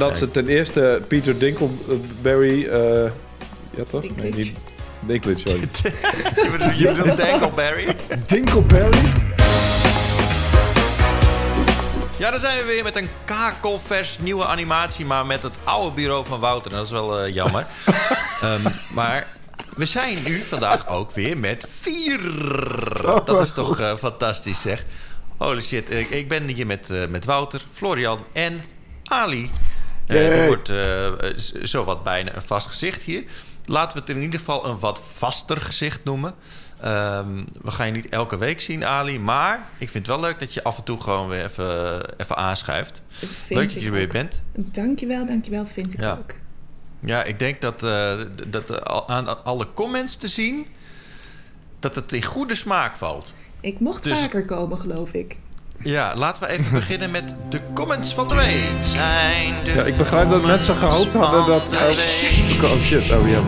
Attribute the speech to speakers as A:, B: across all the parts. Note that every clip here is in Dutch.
A: Dat ze ten eerste Peter Dinkelberry... eh ja toch? Nee,
B: Dinklage.
A: niet Dinklage, sorry.
C: je bedoelt, je bedoelt Dangleberry?
D: Dinkleberry?
C: Ja, dan zijn we weer met een kakelvers nieuwe animatie, maar met het oude bureau van Wouter. Dat is wel eh, jammer. Ehm, maar we zijn nu vandaag ook weer met vier. Dat is toch eh, fantastisch, zeg. Holy shit, ik, ik ben hier met, eh, met Wouter, Florian en Ali. Er wordt eh, zowat bijna een vast gezicht hier. Laten we het in ieder geval een wat vaster gezicht noemen. Ehm, we gaan je niet elke week zien, Ali. Maar ik vind het wel leuk dat je af en toe gewoon weer even, even aanschuift.
B: Dat vind
C: leuk dat
B: ik
C: je er weer bent.
B: Dankjewel, dankjewel, vind ik
C: Ja.
B: ook.
C: Ja, ik denk dat, eh, d- dat aan alle comments te zien... dat het in goede smaak valt.
B: Ik mocht
C: Dus-
B: vaker komen, geloof ik.
C: Ja, laten we even beginnen met de comments van de week. Zijn de
A: Ja, ik begrijp dat mensen gehoopt hadden dat... Oh, oh shit, oh ja.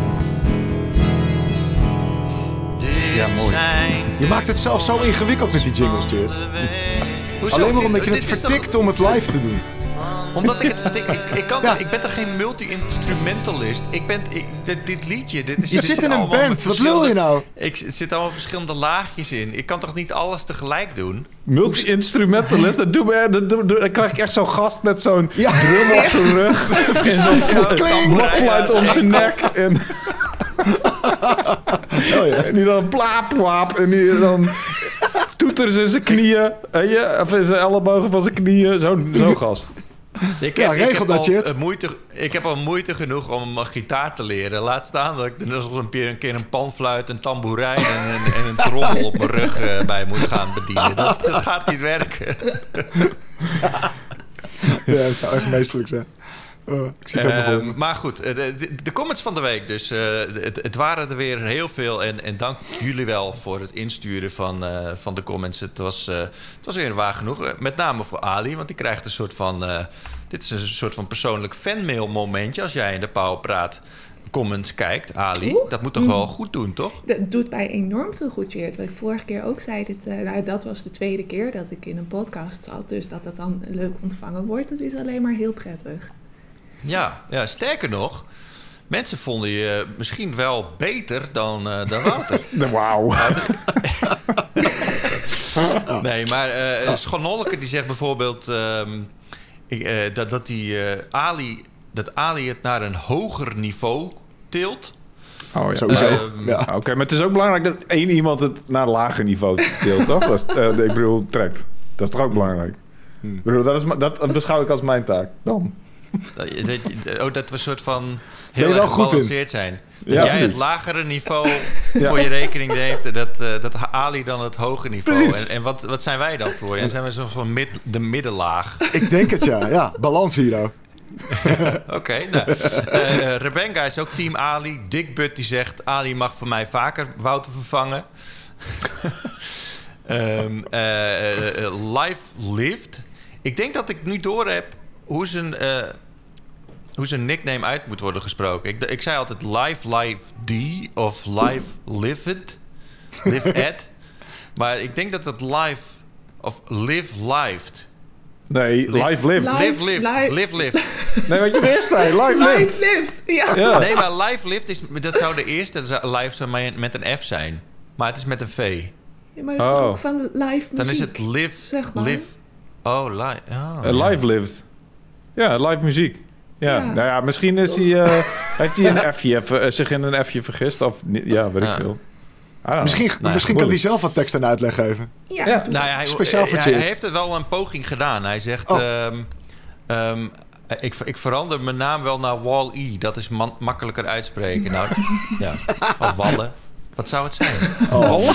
A: Ja, mooi.
D: Je maakt het zelf zo ingewikkeld met die jingles.
C: Hoezo?
D: Alleen maar omdat je
C: dit
D: het
C: toch-
D: vertikt om het live te doen.
C: Omdat ik het vertik. Ik, ik, kan,
D: Ja.
C: ik ben toch geen multi-instrumentalist? Ik ben, ik, dit, dit liedje, dit is...
D: Je
C: dit
D: zit
C: is
D: in een band, wat wil je nou?
C: Ik, het zit allemaal verschillende laagjes in. Ik kan toch niet alles tegelijk doen?
A: Multi-instrumentalist, dat doe me, dat doe, dan krijg ik echt zo'n gast met zo'n
D: Ja.
A: drum op zijn rug. en zo'n blokfluit om zijn nek. En,
D: Oh ja.
A: en die dan plaap, plaap. En die dan toeters in zijn knieën. Weet je? Of in zijn ellebogen van zijn knieën. Zo'n zo gast.
C: Ik
D: Ja,
C: heb,
D: regel
C: ik heb
D: dat,
C: al, moeite, ik heb al moeite genoeg om een gitaar te leren. Laat staan dat ik er nog een keer een, keer een panfluit, een tamboerijn en, een- en een trommel op mijn rug eh, bij moet gaan bedienen. Dat, dat gaat niet werken.
D: ja, het zou echt meestelijk zijn. Ik zie het helemaal voor me.
C: Ehm, maar goed, eh, de, de, de comments van de week. Dus eh, het, het waren er weer heel veel. En, en dank jullie wel voor het insturen van, eh, van de comments. Het was, eh, het was weer waar genoeg. Eh, Met name voor Ali, want die krijgt een soort van... eh, dit is een soort van persoonlijk fanmail momentje... als jij in de Powerpraat comments kijkt, Ali.
B: Oeh.
C: Dat moet toch wel goed doen, toch?
B: Dat doet mij enorm veel goed, Cheert. Wat ik vorige keer ook zei, dit, eh, nou, dat was de tweede keer dat ik in een podcast zat. Dus dat het dan leuk ontvangen wordt, dat is alleen maar heel prettig.
C: Ja, ja sterker nog... Mensen vonden je misschien wel beter dan, eh dan Wouter.
A: Wauw.
C: Nee, maar eh Schanolleke die zegt bijvoorbeeld ehm, ik, eh, dat, dat, die, eh, Ali, dat Ali het naar een hoger niveau tilt.
A: Oh, ja.
D: Sowieso.
C: Ehm,
D: ja.
A: Oké, maar het is ook belangrijk dat één iemand het naar een lager niveau tilt, toch? Dat is, eh, ik bedoel, trekt. Dat is toch ook belangrijk?
D: Hmm.
A: Ik bedoel, dat, is, dat beschouw ik als mijn taak. Dan.
C: Dat, dat, dat we een soort van heel erg gebalanceerd zijn. Dat
A: Ja,
C: jij het lagere niveau
A: Ja.
C: voor je rekening neemt... dat, eh, dat Ali dan het hoge niveau. En, en wat, wat zijn wij dan, Florian? Zijn we zo van mid, de middenlaag?
D: Ik denk het, ja. Ja, balans hier nou.
C: Oké, nou. eh, Rebenga is ook team Ali. Dick Butt die zegt... Ali mag voor mij vaker Wouter vervangen. Ehm eh, Live Lived. Ik denk dat ik nu door heb hoe zijn, hoe zijn nickname uit moet worden gesproken. Ik, ik zei altijd Live Live D of Live Lived. Live Ed. Maar ik denk dat het Live of Live Lived.
A: Nee,
C: Live.
A: live live.
B: Live.
C: Live Lived.
B: live.
C: Live Lived.
A: Nee, wat je eerst zei, live live.
B: Live lift! Ja.
A: Ja.
C: Nee, maar live lift is, dat zou de eerste live zou met- een F zijn. Maar het is met een V.
B: Ja, maar dat is toch
A: Oh.
B: ook van live muziek?
C: Dan is het live,
B: zeg maar.
C: live. Oh, live. Oh,
A: Eh,
C: ja.
A: live lived. Ja, live muziek. Ja,
B: Ja.
A: nou ja, misschien is hij, eh, heeft hij een F'je, eh, zich in een F'je vergist. Of ja, weet ik
C: Ja.
A: veel.
D: Misschien,
C: ja,
D: misschien kan hij zelf wat tekst en uitleg geven.
B: Ja,
C: Nou hij,
D: Speciaal voor
C: hij, heeft er wel een poging gedaan. Hij zegt...
D: Oh.
C: ehm, ehm, ik, ik verander mijn naam wel naar Wall-E. Dat is man- makkelijker uitspreken. Nou, ja. Of Wallen. Wat zou het zijn?
D: Oh.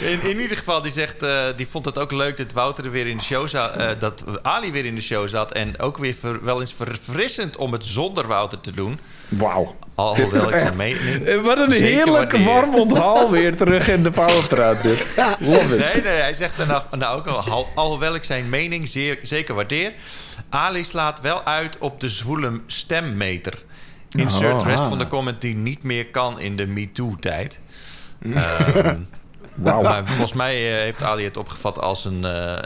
C: In, in ieder geval, die zegt, eh, die vond het ook leuk dat Wouter er weer in de show zat. eh, dat Ali weer in de show zat. En ook weer ver- wel eens verfrissend om het zonder Wouter te doen.
A: Wauw.
C: Alhoewel ik zijn mening.
A: Eh, Wat een heerlijk warm onthaal weer terug in de Powerstraat dit. Love it.
C: Nee, nee, hij zegt er nou, nou ook al, al- alhoewel ik zijn mening zeer, zeker waardeer. Ali slaat wel uit op de zwoele stemmeter. Insert
A: Oh,
C: rest
D: ah.
C: van de comment die niet meer kan in de MeToo-tijd. Ehm,
A: Wauw.
C: maar volgens mij eh, heeft Ali het opgevat als een, eh,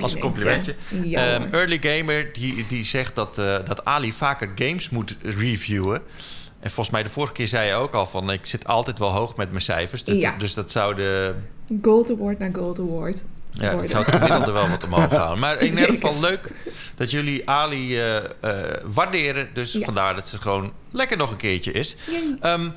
C: Als een complimentje.
B: Ja,
C: Ehm. Early Gamer die, die zegt dat, eh, dat Ali vaker games moet reviewen. En volgens mij de vorige keer zei je ook al van... ik zit altijd wel hoog met mijn cijfers. Dus,
B: Ja.
C: dus dat zou de...
B: Gold Award naar Gold Award.
C: Ja, dat zou het gemiddelde wel wat omhoog gaan. Maar in ieder geval leuk dat jullie Ali eh, eh, waarderen. Dus
B: Ja.
C: vandaar dat ze gewoon lekker nog een keertje is. Ehm,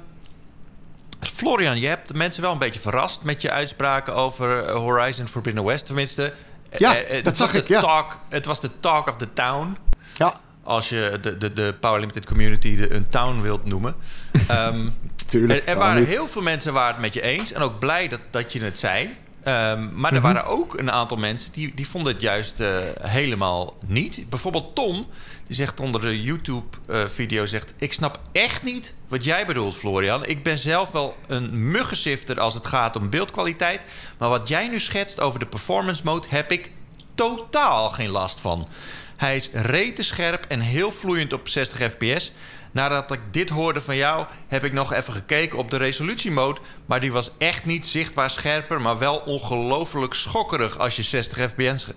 C: Florian, je hebt de mensen wel een beetje verrast met je uitspraken over eh, Horizon Forbidden West. Tenminste,
D: Ja,
C: eh, eh, het
D: dat
C: was
D: zag ik,
C: de
D: ja.
C: Talk, het was de talk of the town.
D: Ja,
C: Als je de, de, de Power Limited community de, een town wilt noemen. Ehm,
D: tuurlijk.
C: er, er waren
D: niet?
C: heel veel mensen waar het met je eens. En ook blij dat, dat je het zei. Ehm, maar er
D: Mhm.
C: waren ook een aantal mensen die, die vonden het juist eh, helemaal niet. Bijvoorbeeld Tom, die zegt onder de YouTube-video... zegt, ik snap echt niet wat jij bedoelt, Florian. Ik ben zelf wel een muggensifter als het gaat om beeldkwaliteit. Maar wat jij nu schetst over de performance mode... heb ik totaal geen last van. Hij is rete scherp en heel vloeiend op 60 fps. Nadat ik dit hoorde van jou, heb ik nog even gekeken op de resolutiemode. Maar die was echt niet zichtbaar scherper, maar wel ongelooflijk schokkerig als je 60 fps,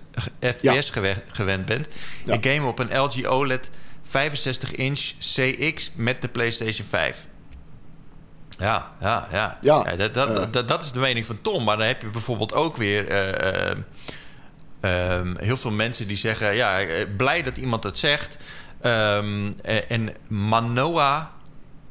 C: fps gewe- gewend bent.
D: Ja.
C: Ik game op een LG OLED 65 inch CX met de PlayStation 5. Ja, ja, ja.
D: Ja,
C: dat, dat, dat, dat is de mening van Tom. Maar dan heb je bijvoorbeeld ook weer eh, eh, ehm, heel veel mensen die zeggen... ja, eh, blij dat iemand het zegt. Eh, en Manoa,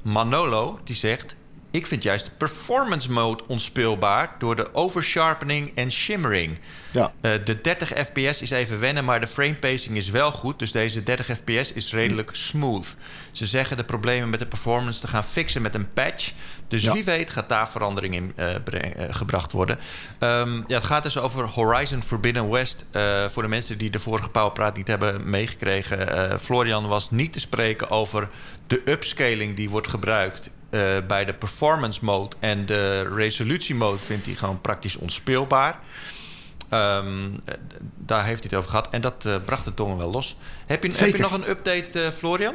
C: Manolo, die zegt... ik vind juist de performance mode onspeelbaar... door de oversharpening en shimmering.
D: Ja.
C: Eh, de 30 fps is even wennen, maar de frame pacing is wel goed. Dus deze 30 fps is redelijk smooth. Ze zeggen de problemen met de performance te gaan fixen met een patch. Dus
D: Ja.
C: wie weet gaat daar verandering in eh, breng- eh, gebracht worden. Ehm, ja, het gaat dus over Horizon Forbidden West. Voor de mensen die de vorige Powerpraat niet hebben meegekregen. Florian was niet te spreken over de upscaling die wordt gebruikt... eh, bij de performance mode en de resolutie mode vindt hij gewoon praktisch onspeelbaar. Ehm, eh, daar heeft hij het over gehad. En dat eh, bracht de tongen wel los. Heb je, heb je nog een update, eh, Florian?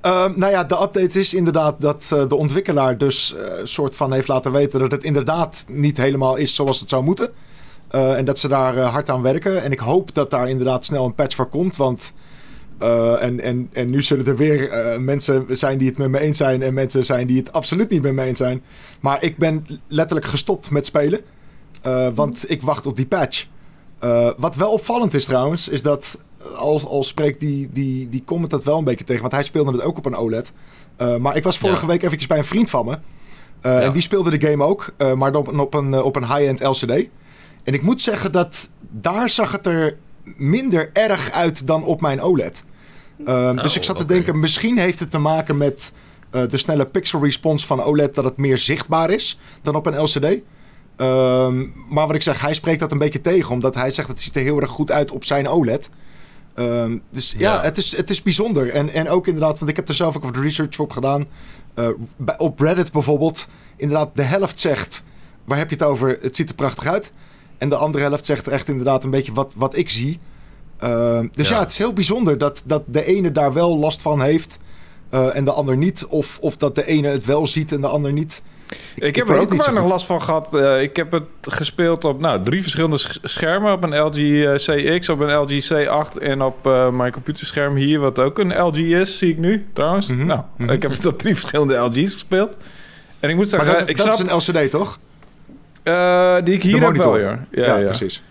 D: Ehm, nou ja, de update is inderdaad dat de ontwikkelaar dus soort van heeft laten weten dat het inderdaad niet helemaal is zoals het zou moeten. En dat ze daar hard aan werken. En ik hoop dat daar inderdaad snel een patch voor komt. Want eh, en, en, en nu zullen er weer eh, mensen zijn die het met me eens zijn. En mensen zijn die het absoluut niet met me eens zijn. Maar ik ben letterlijk gestopt met spelen. eh, want ik wacht op die patch. Wat wel opvallend is trouwens, is dat al, al spreekt die, die, die comment dat wel een beetje tegen. Want hij speelde het ook op een OLED. Maar ik was vorige
C: Ja.
D: week eventjes bij een vriend van me.
C: Ja.
D: En die speelde de game ook, maar op, op een, op een high-end LCD. En ik moet zeggen dat daar zag het er minder erg uit dan op mijn OLED. Ehm, dus
C: Oh,
D: ik zat te
C: oké.
D: denken, misschien heeft het te maken met eh, de snelle pixel response van OLED... dat het meer zichtbaar is dan op een LCD. Ehm, maar wat ik zeg, hij spreekt dat een beetje tegen... omdat hij zegt, het ziet er heel erg goed uit op zijn OLED. Ehm, dus ja,
C: Ja.
D: Het, is, het is bijzonder. En, en ook inderdaad, want ik heb er zelf ook wat research op gedaan. Eh, bij- op Reddit bijvoorbeeld, inderdaad, de helft zegt... waar heb je het over? Het ziet er prachtig uit. En de andere helft zegt echt inderdaad een beetje wat, wat ik zie. Ehm, dus ja.
C: Ja.
D: het is heel bijzonder dat, dat de ene daar wel last van heeft... eh, en de ander niet. Of, of dat de ene het wel ziet en de ander niet.
A: Ik, heb er ook weinig last van gehad. Eh, ik heb het gespeeld op nou, drie verschillende sch- schermen. Op een LG eh, CX, op een LG C8 en op mijn computerscherm hier, wat ook een LG is, zie ik nu trouwens.
D: Mhm,
A: Nou,
D: mhm.
A: ik heb het op drie verschillende LG's gespeeld. En ik moet
D: Maar
A: zeggen,
D: dat,
A: ik
D: dat
A: snap,
D: is een LCD, toch?
A: die ik hier heb wel, ja. Ja, ja.
D: precies.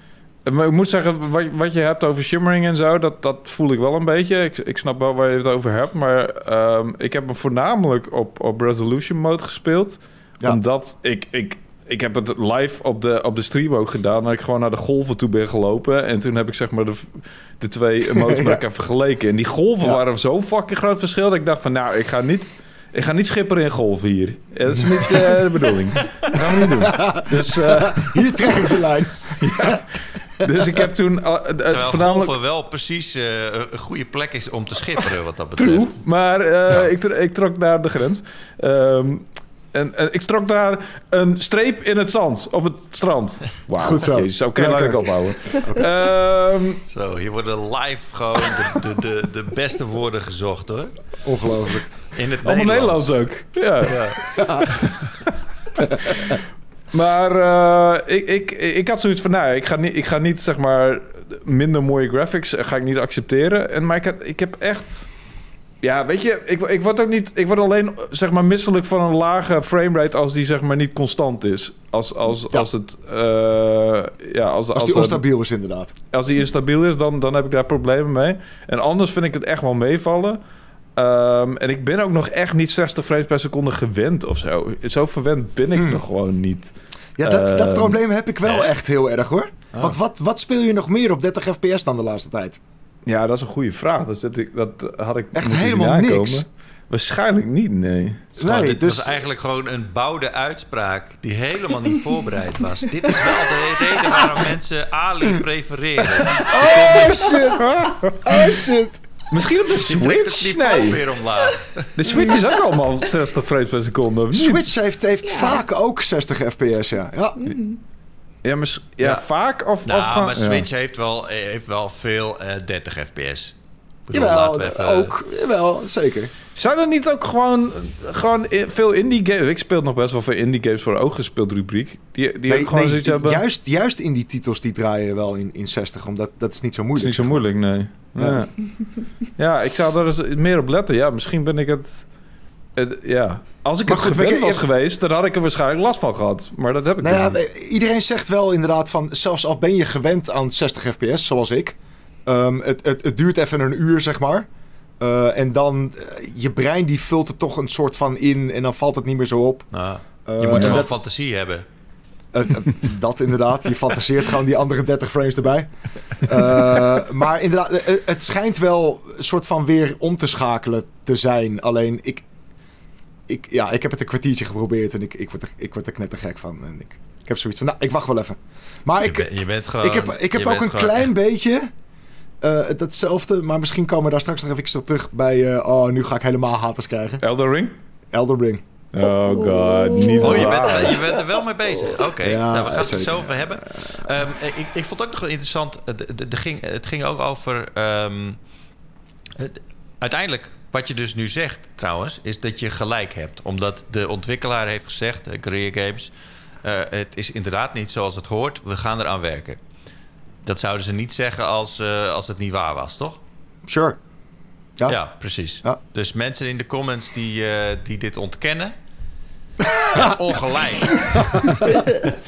A: Maar ik moet zeggen, wat, wat je hebt over shimmering en zo, dat, dat voel ik wel een beetje. Ik, ik snap wel waar je het over hebt, maar ehm, ik heb hem voornamelijk op, op resolution mode gespeeld.
D: Ja.
A: Omdat ik, ik, ik heb het live op de, op de stream ook gedaan. Dat ik gewoon naar de golven toe ben gelopen. En toen heb ik zeg maar de, de twee modes
D: Ja.
A: elkaar vergeleken. En die golven
D: Ja.
A: waren zo'n fucking groot verschil. Dat ik dacht van, nou, ik ga niet... Ik ga niet schipperen in golven hier. Ja, Dat is niet eh, de bedoeling. Dat gaan we niet doen. Dus, eh,
D: Hier trek ik de lijn.
A: dus ik heb toen eh, eh,
C: Terwijl
A: voornamelijk...
C: golven wel precies eh, een goede plek is om te schitteren wat dat betreft.
A: True, maar eh, ik, tr- ik trok daar de grens. Ehm, en, en ik trok daar een streep in het zand op het strand. Wauw,
D: Goed zo.
A: Jezus, oké, laat
D: Lekker.
A: ik ophouden. Ehm,
C: Zo, hier worden live gewoon de, de, de, de beste woorden gezocht hoor.
D: Ongelooflijk.
C: In het
A: allemaal
C: Nederlands.
A: Nederlands ook. Ja. Maar eh, ik, ik, ik had zoiets van, nou, ik ga niet, ik ga niet zeg maar minder mooie graphics eh, ga ik niet accepteren. En maar ik, had, ik heb echt, ja, weet je, ik, ik word ook niet, ik word alleen zeg maar misselijk van een lage framerate als die zeg maar niet constant is. Als, als,
D: Ja.
A: als het, eh, ja, als,
D: Als die
A: er-
D: onstabiel is, inderdaad.
A: als die instabiel is, dan, dan heb ik daar problemen mee. En anders vind ik het echt wel meevallen. Ehm, en ik ben ook nog echt niet 60 frames per seconde gewend of zo. Zo verwend ben ik
D: Hmm.
A: nog gewoon niet.
D: Ja, dat, dat
A: Ehm,
D: probleem heb ik wel echt heel erg hoor.
C: Oh.
D: Want wat, wat speel je nog meer op 30 fps dan de laatste tijd?
A: Ja, dat is een goede vraag. Dat, zit ik, dat had ik
D: Echt helemaal niks.
A: Waarschijnlijk niet, nee.
C: Het is gewoon-
D: Nee,
C: dit
D: dus-
C: was eigenlijk gewoon een bouwde uitspraak die helemaal niet voorbereid was. Dit is wel de reden waarom mensen Ali prefereren.
D: Oh shit! Oh shit!
A: Misschien op de Switch? Nee.
C: weer omlaag.
A: De Switch is ook allemaal 60 frames per seconde, of?
D: Switch heeft, heeft
B: Ja.
D: vaak ook 60 fps, ja. ja.
A: Ja, maar, s- ja,
C: Ja.
A: vaak of...
C: Nou,
A: gewoon-
C: maar
A: ja.
C: Switch heeft, wel, heeft wel veel eh, 30 fps. Bedoel,
D: Jawel,
C: laten we even-
D: ook. Jawel, zeker.
A: Zijn er niet ook gewoon, gewoon veel indie games... Ik speel nog best wel veel indie games voor ook gespeeld rubriek. Die, die gewoon zoiets hebben...
D: juist, juist in die titels die draaien wel in, in 60, omdat dat is niet zo
A: Het is
D: moeilijk.
A: niet zo moeilijk, nee. Ja.
D: Ja.
A: Ja. ik zou daar eens meer op letten. Ja, misschien ben ik het... het- ja. Als ik
D: Maar
A: het
D: goed,
A: gewend was
D: je-
A: geweest, dan had ik er waarschijnlijk last van gehad. Maar dat heb ik
D: Nou ja,
A: dus niet.
D: eh, iedereen zegt wel inderdaad van, zelfs al ben je gewend aan 60 fps, zoals ik, ehm, het, het, het duurt even een uur, zeg maar. Eh, en dan, eh, je brein die vult er toch een soort van in en dan valt het niet meer zo op. Eh,
C: je moet gewoon
D: dat,
C: fantasie hebben.
D: Eh, eh, dat inderdaad, je fantaseert gewoon die andere 30 frames erbij. Eh, maar inderdaad, het schijnt wel een soort van weer om te schakelen te zijn. Alleen, ik, ik, ja, ik heb het een kwartiertje geprobeerd en ik, ik, word, er, ik word er knettergek van. En ik, ik heb zoiets van, nou, ik wacht wel even. Maar
C: Je,
D: ik,
C: ben- je bent gewoon...
D: ik heb, ik heb
C: je
D: ook
C: bent
D: een klein
C: echt-
D: beetje eh, datzelfde, maar misschien komen we daar straks nog even op terug bij, eh, oh, nu ga ik helemaal haters krijgen.
A: Elder Ring?
D: Elder Ring.
A: Oh god, niet
C: Oh, je bent,
A: waar.
C: er, je bent er wel mee bezig. Oké,
D: Ja,
C: nou, we gaan het er zo over hebben. Ehm, ik, ik vond het ook nog wel interessant. eh, de- de- de ging, het ging ook over. ehm, het- uiteindelijk, wat je dus nu zegt trouwens, is dat je gelijk hebt. Omdat de ontwikkelaar heeft gezegd, uh, Guerrilla Games. eh, het is inderdaad niet zoals het hoort. We gaan eraan werken. Dat zouden ze niet zeggen als, eh, als het niet waar was, toch?
D: Sure. Ja.
C: Ja, precies.
D: Ja.
C: Dus mensen in de comments die, eh, die dit ontkennen... ja, ongelijk.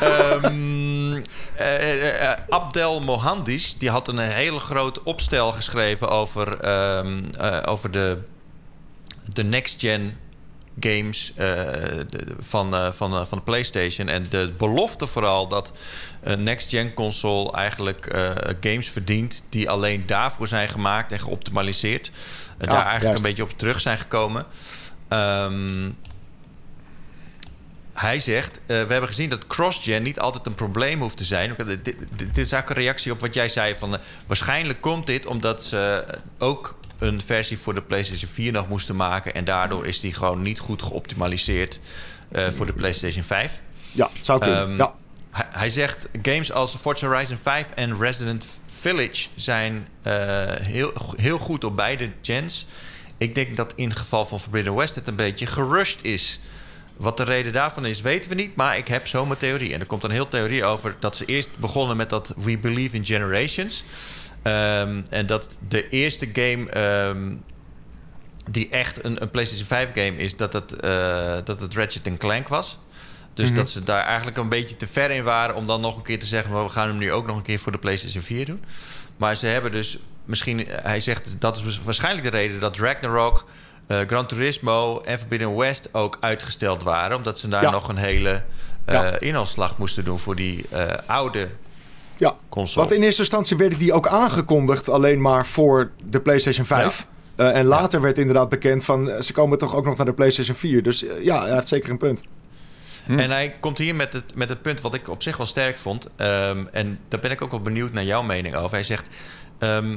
C: Ehm, eh, eh, Abdel Mohandis die had een hele groot opstel geschreven over, ehm, eh, over de, de next-gen games eh, de- van, eh, van, eh, van de PlayStation. En de belofte vooral dat een next-gen console eigenlijk games verdient die alleen daarvoor zijn gemaakt en geoptimaliseerd. En
D: Ah,
C: daar eigenlijk
D: juist.
C: een beetje op terug zijn gekomen. Ehm, hij zegt, we hebben gezien dat cross-gen niet altijd een probleem hoeft te zijn. Dit, dit, dit is eigenlijk een reactie op wat jij zei. Van, waarschijnlijk komt dit omdat ze ook een versie voor de PlayStation 4 nog moesten maken. En daardoor is die gewoon niet goed geoptimaliseerd eh, voor de PlayStation 5.
D: Ja, zou kunnen.
C: Ehm,
D: ja.
C: Hij, hij zegt, games als Forza Horizon 5 en Resident Village zijn eh, heel, heel goed op beide gens. Ik denk dat in het geval van Forbidden West het een beetje gerushed is. Wat de reden daarvan is, weten we niet. Maar ik heb zo mijn theorie. En er komt een heel theorie over dat ze eerst begonnen met dat We Believe in Generations. Ehm, en dat de eerste game ehm, die echt een, een PlayStation 5 game is, dat het, eh, dat het Ratchet Clank was. Dus
D: Mhm.
C: dat ze daar eigenlijk een beetje te ver in waren om dan nog een keer te zeggen: "Wel, we gaan hem nu ook nog een keer voor de PlayStation 4 doen. Maar ze hebben dus misschien, hij zegt dat is waarschijnlijk de reden dat Ragnarok, eh, Gran Turismo en Forbidden West ook uitgesteld waren, omdat ze daar
D: Ja.
C: nog een hele
D: Ja.
C: inhaalslag moesten doen voor die oude
D: Ja,
C: console.
D: want in eerste instantie werden die ook aangekondigd alleen maar voor de PlayStation 5. Eh, en later werd inderdaad bekend van eh, ze komen toch ook nog naar de PlayStation 4. Dus eh, ja, hij heeft zeker een punt.
A: Hm.
C: En hij komt hier met het, met het punt wat ik op zich wel sterk vond. Ehm, en daar ben ik ook wel benieuwd naar jouw mening over. Hij zegt: ehm,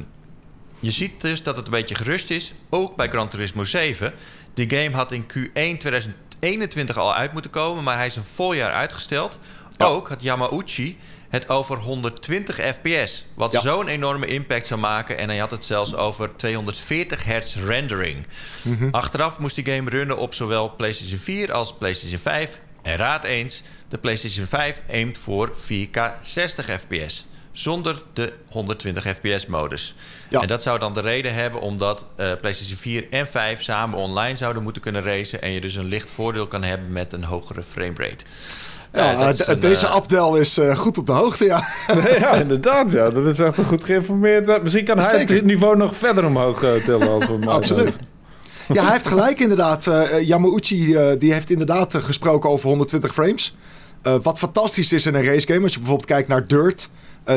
C: Je ziet dus dat het een beetje gerust is, ook bij Gran Turismo 7. Die game had in Q1 2021 al uit moeten komen, maar hij is een vol jaar uitgesteld.
D: Ja.
C: Ook had Yamauchi het over 120 fps, wat
D: Ja.
C: zo'n enorme impact zou maken. En hij had het zelfs over 240 hertz rendering.
D: Mhm.
C: Achteraf moest die game runnen op zowel PlayStation 4 als PlayStation 5 En raad eens, de PlayStation 5 aimt voor 4K 60 fps. Zonder de 120 fps modus.
D: Ja.
C: En dat zou dan de reden hebben omdat eh, PlayStation 4 en 5 samen online zouden moeten kunnen racen. En je dus een licht voordeel kan hebben met een hogere framerate.
D: Ja,
C: een,
D: deze
C: eh,
D: Abdel is eh, goed op de hoogte, ja.
A: ja, inderdaad. Ja. Dat is echt een goed geïnformeerd. Misschien kan hij het niveau nog verder omhoog eh, tillen.
D: Absoluut. Ja, hij heeft gelijk inderdaad. Eh Yamauchi die heeft inderdaad gesproken over 120 frames. Wat fantastisch is in een racegame. Als je bijvoorbeeld kijkt naar Dirt.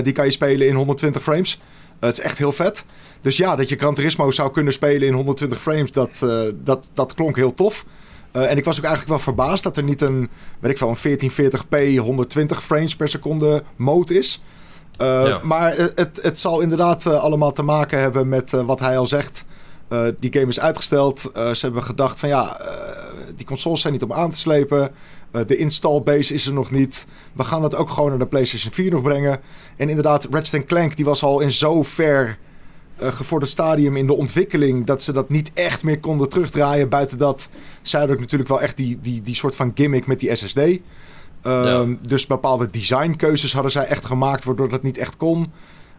D: die kan je spelen in 120 frames. Het is echt heel vet. Dus ja, dat je Gran Turismo zou kunnen spelen in 120 frames, dat, dat, dat klonk heel tof. Eh, en ik was ook eigenlijk wel verbaasd dat er niet een, weet ik wel, een 1440p 120 frames per seconde mode is. Eh,
C: Ja.
D: Maar eh, het, het zal inderdaad allemaal te maken hebben met wat hij al zegt. Die game is uitgesteld. Ze hebben gedacht van ja, die consoles zijn niet om aan te slepen. De install base is er nog niet. We gaan dat ook gewoon naar de PlayStation 4 nog brengen. En inderdaad, Ratchet Clank die was al in zo eh, gevorderd stadium in de ontwikkeling... dat ze dat niet echt meer konden terugdraaien. Buiten dat, ook natuurlijk wel echt die, die, die soort van gimmick met die SSD. Ehm, Dus bepaalde designkeuzes hadden zij echt gemaakt... waardoor dat niet echt kon.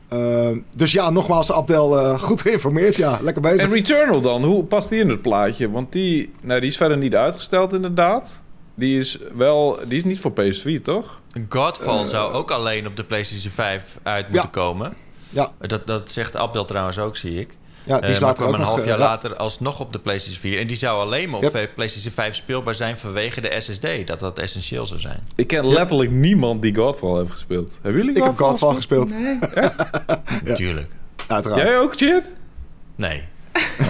D: Ehm, dus ja, nogmaals, Abdel, eh, goed geïnformeerd. Ja, lekker bezig.
A: En Returnal dan, hoe past die in het plaatje? Want die, nou, die is verder niet uitgesteld inderdaad. Die is wel, die is niet voor PS4, toch?
C: Godfall zou ook alleen op de PlayStation 5 uit moeten komen.
D: Ja,
C: Dat, dat zegt Abdel trouwens ook, zie ik.
D: ja die is
C: maar
D: later
C: kwam
D: ook
C: een
D: nog,
C: half
D: eh,
C: jaar
D: ja.
C: later alsnog op de PlayStation 4. En die zou alleen maar op
D: Yep.
C: PlayStation 5 speelbaar zijn vanwege de SSD. Dat dat essentieel zou zijn.
A: Ik ken letterlijk niemand die Godfall heeft gespeeld. Hebben jullie
D: Ik heb Godfall gespeeld,
B: Nee.
D: Ja.
C: Tuurlijk.
D: uiteraard.
A: Jij ook, Chit?
C: Nee.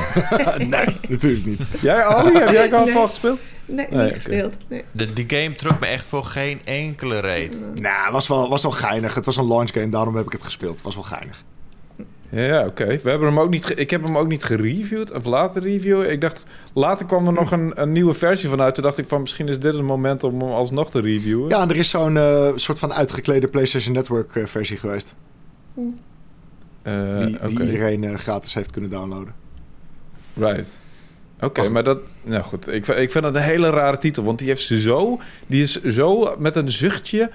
D: nee, natuurlijk niet.
A: Jij, Ali, heb jij Godfall
B: Nee.
A: gespeeld?
B: Nee,
A: Nee,
B: niet gespeeld. Nee.
C: De, die game trok me echt voor geen enkele reet.
D: Nou, was wel, was wel geinig. Het was een launch game, daarom heb ik het gespeeld. was wel geinig.
A: Ja, oké. We hebben hem ook niet. Ik heb hem ook niet gereviewd of laten reviewen. Ik dacht, later kwam er nog een, een nieuwe versie van uit. Toen dacht ik van, misschien is dit het moment om hem alsnog te reviewen.
D: Ja, en er is zo'n eh, soort van uitgeklede PlayStation Network eh, versie geweest.
A: Eh,
D: Die,
A: oké.
D: die iedereen gratis heeft kunnen downloaden.
A: Right. Oké,
D: Maar
A: maar dat... Nou goed, ik, vind- ik vind dat een hele rare titel. Want die heeft ze zo... Die is zo met een zuchtje...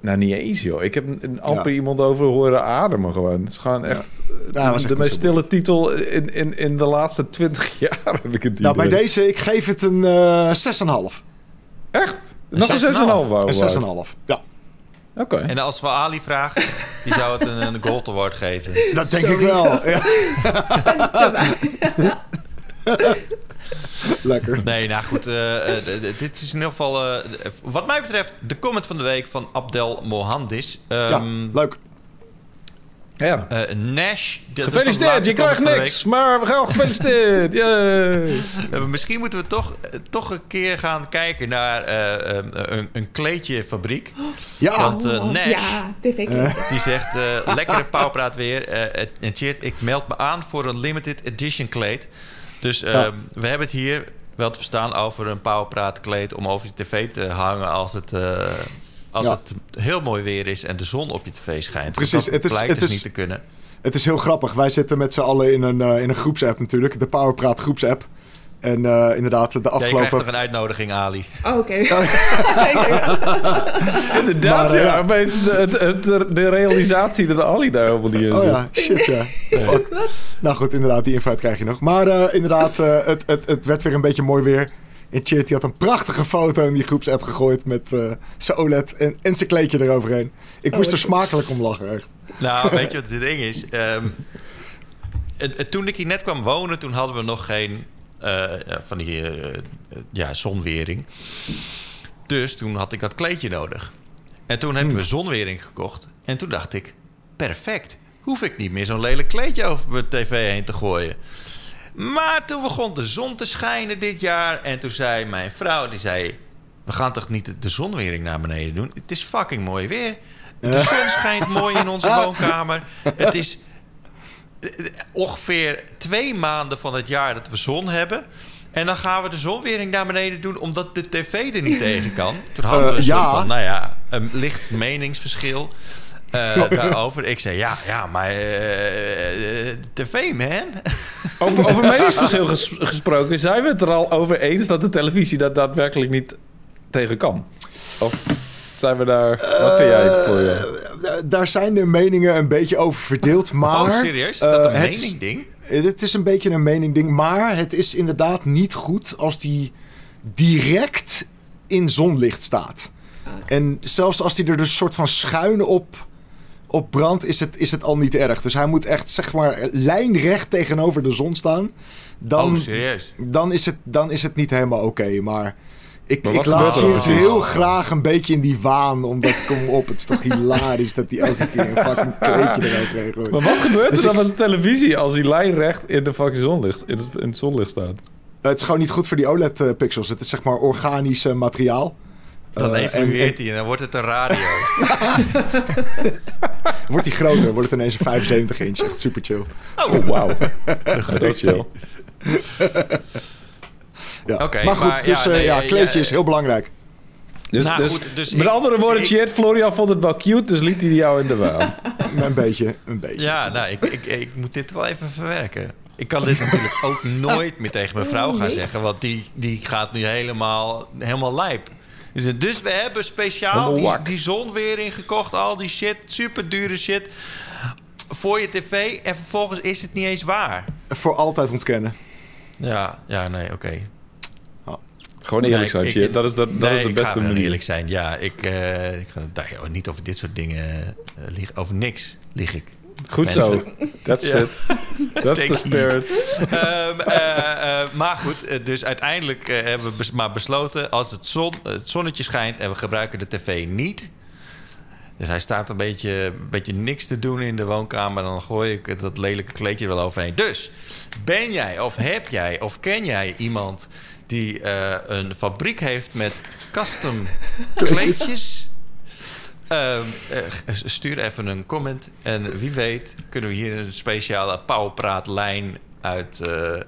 A: Nou, niet eens, joh. Ik heb een, amper
D: Ja.
A: iemand over horen ademen gewoon. Het is gewoon echt...
D: Ja, echt
A: de meest stille titel in, in, in de laatste twintig jaar heb ik het
D: Nou, bij deze, ik geef het een eh 6,5.
A: Echt? Nog een 6,5
C: 6,5.
A: wou
D: Een 6,5. Ja,
A: Oké.
C: En als we Ali vragen, die zou het een, een Gold Award geven.
D: dat denk ik wel. Ja. Lekker.
C: Nee, nou goed. eh, eh, dit is in ieder geval, eh, wat mij betreft, de comment van de week van Abdel Mohandis.
D: Ja,
C: Ehm,
D: leuk.
A: Ja.
C: eh, Nash.
A: Gefeliciteerd, je krijgt niks, maar we gaan gefeliciteerd.
C: Eh, misschien moeten we toch, toch een keer gaan kijken naar eh, eh, een, een kleedjefabriek.
D: Ja,
C: Want, eh,
B: Oh,
C: Nash.
B: Ja,
C: Die zegt, eh, lekkere pauwpraat weer. Eh, het- en Chert, ik meld me aan voor een limited edition kleed. Dus eh,
D: Ja.
C: we hebben het hier wel te verstaan over een pauwpraat kleed... om over je tv te hangen als het... eh, als
D: Ja.
C: het heel mooi weer is en de zon op je tv schijnt.
D: Precies,
C: Want dat
D: het is-
C: blijkt
D: het
C: dus
D: is-
C: niet te kunnen.
D: het is heel grappig. Wij zitten met z'n allen in een, eh, in een groepsapp natuurlijk. De Powerpraat groepsapp. En eh, inderdaad, de
C: Ja, je krijgt
D: afgelopen...
C: nog een uitnodiging, Ali.
B: Oh, Oké.
A: Inderdaad,
D: Maar, eh,
A: ja.
D: ja.
A: Opeens de, het- het- de realisatie dat Ali daar helemaal niet in
D: Oh
A: zit.
D: ja, shit ja. Fuck. Nou goed, inderdaad, die invite krijg je nog. Maar eh, inderdaad, eh, het, het, het werd weer een beetje mooi weer. En die had een prachtige foto in die groepsapp gegooid met eh zijn OLED en, en zijn kleedje eroverheen. Ik
B: Oh,
D: moest er smakelijk om lachen, echt.
C: Nou, weet je wat het ding is? Ehm, het- het- toen ik hier net kwam wonen, toen hadden we nog geen van die eh, eh, ja, zonwering. Dus toen had ik dat kleedje nodig. En toen hebben we zonwering gekocht. En toen dacht ik, perfect. Hoef ik niet meer zo'n lelijk kleedje over mijn tv heen te gooien. Maar toen begon de zon te schijnen dit jaar. En toen zei mijn vrouw, die zei... We gaan toch niet de zonwering naar beneden doen? Het is fucking mooi weer. De zon schijnt mooi in onze woonkamer. Het is eh, ongeveer twee maanden van het jaar dat we zon hebben. En dan gaan we de zonwering naar beneden doen... omdat de tv er niet tegen kan. Toen hadden we
D: Eh,
C: een soort
D: ja.
C: van, nou ja, een licht meningsverschil... eh, daarover. Ik zei, ja, ja, maar eh, eh, tv, man.
A: Over, over meningsverschil ges- gesproken, zijn we het er al over eens dat de televisie dat daadwerkelijk niet tegen kan? Of zijn we daar... Wat vind jij voor je?
D: Eh, daar zijn de meningen een beetje over verdeeld, maar...
C: oh, serieus? Is dat een
D: eh, het-
C: mening ding?
D: Het is een beetje een mening ding, maar het is inderdaad niet goed als die direct in zonlicht staat.
B: Oké.
D: En zelfs als die er dus een soort van schuin op, op brandt, is het, is het al niet erg. Dus hij moet echt, zeg maar, lijnrecht tegenover de zon staan. Dan,
C: oh, serieus?
D: dan, is, het, dan is het niet helemaal oké. Maar ik, ik laat je het heel graag een beetje in die waan. Omdat, kom op, het is toch hilarisch dat hij elke keer een fucking kleedje eroverheen gooit.
A: Maar wat gebeurt
D: Dus
A: er dan
D: ik-
A: met de televisie als die lijnrecht in de fucking zonlicht, in het, in het zonlicht staat?
D: Het is gewoon niet goed voor die OLED-pixels. Het is zeg maar organisch eh, materiaal.
C: Dan
D: Eh,
C: evolueert
D: en-
C: hij en dan wordt het een radio.
D: Wordt die groter, wordt het ineens een 75 inch. Echt super chill.
A: Oh, wauw. dat is chill.
D: Ja.
C: Oké,
D: maar goed,
C: maar
D: dus
C: ja,
D: eh,
C: nee,
D: ja, kleedje
C: ja,
D: is heel belangrijk.
A: Dus,
C: Nou,
A: dus,
C: goed, dus
A: met
C: ik-
A: andere woorden,
C: ik-
A: shit, Florian vond het wel cute, dus liet hij jou in de waan.
D: een beetje, een beetje.
C: Ja, nou, ik, ik, ik moet dit wel even verwerken. Ik kan dit natuurlijk ook nooit meer tegen mijn vrouw gaan zeggen, want die, die gaat nu helemaal, helemaal lijp. Dus, dus we hebben speciaal die zon weer ingekocht, al die shit, super dure shit, voor je tv en vervolgens is het niet eens waar.
D: Voor altijd ontkennen.
C: Ja, ja, nee, oké.
A: Gewoon eerlijk
C: Nee,
A: zijn,
C: ik-.
A: Dat is de, dat
C: nee,
A: is de
C: ik ga
A: beste manier.
C: eerlijk zijn. Ja, ik, eh, ik ga daar, niet over dit soort dingen lieg, over niks lieg ik.
A: Goed
C: Mensen.
A: zo. That's
C: Ja.
A: it. That's the spirit.
C: Ehm, eh, maar goed, dus uiteindelijk hebben we maar besloten... als het, zon, het zonnetje schijnt en we gebruiken de tv niet... dus hij staat een beetje, een beetje niks te doen in de woonkamer... dan gooi ik dat lelijke kleedje wel overheen. Dus ben jij of heb jij of ken jij iemand... die eh, een fabriek heeft met custom kleedjes... Ehm, eh, stuur even een comment. En wie weet kunnen we hier een speciale pauwpraatlijn uit, eh,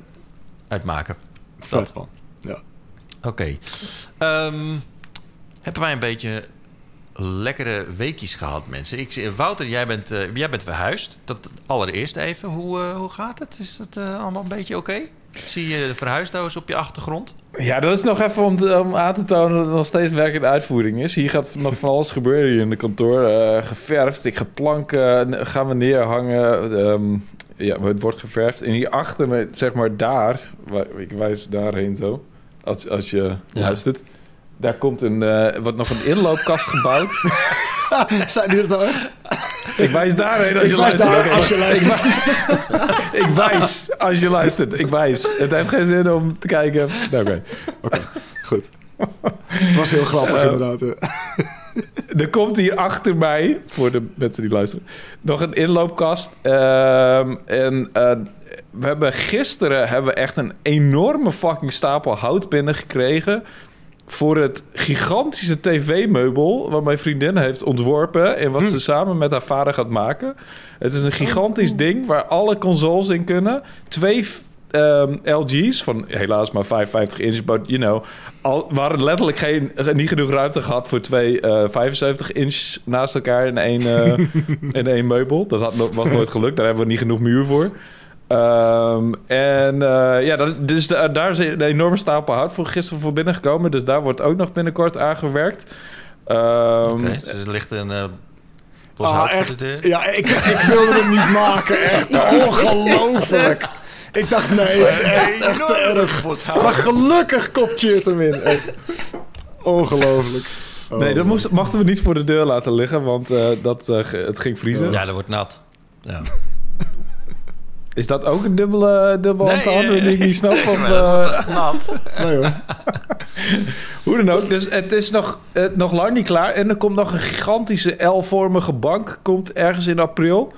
C: uitmaken.
D: Vet man. Ja.
C: Oké. Ehm, hebben wij een beetje lekkere weekjes gehad, mensen? Ik, zie- Wouter, jij bent, jij bent verhuisd. Dat allereerst even. Hoe, hoe gaat het? Is het eh, allemaal een beetje oké? Zie je de verhuisdoos op je achtergrond.
A: Ja, dat is nog even om, te- om aan te tonen dat het nog steeds werk in uitvoering is. Hier gaat nog van alles gebeuren hier in de kantoor. Eh, geverfd, ik ga planken, n- gaan we neerhangen. Ehm, ja, het wordt geverfd. En hier achter me, zeg maar daar, ik wijs daarheen zo, als, als je
C: Ja.
A: luistert. Daar komt een, eh, wordt nog een inloopkast gebouwd.
D: Zijn die dat echt?
A: Ik wijs daarheen als
D: Ik
A: je
D: wijs
A: luistert.
D: daar als je
A: ik
D: luistert.
A: Ik wijs als je luistert. Ik wijs. Het heeft geen zin om te kijken. Oké.
D: Goed. Het was heel grappig
A: Eh,
D: inderdaad.
A: Er komt hier achter mij, voor de mensen die luisteren, nog een inloopkast. Ehm, en eh, we hebben gisteren hebben we echt een enorme fucking stapel hout binnengekregen. Voor het gigantische tv-meubel wat mijn vriendin heeft ontworpen. En wat ze samen met haar vader gaat maken. Het is een gigantisch ding waar alle consoles in kunnen. Twee ehm, LG's van helaas maar 55 inch, but you know. Al, we hadden letterlijk geen, niet genoeg ruimte gehad voor twee eh 75 inch naast elkaar in één, eh, in één meubel. Dat had, was nooit gelukt, daar hebben we niet genoeg muur voor. Ehm, en eh, ja, dat, dus da- daar is een enorme stapel hout voor gisteren voor binnengekomen. Dus daar wordt ook nog binnenkort aan gewerkt. Ehm,
C: Oké, dus er ligt een bos
D: Ah,
C: hout voor
D: echt?
C: de deur.
D: Ja, ik, ik wilde hem niet maken. Echt ongelooflijk. Ik dacht, nee, het is echt, echt te erg. Maar gelukkig het hem in. Echt. Ongelooflijk. Oh.
A: nee, dat moest, mochten we niet voor de deur laten liggen, want eh, dat, het ging vriezen.
C: Ja, dat wordt nat. Ja.
A: Is dat ook een dubbele, dubbele
C: Nee,
A: antwoord
C: eh,
A: die ik niet snap? Of, eh,
C: echt nat.
D: Nee hoor.
A: hoe dan ook. Dus het is nog, eh, nog lang niet klaar. En er komt nog een gigantische L-vormige bank. Komt ergens in april.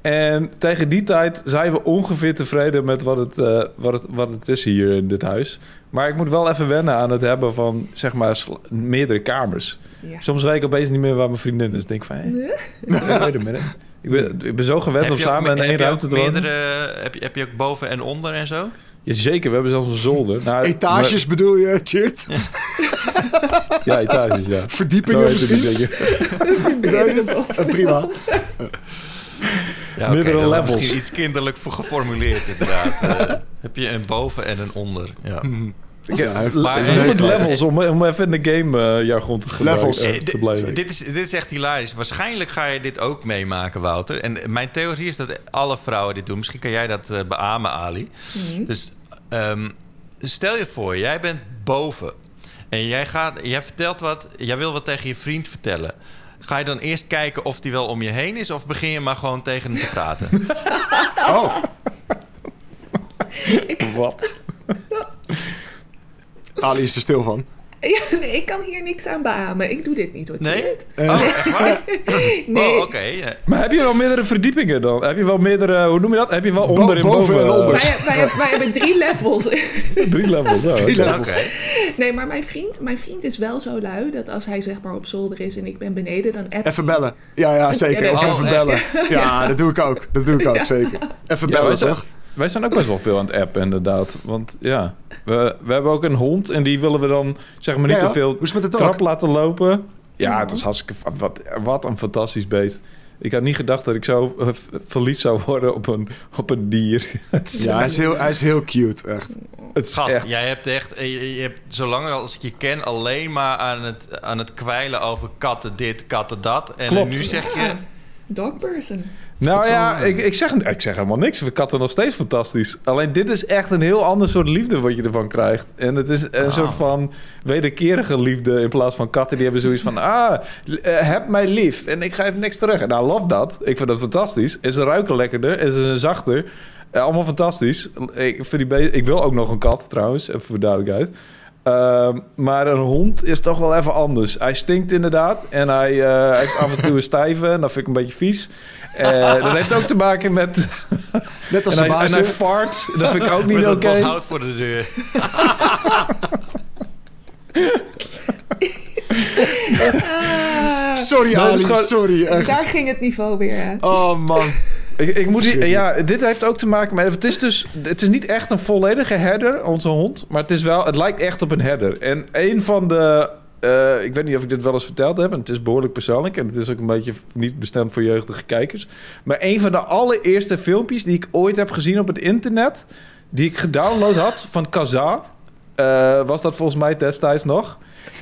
A: En tegen die tijd zijn we ongeveer tevreden met wat het, eh, wat het, wat het is hier in dit huis. Maar ik moet wel even wennen aan het hebben van, zeg maar, meerdere kamers.
B: Ja.
A: Soms weet ik opeens niet meer waar mijn vriendin is. Denk ik van, hé, a minute. Ik ben, ik ben zo gewend om samen in één
C: heb je ook
A: ruimte te wonen.
C: meerdere, heb, je, heb je ook boven en onder en zo?
A: Ja, zeker, we hebben zelfs een zolder. Nou,
D: Etages bedoel je, Cheert?
A: maar- ja, etages, ja.
D: Verdiepingen misschien? Eh, Prima.
C: Ja,
A: Meerdere
C: was
A: levels.
C: misschien iets kinderlijk voor geformuleerd inderdaad. Eh, heb je een boven en een onder. Ja.
D: Mhm.
C: Maar- heeft-
A: levels om, om even in de game eh, jargon te gebruiken.
D: Levels.
A: eh, te
C: dit-
A: blijven.
C: dit, is, dit is echt hilarisch. Waarschijnlijk ga je dit ook meemaken, Wouter. En mijn theorie is dat alle vrouwen dit doen. Misschien kan jij dat eh, beamen, Ali.
B: Mhm.
C: Dus ehm, stel je voor, jij bent boven. En jij, gaat, jij vertelt wat, jij wil wat tegen je vriend vertellen. Ga je dan eerst kijken of die wel om je heen is... of begin je maar gewoon tegen hem te praten?
D: Oh,
A: Wat?
D: Ali is er stil van.
B: Ja, nee, ik kan hier niks aan beamen. Ik doe dit niet hoor.
C: Nee? Oh, echt waar?
B: Nee.
C: Oh, oké. ja.
A: Maar heb je wel meerdere verdiepingen dan? Heb je wel meerdere, hoe noem je dat? Heb je wel onder en
D: boven en onder.
B: Wij, wij, wij hebben drie levels.
A: Drie levels, ja.
D: Drie
A: oké.
D: levels.
B: Nee, maar mijn vriend, mijn vriend is wel zo lui dat als hij zeg maar op zolder is en ik ben beneden, dan app
D: Even bellen. Ja, ja, zeker.
B: Ja,
D: even bellen. Ja, dat doe ik ook. Dat doe ik ook, zeker. Even
A: Ja, wij
D: bellen,
A: zijn,
D: toch?
A: wij zijn ook best wel veel aan het appen, inderdaad. Want ja, we, we hebben ook een hond en die willen we dan zeg maar niet
D: Ja,
A: te veel trap laten lopen. Ja, het is hartstikke... Wat, wat een fantastisch beest. Ik had niet gedacht dat ik zo eh, verliefd zou worden op een, op een dier.
D: Ja, hij is heel, hij is heel cute, echt.
A: het
C: Gast,
A: echt...
C: jij hebt echt, eh, je, je hebt zolang als ik je ken alleen maar aan het, aan het kwijlen over katten dit, katten dat. En nu zeg je,
B: Ja, dog person.
A: Nou
C: Het
A: ja,
C: zal-
A: ik, ik, zeg, ik zeg helemaal niks. We katten nog steeds fantastisch. Alleen dit is echt een heel ander soort liefde wat je ervan krijgt. En het is een
C: Ah.
A: soort van wederkerige liefde in plaats van katten die hebben zoiets van... Ah, eh, heb mij lief en ik ga even niks terug. En nou, love dat. Ik vind dat fantastisch. En ze ruiken lekkerder en ze zijn zachter. Eh, allemaal fantastisch. Ik, vind die ik wil ook nog een kat trouwens, even voor duidelijkheid. Ehm, maar een hond is toch wel even anders. Hij stinkt inderdaad. En hij eh, heeft af en toe een stijve. En dat vind ik een beetje vies. Eh, dat heeft ook te maken met...
D: Net als
A: en, hij, en hij fart. Dat vind ik ook niet
C: met
A: oké.
C: dat bos hout voor de deur.
D: Sorry,
A: dat
D: Ali,
A: gewoon-
D: sorry. Echt.
B: daar ging het niveau weer.
D: Oh, man.
A: Ik, ik moet ja, dit heeft ook te maken met... Het is dus... Het is niet echt een volledige herder, onze hond. Maar het is wel... Het lijkt echt op een herder. En een van de... eh, ik weet niet of ik dit wel eens verteld heb. En het is behoorlijk persoonlijk. En het is ook een beetje niet bestemd voor jeugdige kijkers. Maar een van de allereerste filmpjes die ik ooit heb gezien op het internet... Die ik gedownload had van Kazaa. eh, was dat volgens mij destijds nog.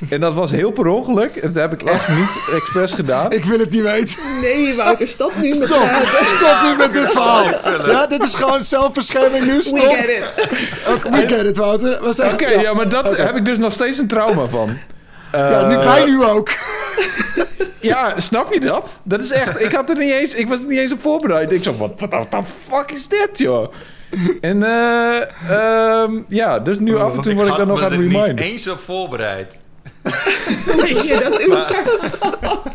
A: En dat was heel per ongeluk. Dat heb ik echt niet expres gedaan.
D: Ik wil het niet weten.
B: Nee, Wouter, stop nu met
D: Stop. Stop nu met dit verhaal. Ja, dit is gewoon zelfbescherming nu.
B: We
D: Stop.
B: get it.
D: We get it, Wouter. Was echt,
A: Oké, ja, maar dat heb ik dus nog steeds een trauma van.
D: Ja, nu,
A: Eh,
D: wij nu ook.
A: Ja, snap je dat? Dat is echt... Ik had er niet eens... Ik was er niet eens op voorbereid. Ik zo, wat wat the fuck is dit, joh? En eh ehm, ja, dus nu af en toe word ik dan nog aan het
C: er niet eens op voorbereid.
B: Hoe doe je dat überhaupt?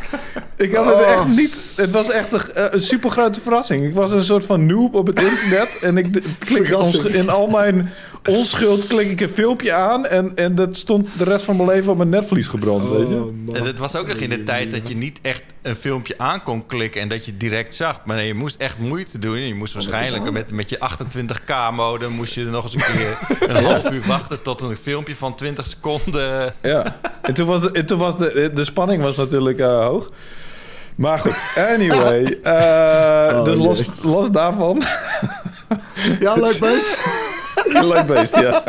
A: Ik had het echt
D: Oh.
A: niet... Het was echt een, eh, een super grote verrassing. Ik was een soort van noob op het internet. En ik klik in al mijn onschuld klik ik een filmpje aan. En, en dat stond de rest van mijn leven op mijn netvlies gebrand, weet je?
C: En het was ook nog in de tijd dat je niet echt een filmpje aan kon klikken en dat je direct zag. Maar nee, je moest echt moeite doen. Je moest waarschijnlijk met, met je 28k modem moest je nog eens een keer een half uur wachten tot een filmpje van 20 seconden.
A: Ja, en toen was de, en toen was de, de spanning was natuurlijk eh, hoog. Maar goed, anyway. eh,
D: Oh,
A: dus los, los daarvan.
D: Ja, leuk
A: Leuk beest, ja.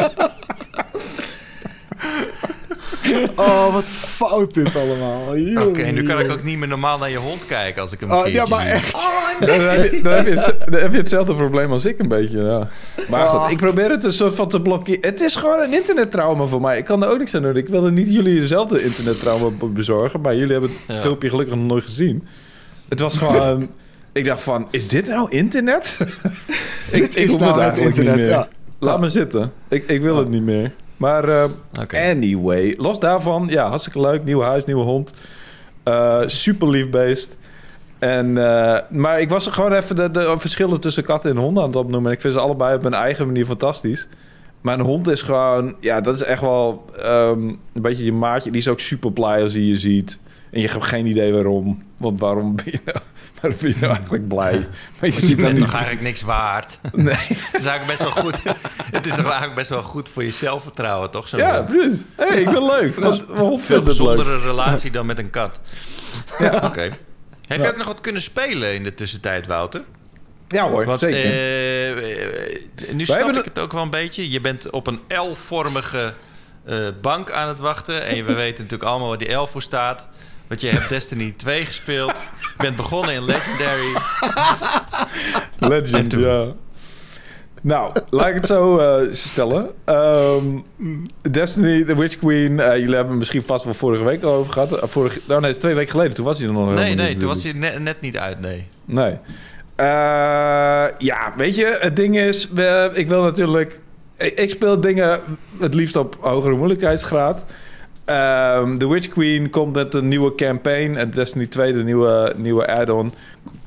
D: Oh, wat fout dit allemaal.
C: Oké, nu kan ik ook niet meer normaal naar je hond kijken als ik hem een
D: Oh, ja, maar
C: zie.
D: echt.
B: Oh,
A: Dan heb, je, dan, heb je het, dan heb je hetzelfde probleem als ik een beetje, ja. Maar goed,
D: Oh.
A: ik probeer het een soort van te blokkeren. Het is gewoon een internettrauma voor mij. Ik kan er ook niks aan doen. Ik wilde niet jullie dezelfde internettrauma be- bezorgen. Maar jullie hebben het
C: Ja.
A: filmpje gelukkig nog nooit gezien. Het was gewoon... ik dacht van, is dit nou internet?
D: Dit is nou het internet,
A: meer.
D: ja.
A: Laat
D: Ja.
A: me zitten. Ik, ik wil het niet meer. Maar eh, anyway, los daarvan, ja, hartstikke leuk. Nieuw huis, nieuwe hond. Eh, super lief beest. En, eh, maar ik was er gewoon even de, de verschillen tussen katten en honden aan het opnoemen. En ik vind ze allebei op hun eigen manier fantastisch. Maar een hond is gewoon, ja, dat is echt wel ehm, een beetje je maatje. Die is ook super blij als hij je ziet. En je hebt geen idee waarom. Want waarom ben je nou, waarom ben je nou eigenlijk blij? Maar je
C: bent toch eigenlijk niks waard?
A: Nee.
C: Het is eigenlijk best wel goed. Het is toch eigenlijk best wel goed voor je zelfvertrouwen, toch? Zo'n
A: Ja, precies. hey, ik ben leuk. Want mijn hond
C: Veel gezondere relatie dan met een kat. Ja, oké. Heb je ook nog wat kunnen spelen in de tussentijd, Wouter?
A: Ja hoor,
C: Want
A: zeker.
C: eh, nu snap ik het ook wel een beetje. Je bent op een L-vormige eh, bank aan het wachten. En we weten natuurlijk allemaal waar die L voor staat. Want je hebt Destiny 2 gespeeld. Bent begonnen in Legendary. En
A: Legend, ja. Nou, laat ik het zo eh, stellen. Ehm, Destiny, The Witch Queen. eh, jullie hebben het misschien vast wel vorige week al over gehad. Uh, vorige, nou nee, twee weken geleden. Toen was hij er nog
C: Nee, nee,
A: niet.
C: toen was hij net, net niet uit, nee.
A: Nee. Ja, weet je, het ding is, ik wil natuurlijk. Ik, ik speel dingen het liefst op hogere moeilijkheidsgraad. Ehm The Witch Queen komt met een nieuwe campaign. En Destiny 2, de nieuwe, nieuwe add-on,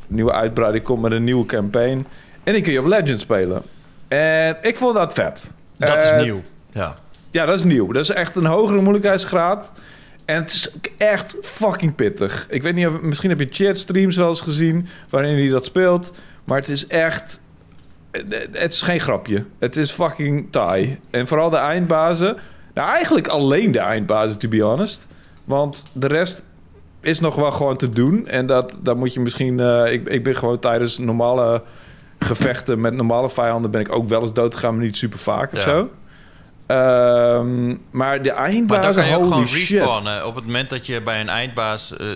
A: nieuwe uitbreiding, komt met een nieuwe campaign. En die kun je op Legend spelen. En ik vond dat vet.
C: Dat
A: Eh,
C: is nieuw. Ja.
A: ja, dat is nieuw. Dat is echt een hogere moeilijkheidsgraad. En het is ook echt fucking pittig. Ik weet niet of... Misschien heb je chatstreams wel eens gezien... waarin hij dat speelt. Maar het is echt... Het is geen grapje. Het is fucking taai. En vooral de eindbazen... Nou, eigenlijk alleen de eindbazen, to be honest. Want de rest is nog wel gewoon te doen. En dat, dat moet je misschien... eh, ik, ik ben gewoon tijdens normale gevechten... met normale vijanden... ben ik ook wel eens doodgegaan, maar niet super vaak of zo. Ehm, maar de
C: Maar
A: eindbazen,
C: dan kan je ook gewoon
A: shit.
C: respawnen. Op het moment dat je bij een eindbaas eh,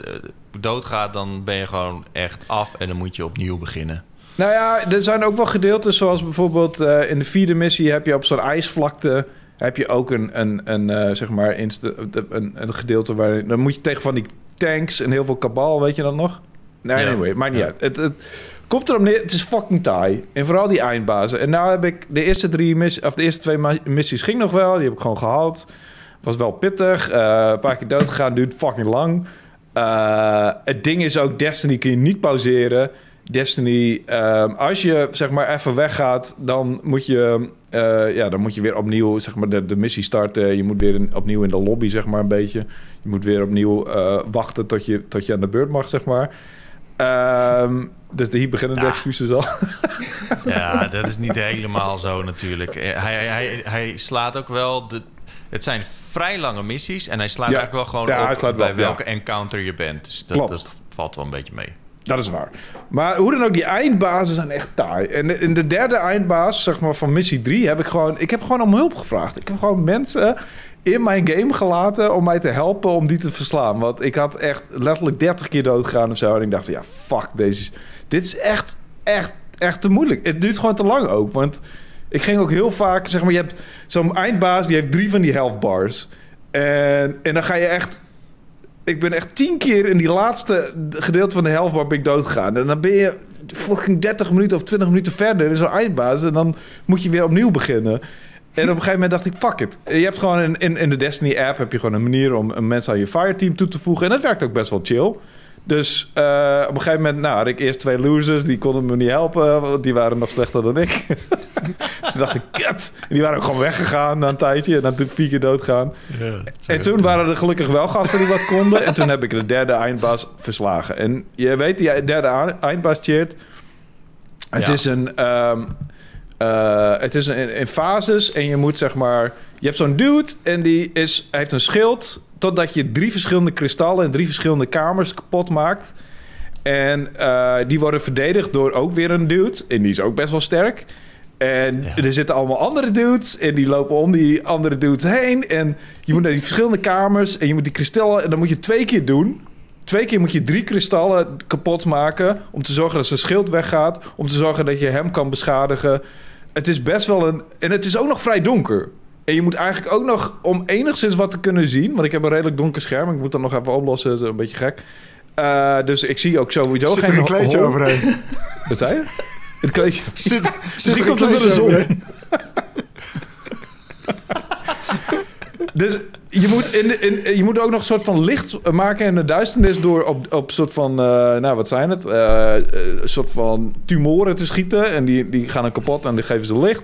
C: doodgaat, dan ben je gewoon echt af en dan moet je opnieuw beginnen.
A: Nou ja, er zijn ook wel gedeeltes zoals bijvoorbeeld eh, in de vierde missie heb je op zo'n ijsvlakte heb je ook een, een, een eh, zeg maar insta- een, een gedeelte waar dan moet je tegen van die tanks en heel veel kabal, weet je dat nog? Nee,
C: Ja.
A: anyway, maakt niet
C: Ja.
A: uit. Het, het komt erop neer, het is fucking taai. En vooral die eindbazen. En nou heb ik de eerste drie missies, of de eerste twee missies ging nog wel, die heb ik gewoon gehaald. Was wel pittig, eh, een paar keer dood gegaan, duurt fucking lang. Eh, het ding is ook, Destiny kun je niet pauzeren. Destiny, ehm, als je zeg maar even weggaat, dan moet je, eh, ja, dan moet je weer opnieuw zeg maar, de, de missie starten. Je moet weer in- opnieuw in de lobby, zeg maar, een beetje. Je moet weer opnieuw eh, wachten tot je, tot je aan de beurt mag, zeg maar. Ehm, dus hier beginnen de
C: Ja.
A: excuses al.
C: Ja, dat is niet helemaal zo natuurlijk. Eh, Hij, hij, hij, slaat ook wel... De, het zijn vrij lange missies en hij slaat
A: Ja.
C: eigenlijk wel gewoon op bij welke encounter je bent. Dus dat, dat valt wel een beetje mee.
A: Dat is waar. Maar hoe dan ook, die eindbazen zijn echt taai. En in de derde eindbaas, zeg maar van missie 3, heb ik gewoon... Ik heb gewoon om hulp gevraagd. Ik heb gewoon mensen in mijn game gelaten om mij te helpen om die te verslaan. Want ik had echt letterlijk 30 keer doodgegaan of zo. En ik dacht, ja, fuck, deze... Dit is echt, echt, echt te moeilijk. Het duurt gewoon te lang ook, want... Ik ging ook heel vaak, zeg maar, je hebt zo'n eindbaas... die heeft drie van die health bars. En, en dan ga je echt ik ben echt tien keer in die laatste gedeelte van de helft waar ik dood gegaan. En dan ben je fucking 30 minuten of 20 minuten verder in zo'n eindbaas. En dan moet je weer opnieuw beginnen. En op een gegeven moment dacht ik, fuck it. Je hebt gewoon in, in, in de Destiny app heb je gewoon een manier om een mensen aan je fireteam toe te voegen. En dat werkt ook best wel chill. Dus eh, op een gegeven moment nou, had ik eerst twee losers. Die konden me niet helpen, want die waren nog slechter dan ik. dus toen dacht ik, kut. En die waren ook gewoon weggegaan na een tijdje. En dan vier keer doodgaan. En toen waren er gelukkig wel gasten die wat konden. En toen heb ik de derde eindbaas verslagen. En je weet, die derde eindbaas, Cheert... Het
C: Ja.
A: is een... ehm, eh, het is een, in fases en je moet zeg maar... Je hebt zo'n dude en die is, hij heeft een schild... totdat je drie verschillende kristallen... en drie verschillende kamers kapot maakt. En eh, die worden verdedigd door ook weer een dude. En die is ook best wel sterk. En
C: Ja.
A: er zitten allemaal andere dudes. En die lopen om die andere dudes heen. En je moet naar die verschillende kamers. En je moet die kristallen. En dan moet je twee keer doen. Twee keer moet je drie kristallen kapot maken. Om te zorgen dat zijn schild weggaat. Om te zorgen dat je hem kan beschadigen. Het is best wel een. En het is ook nog vrij donker. En je moet eigenlijk ook nog, om enigszins wat te kunnen zien. Want ik heb een redelijk donker scherm. Ik moet dat nog even oplossen. Dat is een beetje gek. Eh, dus ik zie ook sowieso
D: Zit
A: geen
D: er een kleedje overheen?
A: Wat zei je? Het kleedje.
D: Zit, zit er een
A: door de
D: kleedje
A: zon. Dus je moet, in, in, je moet ook nog een soort van licht maken in de duisternis... door op, op soort van, eh, nou wat zijn het? Eh, eh, een soort van tumoren te schieten. En die, die gaan dan kapot en die geven ze licht.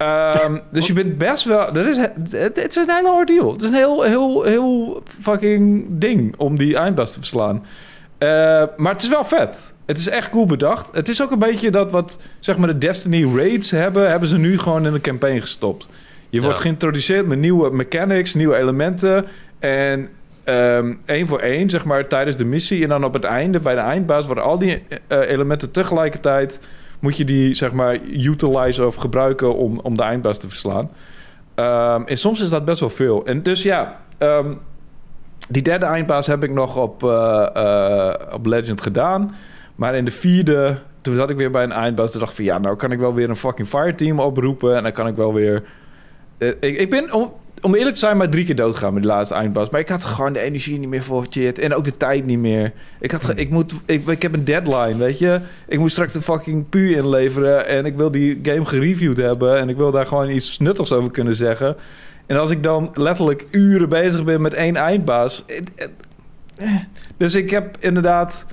A: Ehm, dus je bent best wel... Dat is, het, het is een hele ordeal. Het is een heel, heel, heel fucking ding om die eindbaas te verslaan. Eh, maar het is wel vet. Het is echt cool bedacht. Het is ook een beetje dat wat zeg maar de Destiny raids hebben... hebben ze nu gewoon in de campaign gestopt. Je wordt geïntroduceerd met nieuwe mechanics, nieuwe elementen. En ehm één voor één, zeg maar, tijdens de missie. En dan op het einde, bij de eindbaas, worden al die eh, elementen tegelijkertijd... moet je die, zeg maar, utilizen of gebruiken om, om de eindbaas te verslaan. Ehm, en soms is dat best wel veel. En dus ja, ehm, die derde eindbaas heb ik nog op, eh, eh, op Legend gedaan. Maar in de vierde, toen zat ik weer bij een eindbaas. Toen dacht ik van ja, nou kan ik wel weer een fucking fireteam oproepen. En dan kan ik wel weer... Eh, ik, ik ben, om eerlijk te zijn, maar drie keer doodgegaan met die laatste eindbaas. Maar ik had gewoon de energie niet meer voor shit. En ook de tijd niet meer. Ik, had, ik, moet, ik, ik heb een deadline, weet je. Ik moet straks de fucking pu inleveren. En ik wil die game gereviewd hebben. En ik wil daar gewoon iets nuttigs over kunnen zeggen. En als ik dan letterlijk uren bezig ben met één eindbaas. eh. Dus ik heb inderdaad.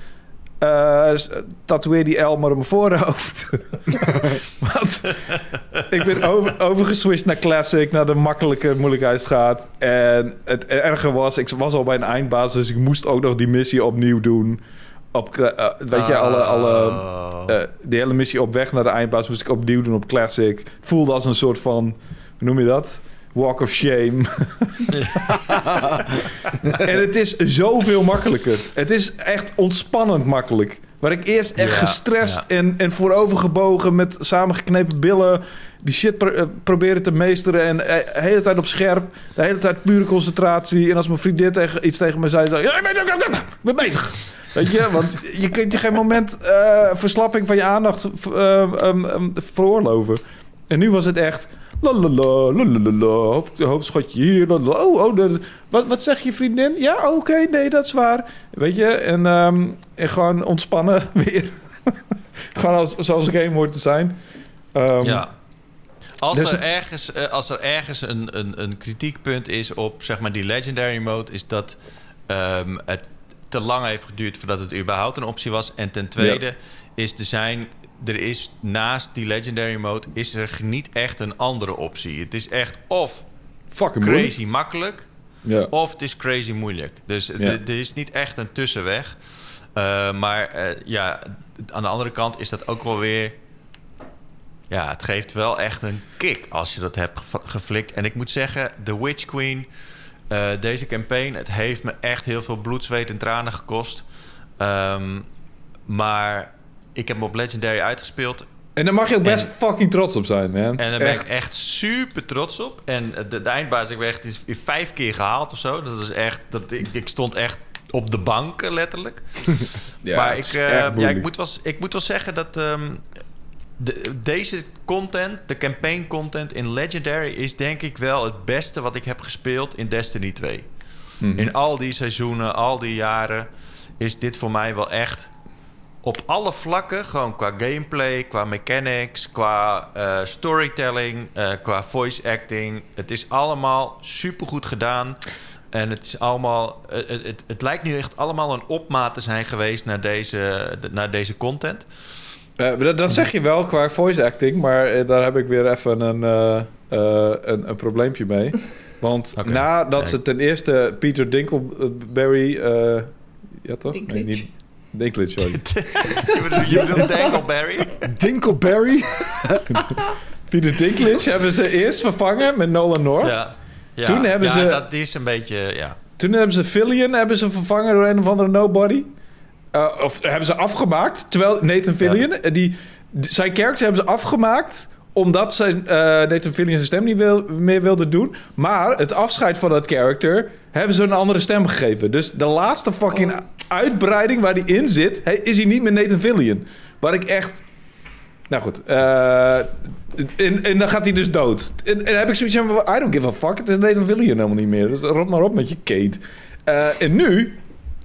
A: Tatoeëer die L maar op mijn voorhoofd. Want ik ben over, overgeswitcht naar Classic, naar de makkelijke moeilijkheidsgraad. En het erge was, ik was al bij een eindbaas, dus ik moest ook nog die missie opnieuw doen. Op, eh, weet je, alle, alle,
C: Oh.
A: eh, die hele missie op weg naar de eindbaas moest ik opnieuw doen op Classic. Het voelde als een soort van, hoe noem je dat? Walk of shame. en het is zoveel makkelijker. Het is echt ontspannend makkelijk. Waar ik eerst echt
C: Ja,
A: gestrest
C: ja.
A: en, en voorovergebogen met samengeknepen billen die shit pro- eh, proberen te meesteren en eh, de hele tijd op scherp, de hele tijd pure concentratie. En als mijn vriendin tegen, iets tegen me zei, zei ja, ik ben, ik ben bezig. Weet je, want je kunt je geen moment eh, verslapping van je aandacht eh, um, um, veroorloven. En nu was het echt... Lalala, lalala, hoofd, hoofdschotje hier. lalala. Oh, oh de, wat, wat zeg je vriendin? Ja, oké, nee, dat is waar. Weet je, en, ehm, en gewoon ontspannen weer. gewoon als, zoals een game hoort te zijn. Ehm,
C: ja. Als
A: dus
C: er ergens, eh, als er ergens een, een, een kritiekpunt is op zeg maar, die legendary mode, is dat ehm, het te lang heeft geduurd voordat het überhaupt een optie was. En ten tweede is er zijn. Er is naast die legendary mode is er niet echt een andere optie. Het is echt of
A: Fucking moeilijk.
C: crazy makkelijk
A: Ja.
C: of het is crazy moeilijk. Dus
A: Ja.
C: er is niet echt een tussenweg. Eh, maar eh, ja, aan de andere kant is dat ook wel weer... Ja, het geeft wel echt een kick als je dat hebt geflikt. En ik moet zeggen, The Witch Queen, eh, deze campaign... het heeft me echt heel veel bloed, zweet en tranen gekost. Ehm, maar ik heb hem op Legendary uitgespeeld.
A: En daar mag je ook best
C: En-
A: fucking trots op zijn, man.
C: En daar ben ik echt super trots op. En de, de eindbaas, ik ben echt is vijf keer gehaald of zo. Dat was echt, dat, ik, ik stond echt op de bank, letterlijk.
A: Ja,
C: maar ik,
A: is
C: eh, ja, ik, moet wel, ik moet wel zeggen dat ehm, de, deze content, de campaign content in Legendary... is denk ik wel het beste wat ik heb gespeeld in Destiny 2.
A: Mhm.
C: In al die seizoenen, al die jaren... is dit voor mij wel echt op alle vlakken... gewoon qua gameplay, qua mechanics, qua eh, storytelling... eh, qua voice acting. Het is allemaal supergoed gedaan... En het is allemaal. eh, Het, het, het lijkt nu echt allemaal een opmaat te zijn geweest naar deze, naar deze content.
A: Eh, dat, dat zeg je wel qua voice acting, maar daar heb ik weer even een, eh, eh, een, een probleempje mee. Want nadat
C: Nee.
A: ze ten eerste Peter Dinkelberry... eh ja toch?
B: Dinklage.
A: niet Dinklage, sorry.
C: je bedoelt?
D: Dinkleberry.
A: Peter Dinklage hebben ze eerst vervangen met Nolan North.
C: Ja. ja.
A: Toen hebben
C: ja,
A: ze-
C: dat is een beetje. Ja.
A: Toen hebben ze Fillion hebben ze vervangen door een of andere nobody. Eh, of hebben ze afgemaakt. Terwijl Nathan Fillion, eh, die, die- zijn character hebben ze afgemaakt omdat zijn, eh, Nathan Fillion zijn stem niet wil, meer wilde doen. Maar het afscheid van dat character hebben ze een andere stem gegeven. Dus de laatste fucking
B: Oh.
A: uitbreiding waar hij in zit, hij- is hij niet meer Nathan Fillion. Waar ik echt... Nou goed. eh, en, en dan gaat hij dus dood. En, en dan heb ik zoiets van... I don't give a fuck. Het is Nathan Fillion helemaal niet meer. Dus rot maar op met je Kate. Eh, en nu...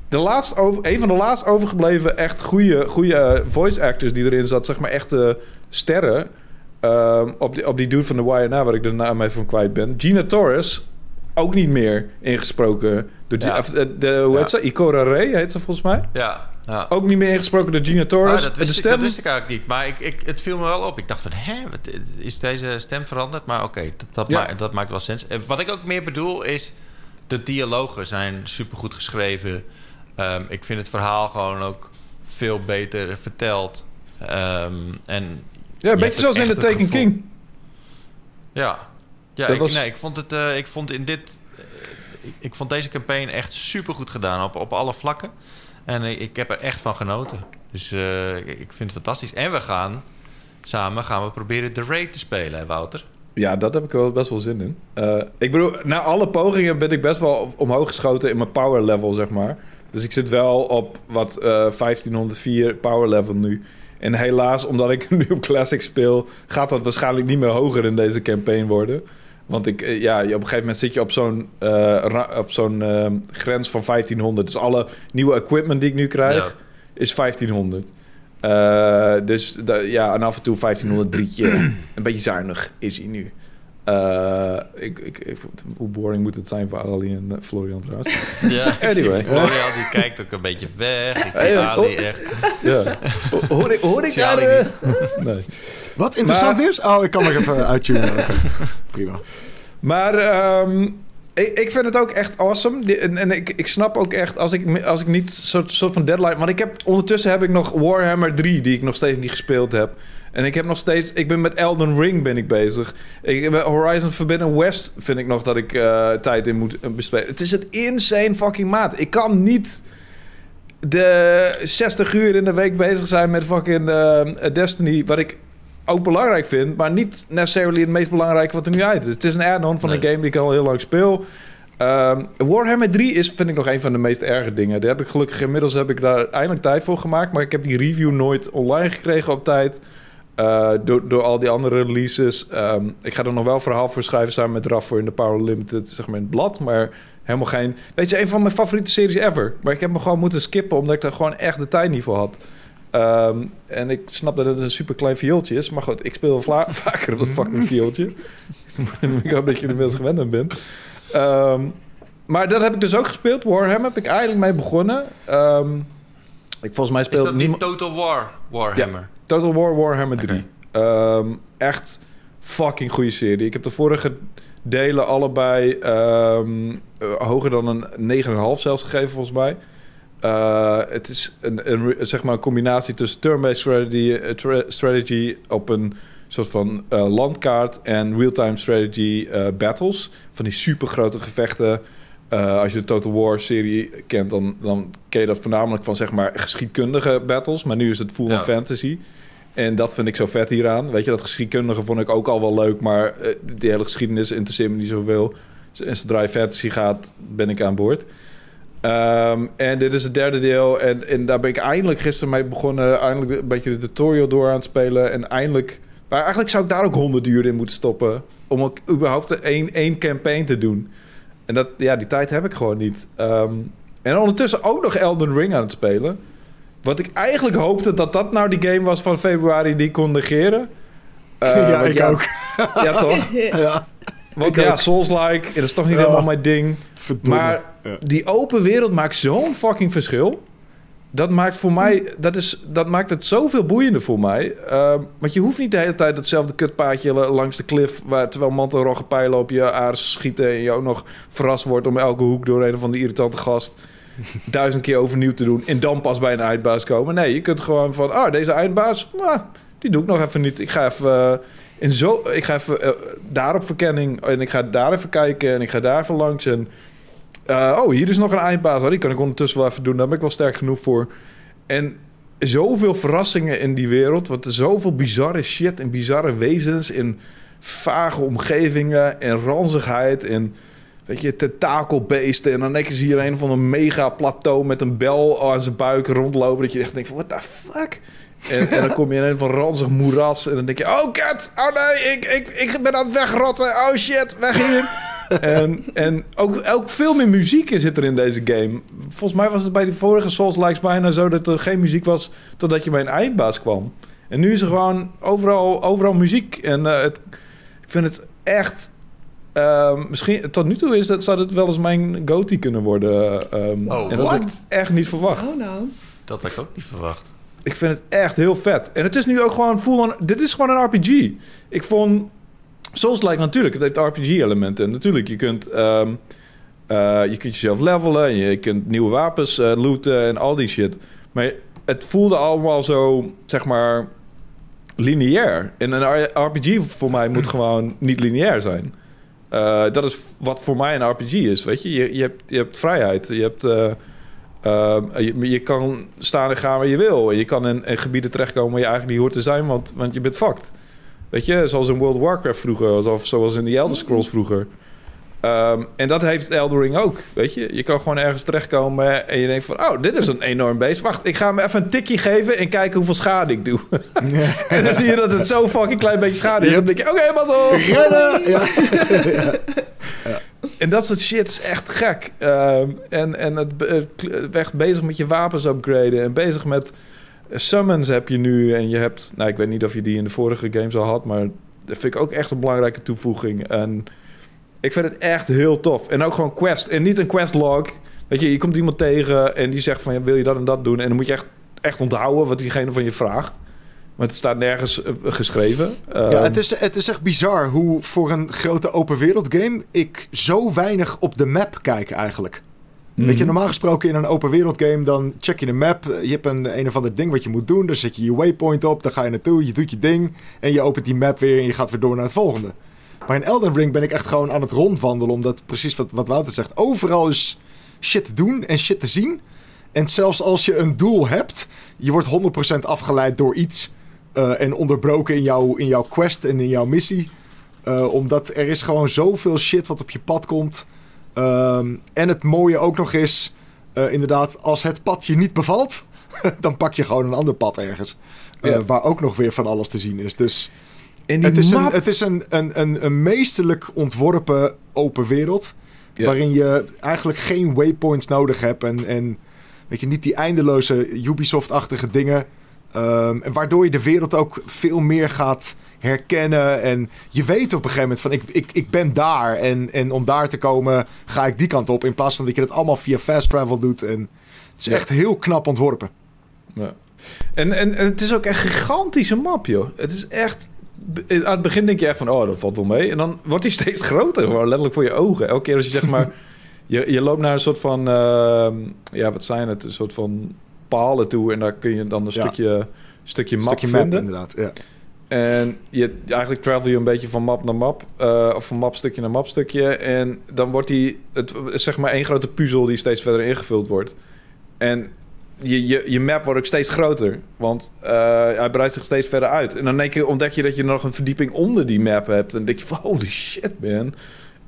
A: De laatst over, een van de laatst overgebleven echt goede, goede voice actors die erin zat. Zeg maar echte sterren. Ehm, op, die, op die dude van de YNA, waar ik de naam even van kwijt ben. Gina Torres. Ook niet meer ingesproken. Door
C: Ja.
A: eh, de, hoe heet ze? Ikora Ray heet ze volgens mij.
C: Ja. ja.
A: Ook niet meer ingesproken door Gina Torres.
C: Ah, dat,
A: de
C: wist ik,
A: stem,
C: dat wist ik eigenlijk niet. Maar ik, ik, het viel me wel op. Ik dacht van, hè, is deze stem veranderd? Maar oké, dat, dat,
A: Ja.
C: maakt, dat maakt wel sens. En wat ik ook meer bedoel is... de dialogen zijn supergoed geschreven. Ehm, ik vind het verhaal gewoon ook veel beter verteld. Ehm, en
A: Ja, een
C: Je
A: beetje zoals in de Taken. King.
C: Ja, ja ik,
A: was-
C: nee, ik vond het. eh, ik vond in dit. eh, ik, ik vond deze campaign echt super goed gedaan op, op alle vlakken. En ik, ik heb er echt van genoten. Dus eh, ik ik vind het fantastisch. En we gaan samen gaan we proberen de raid te spelen, hè, Wouter?
A: Ja, dat heb ik wel best wel zin in. Ik bedoel, na alle pogingen ben ik best wel omhoog geschoten in mijn power level, zeg maar. Dus ik zit wel op wat eh 1504 power level nu. En helaas, omdat ik nu op Classic speel, gaat dat waarschijnlijk niet meer hoger in deze campaign worden. Want ik, eh, ja, op een gegeven moment zit je op zo'n eh, ra- op zo'n eh, grens van 1500. Dus alle nieuwe equipment die ik nu krijg,
C: Ja.
A: is 1500. Eh, dus ja, en af en toe 1503. een beetje zuinig is hij nu. Eh, ik, ik, ik- hoe boring moet het zijn voor Ali en eh, Florian trouwens?
C: Ja, ik
A: Anyway.
C: zie Florian, die kijkt ook een beetje weg. Ik zie
A: Hey,
C: Ali
A: oh.
C: echt...
A: ja. Hoor ik, hoor ik daar... Eh, nee.
D: Wat interessant
A: Maar-
D: nieuws? Oh, ik kan nog even uittunen. Oké. Prima.
A: Maar ehm, ik, ik vind het ook echt awesome. En, en ik, ik snap ook echt, als ik, als ik niet soort, soort van deadline... Want ik heb, ondertussen heb ik nog Warhammer 3, die ik nog steeds niet gespeeld heb. En ik heb nog steeds... Ik ben met Elden Ring ben ik bezig. Ik, Horizon Forbidden West vind ik nog dat ik eh, tijd in moet eh, besteden. Het is een insane fucking maat. Ik kan niet de 60 uur in de week bezig zijn met fucking eh, Destiny... Wat ik ook belangrijk vind, maar niet necessarily het meest belangrijke wat er nu uit is. Het is een add-on van
C: Nee.
A: een game die ik al heel lang speel. Ehm, Warhammer 3 is, vind ik, nog een van de meest erge dingen. Daar heb ik gelukkig inmiddels heb ik daar eindelijk tijd voor gemaakt. Maar ik heb die review nooit online gekregen op tijd. Eh, door, door al die andere releases. Ehm, ik ga er nog wel verhaal voor schrijven samen met Raf voor in de Power Limited, zeg maar in het blad. Maar helemaal geen... Weet je, een van mijn favoriete series ever. Maar ik heb me gewoon moeten skippen, omdat ik daar gewoon echt de tijd niet voor had. Ehm, en ik snap dat het een super klein viooltje is. Maar goed, ik speel vla- vaker op dat fucking viooltje. ik hoop dat je er inmiddels gewend aan bent. Ehm, maar dat heb ik dus ook gespeeld. Warhammer heb ik eigenlijk mee begonnen. Ik volgens mij
C: Is
A: speelde
C: dat
A: niemand...
C: Total War Warhammer?
A: Total War Warhammer 3.
C: Oké.
A: Ehm, echt fucking goede serie. Ik heb de vorige delen allebei ehm, eh, hoger dan een 9,5 zelfs gegeven volgens mij. Eh, het is een, een, zeg maar een combinatie tussen turn-based strategy, eh, tra- strategy op een soort van landkaart en real-time strategy battles. Van die super grote gevechten. Als je de Total War serie kent, dan, dan ken je dat voornamelijk van zeg maar geschiedkundige battles. Maar nu is het full
C: Ja.
A: fantasy. En dat vind ik zo vet hieraan. Weet je, dat geschiedkundige vond ik ook al wel leuk. Maar eh, die hele geschiedenis interesseert me niet zoveel. En zodra je fantasy gaat, ben ik aan boord. Ehm, en dit is het derde deel. En, daar ben ik eindelijk gisteren mee begonnen. Eindelijk een beetje de tutorial door aan het spelen. En eindelijk... Maar eigenlijk zou ik daar ook honderd uur in moeten stoppen. Om ook überhaupt één, één campaign te doen. En dat, ja, die tijd heb ik gewoon niet. Ehm, en ondertussen ook nog Elden Ring aan het spelen. Wat ik eigenlijk hoopte dat dat nou die game was van februari die ik kon negeren. Eh,
D: ja, ik ook.
A: Ja, toch?
D: Ja,
A: Want
D: Ik
A: ja. Souls-like, dat is toch niet
D: Ja.
A: helemaal mijn ding.
D: verdomme.
A: Maar
D: Ja.
A: die open wereld maakt zo'n fucking verschil. Dat maakt voor mij, dat, is, dat maakt het zoveel boeiender voor mij. Ehm, want je hoeft niet de hele tijd hetzelfde kutpaadje la- langs de klif... Waar, terwijl mantelroggen pijlen op je aars schieten... en je ook nog verrast wordt om elke hoek door een of andere irritante gast... duizend keer overnieuw te doen... en dan pas bij een eindbaas komen. Nee, je kunt gewoon van... ah, deze eindbaas, nou, die doe ik nog even niet. Ik ga even... in zo, ik ga even eh, daar op verkenning... en ik ga daar even kijken... en ik ga daar even langs... en eh, oh, hier is nog een eindbaas. Oh, die kan ik ondertussen wel even doen. Daar ben ik wel sterk genoeg voor. En zoveel verrassingen in die wereld. Want er zoveel bizarre shit en bizarre wezens. In vage omgevingen en ranzigheid. En weet je, tentakelbeesten. En dan je hier een van een mega plateau met een bel aan zijn buik rondlopen. Dat je echt denkt van, what the fuck? En, en dan kom je in een van ranzig moeras. En dan denk je, oh kat, oh nee, ik, ik, ik ben aan het wegrotten. Oh shit, weg hier. en en ook, ook veel meer muziek zit er in deze game. Volgens mij was het bij de vorige Souls Likes bijna zo dat er geen muziek was totdat je bij een eindbaas kwam. En nu is er gewoon overal, overal muziek. En eh, het, ik vind het echt. Ehm, misschien tot nu toe is dat, zou het wel eens mijn goatee kunnen worden. ehm,
C: Oh,
A: en dat had ik echt niet verwacht.
B: Oh nou.
C: Dat had ik ook niet verwacht.
A: Ik vind het echt heel vet. En het is nu ook gewoon full on... Dit is gewoon een RPG. Ik vond... Souls like natuurlijk. Het heeft RPG-elementen. Natuurlijk, je kunt... ehm, eh, je kunt jezelf levelen. En je kunt nieuwe wapens eh, looten en al die shit. Maar het voelde allemaal zo, zeg maar... Lineair. En een RPG voor mij moet gewoon niet lineair zijn. Eh, dat is wat voor mij een RPG is, weet je. Je, je, hebt, je hebt vrijheid. Je hebt... eh, Ehm, je, kan staan en gaan waar je wil. Je kan in, in gebieden terechtkomen waar je eigenlijk niet hoort te zijn, want, want je bent fucked. Weet je, zoals in World of Warcraft vroeger, of zoals in The Elder Scrolls vroeger. Ehm, en dat heeft Elden Ring ook, weet je. Je kan gewoon ergens terechtkomen en je denkt van... oh, dit is een enorm beest. Wacht, ik ga hem even een tikje geven en kijken hoeveel schade ik doe. en dan zie je dat het zo fucking klein beetje schade is.
D: Yep.
A: Dan denk je, oké, okay, op.
D: Rennen! Ja.
A: En dat soort shit is echt gek. Ehm, en en het echt bezig met je wapens upgraden. En bezig met summons heb je nu. En je hebt... Nou, ik weet niet of je die in de vorige games al had... maar dat vind ik ook echt een belangrijke toevoeging. En... Ik vind het echt heel tof. En ook gewoon quest. En niet een quest log. Weet je, je komt iemand tegen en die zegt van... Ja, wil je dat en dat doen? En dan moet je echt, echt onthouden wat diegene van je vraagt. Want het staat nergens uh, geschreven.
D: Ja, um, het, is, het is echt bizar hoe voor een grote open wereld game... ik zo weinig op de map kijk eigenlijk. Mm. Weet je, normaal gesproken in een open wereld game... dan check je de map. Je hebt een, een of ander ding wat je moet doen. Dan zet je je waypoint op. Dan ga je naartoe. Je doet je ding. En je opent die map weer en je gaat weer door naar het volgende. Maar in Elden Ring ben ik echt gewoon aan het rondwandelen. Omdat precies wat, wat Wouter zegt. Overal is shit te doen en shit te zien. En zelfs als je een doel hebt. Je wordt 100% afgeleid door iets. Uh, en onderbroken in, jou, in jouw quest en in jouw missie. Uh, omdat er is gewoon zoveel shit wat op je pad komt. Um, en het mooie ook nog is. Uh, inderdaad, als het pad je niet bevalt. dan pak je gewoon een ander pad ergens. Ja. Waar ook nog weer van alles te zien is. Dus het is, map... een, het is een, een, een, een meesterlijk ontworpen open wereld. Ja. Waarin je eigenlijk geen waypoints nodig hebt. En, en weet je, niet die eindeloze Ubisoft-achtige dingen. Um, en waardoor je de wereld ook veel meer gaat herkennen. En je weet op een gegeven moment van ik, ik, ik ben daar. En, en om daar te komen ga ik die kant op. In plaats van dat je dat allemaal via fast travel doet. En het is ja. echt heel knap ontworpen.
A: Ja. En, en, en het is ook een gigantische map, joh. Het is echt aan het begin denk je echt van, oh, dat valt wel mee. En dan wordt hij steeds groter, gewoon letterlijk voor je ogen. Elke keer als je zeg maar, je, je loopt naar een soort van, uh, ja, wat zijn het? Een soort van palen toe en daar kun je dan een ja. stukje, stukje map
D: stukje
A: vinden.
D: Map, inderdaad, ja.
A: En je, eigenlijk travel je een beetje van map naar map. Uh, of van mapstukje naar mapstukje. En dan wordt die... Het zeg maar één grote puzzel die steeds verder ingevuld wordt. En je, je, je map wordt ook steeds groter. Want uh, hij breidt zich steeds verder uit. En dan denk je, ontdek je dat je nog een verdieping onder die map hebt. En dan denk je van, holy shit, man.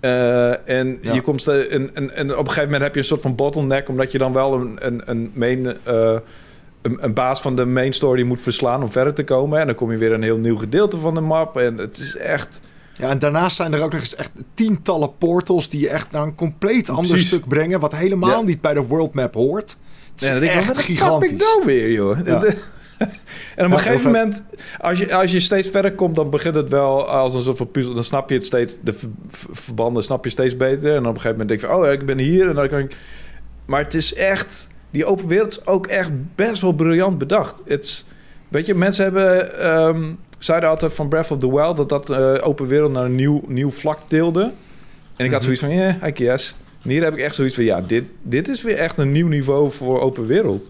A: Uh, en, ja. je komt, en, en, en op een gegeven moment heb je een soort van bottleneck... omdat je dan wel een, een, een main... Uh, een, een, baas van de main story moet verslaan om verder te komen. En dan kom je weer een heel nieuw gedeelte van de map. En het is echt...
D: Ja, en daarnaast zijn er ook nog eens echt tientallen portals... die je echt naar een compleet ander stuk brengen... wat helemaal ja. niet bij de world map hoort. Is
A: denk
D: echt
A: ik,
D: gigantisch.
A: ik nou weer, joh? Ja. en op een gegeven moment, als je, als je steeds verder komt, dan begint het wel als een soort van puzzel. Dan snap je het steeds, de verbanden snap je steeds beter. En op een gegeven moment denk je van, oh, ik ben hier en dan kan ik... Maar het is echt, die open wereld is ook echt best wel briljant bedacht. It's, weet je, mensen hebben, um, zeiden altijd van Breath of the Wild dat dat uh, open wereld naar een nieuw, nieuw vlak deelde. En ik had zoiets van, ja, yeah, I guess. En hier heb ik echt zoiets van, ja, dit, dit is weer echt een nieuw niveau voor open wereld.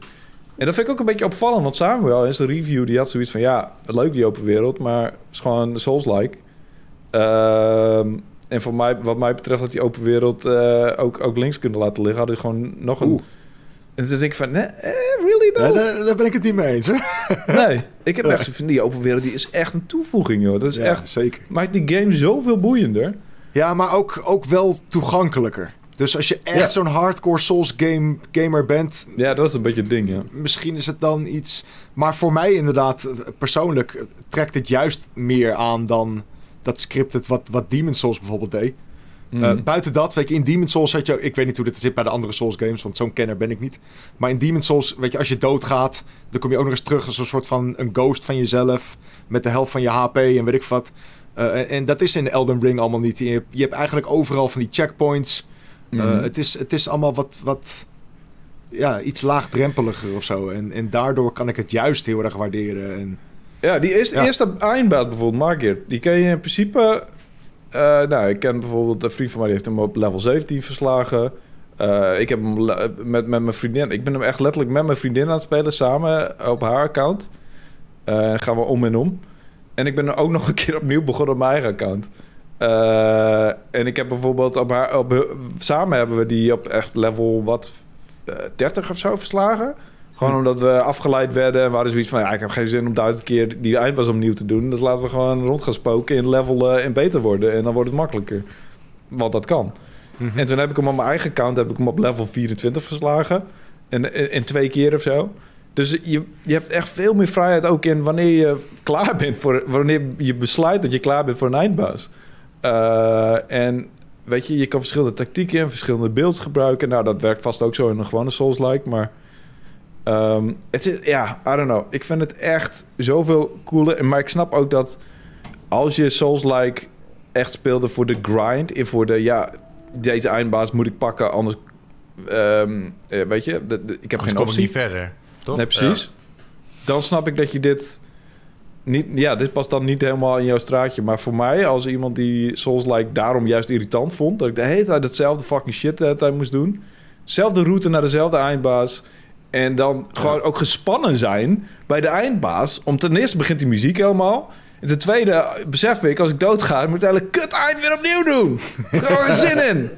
A: En dat vind ik ook een beetje opvallend, want Samuel in zijn review, die had zoiets van, ja, leuk die open wereld, maar het is gewoon Souls-like. Um, en voor mij, wat mij betreft had die open wereld uh, ook, ook links kunnen laten liggen. Had hij gewoon nog een... Oeh. En toen denk ik van, nee, eh, really
D: no? Ja, daar, daar, ben ik het niet mee eens, hoor.
A: Nee, ik heb echt van, die open wereld, die is echt een toevoeging, joh. Dat is
D: ja,
A: echt...
D: zeker.
A: Maakt die game zoveel boeiender.
D: Ja, maar ook, ook wel toegankelijker. Dus als je echt ja. zo'n hardcore Souls game, gamer bent...
A: Ja, dat is een beetje het ding, ja.
D: Misschien is het dan iets... Maar voor mij inderdaad, persoonlijk, trekt het juist meer aan dan dat scripted wat, wat Demon's Souls bijvoorbeeld deed. Mm. Uh, buiten dat, weet je, in Demon's Souls had je... Ik weet niet hoe dit zit bij de andere Souls games, want zo'n kenner ben ik niet. Maar in Demon's Souls, weet je, als je doodgaat... dan kom je ook nog eens terug als een soort van een ghost van jezelf... met de helft van je HP en weet ik wat. Uh, en, en, dat is in Elden Ring allemaal niet. Je hebt, je hebt eigenlijk overal van die checkpoints... Mm. Uh, het, is, het is allemaal wat, wat ja, iets laagdrempeliger of zo. En, en daardoor kan ik het juist heel erg waarderen. En,
A: ja, die eerste, ja. eerste Eindbaat bijvoorbeeld, Margaret, die ken je in principe... Uh, nou, ik ken bijvoorbeeld een vriend van mij, die heeft hem op level 17 verslagen. Uh, ik heb hem met, met mijn vriendin... Ik ben hem echt letterlijk met mijn vriendin aan het spelen, samen op haar account. Gaan we om en om. En ik ben er ook nog een keer opnieuw begonnen op mijn eigen account. Uh, en ik heb bijvoorbeeld op haar, op, samen hebben we die op echt level wat uh, 30 of zo verslagen. Gewoon omdat we afgeleid werden en waren zoiets van... ja, ik heb geen zin om duizend keer die eindbaas opnieuw te doen. Dus laten we gewoon rond gaan spoken in levelen en beter worden. En dan wordt het makkelijker. Want dat kan.
D: Mhm.
A: En toen heb ik hem op mijn eigen account heb ik hem op level 24 verslagen. En in, in twee keer of zo. Dus je, je hebt echt veel meer vrijheid ook in wanneer je klaar bent voor... wanneer je besluit dat je klaar bent voor een eindbaas. Eh, en weet je, je kan verschillende tactieken en verschillende beelds gebruiken. Nou, dat werkt vast ook zo in een gewone Souls-like, maar... ehm, het is, ja, I don't know. Ik vind het echt zoveel cooler. Maar ik snap ook dat als je Souls-like echt speelde voor de grind... en voor de, ja, deze eindbaas moet ik pakken, anders... ehm, eh, weet je, de- de- ik heb
C: Anders
A: geen
C: kom ik
A: optie.
C: niet verder. Toch?
A: Nee, precies. Dan snap ik dat je dit niet... Ja, dit past dan niet helemaal in jouw straatje. Maar voor mij, als iemand die Souls-like daarom juist irritant vond... dat ik de hele tijd hetzelfde fucking shit de hele tijd moest doen... zelfde route naar dezelfde eindbaas... en dan gewoon ook gespannen zijn bij de eindbaas... om ten eerste begint die muziek helemaal... En ten tweede besef ik, als ik doodga... moet ik hele kut eind weer opnieuw doen. Ik heb er geen zin in.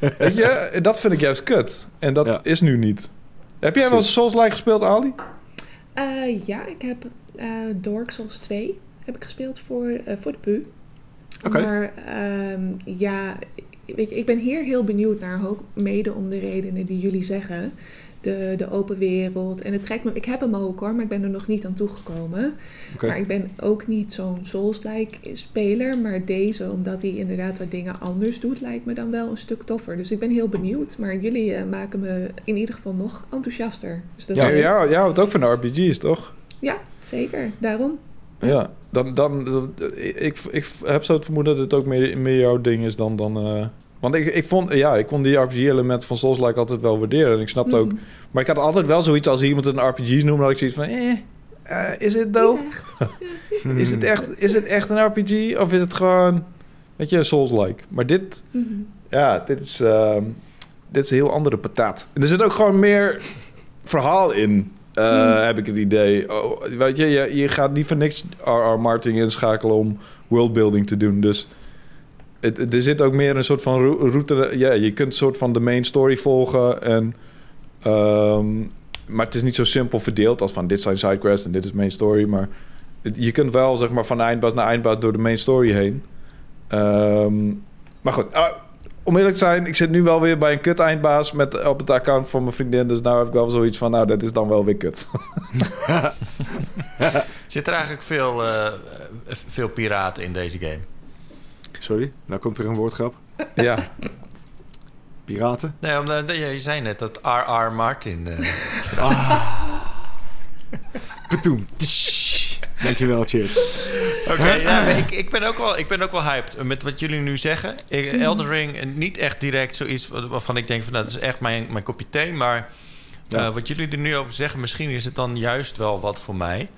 A: Weet je, dat vind ik juist kut. En dat
D: Ja.
A: is nu niet. Heb jij wel Souls-like gespeeld, Ali?
B: Eh, ja, ik heb eh Dark Souls 2 heb ik gespeeld voor, eh, voor de pu.
D: Oké.
B: Maar ehm, ja, weet je, ik ben hier heel benieuwd naar, ook mede om de redenen die jullie zeggen. De, de open wereld. En het trekt me, ik heb hem ook hoor, maar ik ben er nog niet aan toegekomen. Maar ik ben ook niet zo'n Souls-like speler. Maar deze, omdat hij inderdaad wat dingen anders doet, lijkt me dan wel een stuk toffer. Dus ik ben heel benieuwd. Maar jullie eh, maken me in ieder geval nog enthousiaster. Dus dat
A: Ja, ja, ja, houdt ook van RPG's, toch?
B: ja, zeker. Daarom.
A: Ja, dan, dan, ik, ik heb zo het vermoeden dat het ook meer, meer jouw ding is dan... dan eh, want ik, ik vond, ja, ik kon die RPG-elementen van Souls-like altijd wel waarderen. En ik snapte ook...
B: Mhm.
A: Maar ik had altijd wel zoiets als iemand een RPG noemde, dat ik zoiets van... Eh, eh, is het
B: echt.
A: Is het, echt, is het echt een RPG? Of is het gewoon, weet je, Souls-like? Maar dit,
B: Mhm.
A: ja, dit is, ehm, dit is een heel andere patat. En er zit ook gewoon meer verhaal in, eh,
B: Hmm.
A: heb ik het idee. Oh, weet je, je, je gaat niet voor niks R.R. Martin inschakelen om worldbuilding te doen. Dus het, het- er zit ook meer een soort van rou- route. Ja, je kunt een soort van de main story volgen. En, ehm, maar het is niet zo simpel verdeeld als van dit zijn sidequests en dit is main story. Maar het- je kunt wel zeg maar van eindbaas naar eindbaas door de main story heen. Ehm, maar goed, ah, om eerlijk te zijn, ik zit nu wel weer bij een kut eindbaas met, op het account van mijn vriendin. Dus nou heb ik wel zoiets van, nou, dat is dan wel weer kut.
C: Zit er eigenlijk veel, eh, eh, veel piraten in deze game?
D: Sorry, nou komt er een woordgrap.
A: ja,
D: Piraten.
C: Nee, omdat je, je zei net dat R.R. Martin... eh,
D: Ah. Dankjewel, cheers.
C: Oké, ja, maar ik, ik, ben ook wel, ik ben ook wel hyped met wat jullie nu zeggen. Ik, Elden Ring, eh, niet echt direct zoiets waarvan ik denk van... Nou, dat is echt mijn, mijn kopje thee. Maar
D: Ja.
C: eh, wat jullie er nu over zeggen... misschien is het dan juist wel wat voor mij.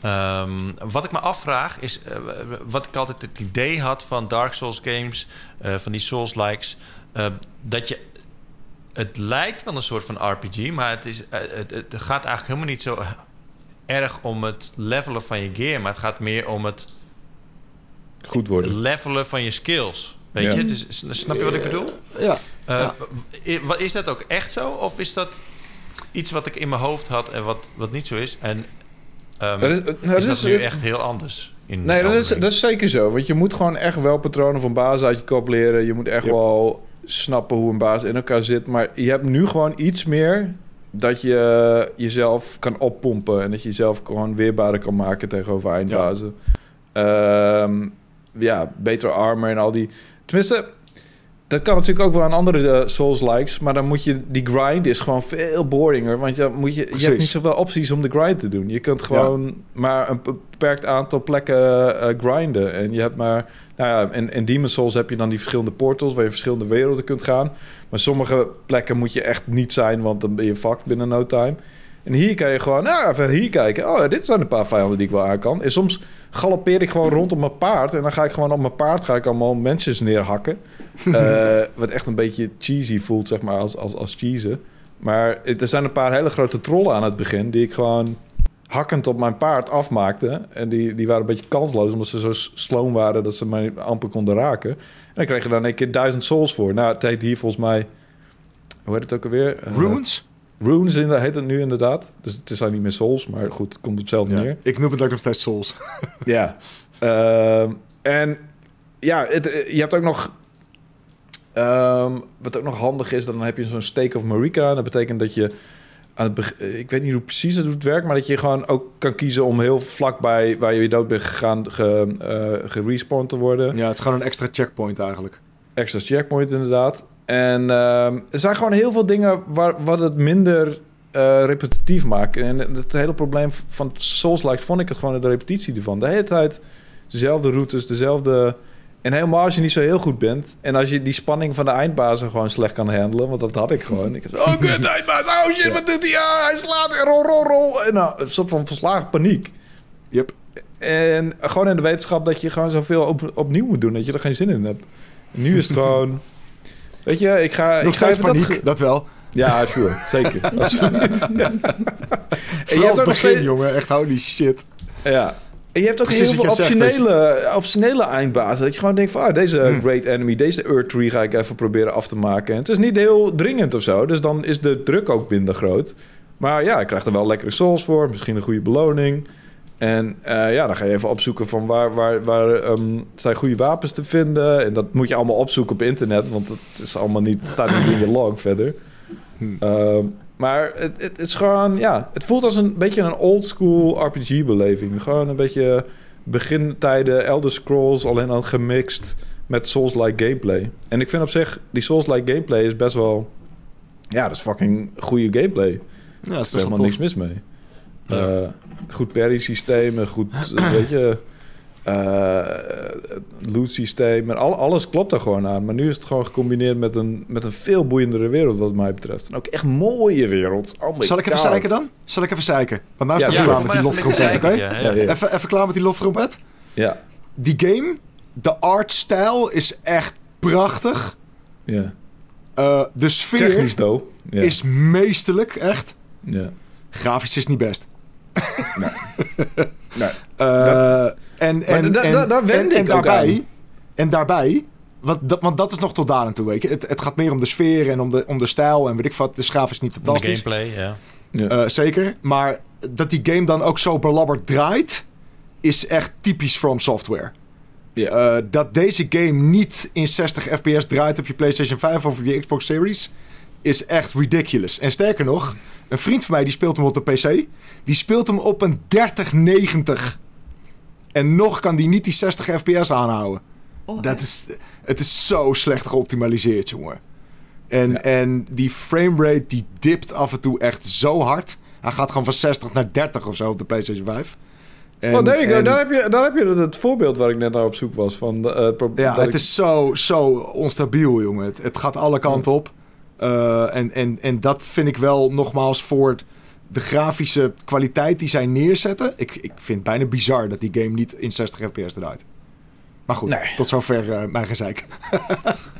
C: Ehm, wat ik me afvraag is... eh, wat ik altijd het idee had van Dark Souls games... eh, van die Souls-likes... eh, dat je... Het lijkt wel een soort van RPG... maar het, is, eh, het, het gaat eigenlijk helemaal niet zo erg om het levelen van je gear... maar het gaat meer om het
A: goed worden.
C: levelen van je skills. Weet
A: Ja.
C: je? Dus, snap je wat ik bedoel?
D: Ja.
C: Eh,
D: Ja.
C: Is dat ook echt zo? Of is dat iets wat ik in mijn hoofd had en wat, wat niet zo is? En ehm,
A: Dat is-
C: is,
A: dat
C: dat
A: is-
C: nu echt heel anders? In
A: Nee, dat is, dat is zeker zo. Want je moet gewoon echt wel patronen van baas uit je kop leren. Je moet echt
D: Yep.
A: wel snappen hoe een baas in elkaar zit. Maar je hebt nu gewoon iets meer dat je jezelf kan oppompen. En dat je jezelf gewoon weerbaarder kan maken tegenover eindbazen. Ja, ja beter armor en al die... Tenminste, dat kan natuurlijk ook wel aan andere eh, Souls-likes. Maar dan moet je... Die grind is gewoon veel boringer. Want je, moet je, je hebt niet zoveel opties om de grind te doen. Je kunt gewoon maar een beperkt aantal plekken eh, grinden. En je hebt maar... Nou ja, in, in Demon's Souls heb je dan die verschillende portals... waar je verschillende werelden kunt gaan. Maar sommige plekken moet je echt niet zijn... want dan ben je fucked binnen no time. En hier kan je gewoon... Nou, even hier kijken. Oh, dit zijn een paar vijanden die ik wel aan kan. En soms galoppeer ik gewoon rond op mijn paard... en dan ga ik gewoon op mijn paard... ga ik allemaal mensen neerhakken. Eh, wat echt een beetje cheesy voelt, zeg maar, als, als, als cheese. Maar er zijn een paar hele grote trollen aan het begin... die ik gewoon hakkend op mijn paard afmaakte. En die, die waren een beetje kansloos... omdat ze zo sloom waren dat ze mij amper konden raken. En dan kreeg je dan een keer duizend souls voor. Nou, het heet hier volgens mij... Hoe heet het ook alweer? Eh,
D: Runes?
A: Runes in, heet het nu inderdaad. Dus het is eigenlijk niet meer Souls, maar goed, het komt op hetzelfde
D: Ja.
A: neer.
D: Ik noem het ook nog steeds Souls.
A: Ja. Ehm, en ja, het, eh, je hebt ook nog... ehm, wat ook nog handig is, dan heb je zo'n Stake of Marika. Dat betekent dat je... Eh, ik weet niet hoe precies het werkt, maar dat je gewoon ook kan kiezen om heel vlakbij waar je weer dood bent gegaan, ge, gerespawned te worden.
D: Ja, het is gewoon een extra checkpoint eigenlijk.
A: Extra checkpoint inderdaad. En ehm, er zijn gewoon heel veel dingen waar, wat het minder eh, repetitief maakt. En het hele probleem van Souls-like vond ik het gewoon de repetitie ervan. De hele tijd dezelfde routes, dezelfde... En helemaal als je niet zo heel goed bent... en als je die spanning van de eindbazen gewoon slecht kan handelen... want dat had ik gewoon. Ik oh, kut, eindbaas, oh shit, wat doet hij? Ja, hij slaat, rol, rol, rol. En nou, een soort van verslagen paniek.
D: Yep.
A: En gewoon in de wetenschap dat je gewoon zoveel op, opnieuw moet doen... dat je er geen zin in hebt. En nu is het gewoon... Weet je, ik ga...
D: Nog
A: ik ga
D: steeds
A: dat
D: paniek, dat, wel.
A: ja, sure. Zeker. Absoluut. Ja. En je hebt
D: het begin,
A: steeds...
D: jongen. Echt holy shit.
A: Ja. En je hebt ook
D: Precies
A: heel veel
D: zegt,
A: optionele, optionele eindbazen. Dat je gewoon denkt van... Ah, deze
D: Hmm.
A: Great Enemy, deze Earth Tree ga ik even proberen af te maken. En het is niet heel dringend of zo. Dus dan is de druk ook minder groot. Maar ja, ik krijg er wel lekkere souls voor. Misschien een goede beloning. En eh, ja, dan ga je even opzoeken van waar, waar, waar ehm, zijn goede wapens te vinden. En dat moet je allemaal opzoeken op internet. Want het is allemaal niet, staat niet in je log verder.
D: Hmm.
A: Ehm, maar het, het, het is gewoon, ja, het voelt als een beetje een old school RPG-beleving. Gewoon een beetje begintijden Elder Scrolls, alleen dan gemixt met Souls-like gameplay. En ik vind op zich, die Souls-like gameplay is best wel, ja, dat is fucking goede gameplay.
D: Ja,
A: Er is helemaal niks mis mee.
C: Ja.
A: Eh, goed parry-systeem, een goed, weet je, eh loot systeem. En al, alles klopt er gewoon aan. Maar nu is het gewoon gecombineerd met een, met een veel boeiendere wereld, wat mij betreft. En ook echt mooie wereld. Oh
D: Zal ik even zeiken dan? Zal ik even zeiken? Want nou is het
A: ja,
D: klaar met die loftrompet, oké?
C: ja, ja.
D: Even, even klaar met die loftrompet?
A: Ja,
D: Die game, de artstijl is echt prachtig.
A: ja.
D: Eh, de sfeer
A: Technisch, though. Ja.
D: is meesterlijk, echt.
A: ja.
D: Grafisch is niet best.
A: Nee.
D: Eh, en, en,
A: da-
D: en,
A: da- daar wend
D: en,
A: ik
D: en
A: ook
D: daarbij,
A: aan.
D: en daarbij, want dat, want dat is nog tot daar aan toe, weet je. Het, het gaat meer om de sfeer en om de, om de stijl en weet ik wat. De grafisch is niet
C: De
D: fantastisch.
C: gameplay, ja.
A: Ja.
D: Eh, zeker. Maar dat die game dan ook zo belabberd draait, is echt typisch From Software.
A: Ja.
D: Eh, dat deze game niet in 60 fps draait op je PlayStation 5 of op je Xbox Series, is echt ridiculous. En sterker nog, een vriend van mij die speelt hem op de PC, die speelt hem op een 3090. En nog kan die niet die 60 fps aanhouden.
B: Oh,
D: Dat is, het is zo slecht geoptimaliseerd, jongen. En,
A: Ja.
D: en die framerate die dipt af en toe echt zo hard. Hij gaat gewoon van 60 naar 30 of zo op de PlayStation 5. En,
A: oh, there you go.
D: en-
A: Daar heb, je, daar heb je het voorbeeld waar ik net naar op zoek was. Van, de, eh, pro-
D: ja, het
A: ik-
D: is zo, zo onstabiel, jongen. Het, het gaat alle kanten op. Eh, en, en, en dat vind ik wel nogmaals voor de grafische kwaliteit die zij neerzetten. Ik, ik vind het bijna bizar dat die game niet in 60 fps draait. Maar goed,
A: Nee.
D: tot zover eh, mijn gezeik.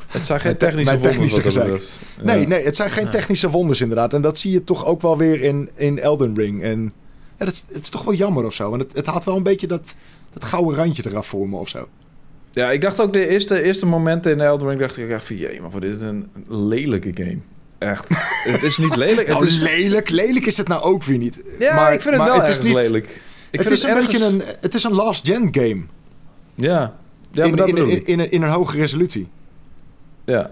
A: Het zijn geen technische
D: mijn technische
A: wonders
D: gezeik. Nee,
A: Ja.
D: nee, het zijn geen technische wonders inderdaad. En dat zie je toch ook wel weer in, in Elden Ring. En ja, dat is, het is toch wel jammer of zo. Want het, het had wel een beetje dat, dat gouden randje eraf voor me of zo.
A: Ja, ik dacht ook de eerste, eerste momenten in Elden Ring... dacht ik echt van... Jee, maar wat is dit een lelijke game. Echt. het is niet lelijk. Het
D: nou,
A: is,
D: lelijk. Lelijk is het nou ook weer niet.
A: ja,
D: maar,
A: ik vind het wel
D: het is niet,
A: lelijk. Ik
D: het is een
A: ergens-
D: beetje een, het is een last-gen game.
A: Ja, ja
D: in, in, in, in, een, in een hoge resolutie.
A: Ja.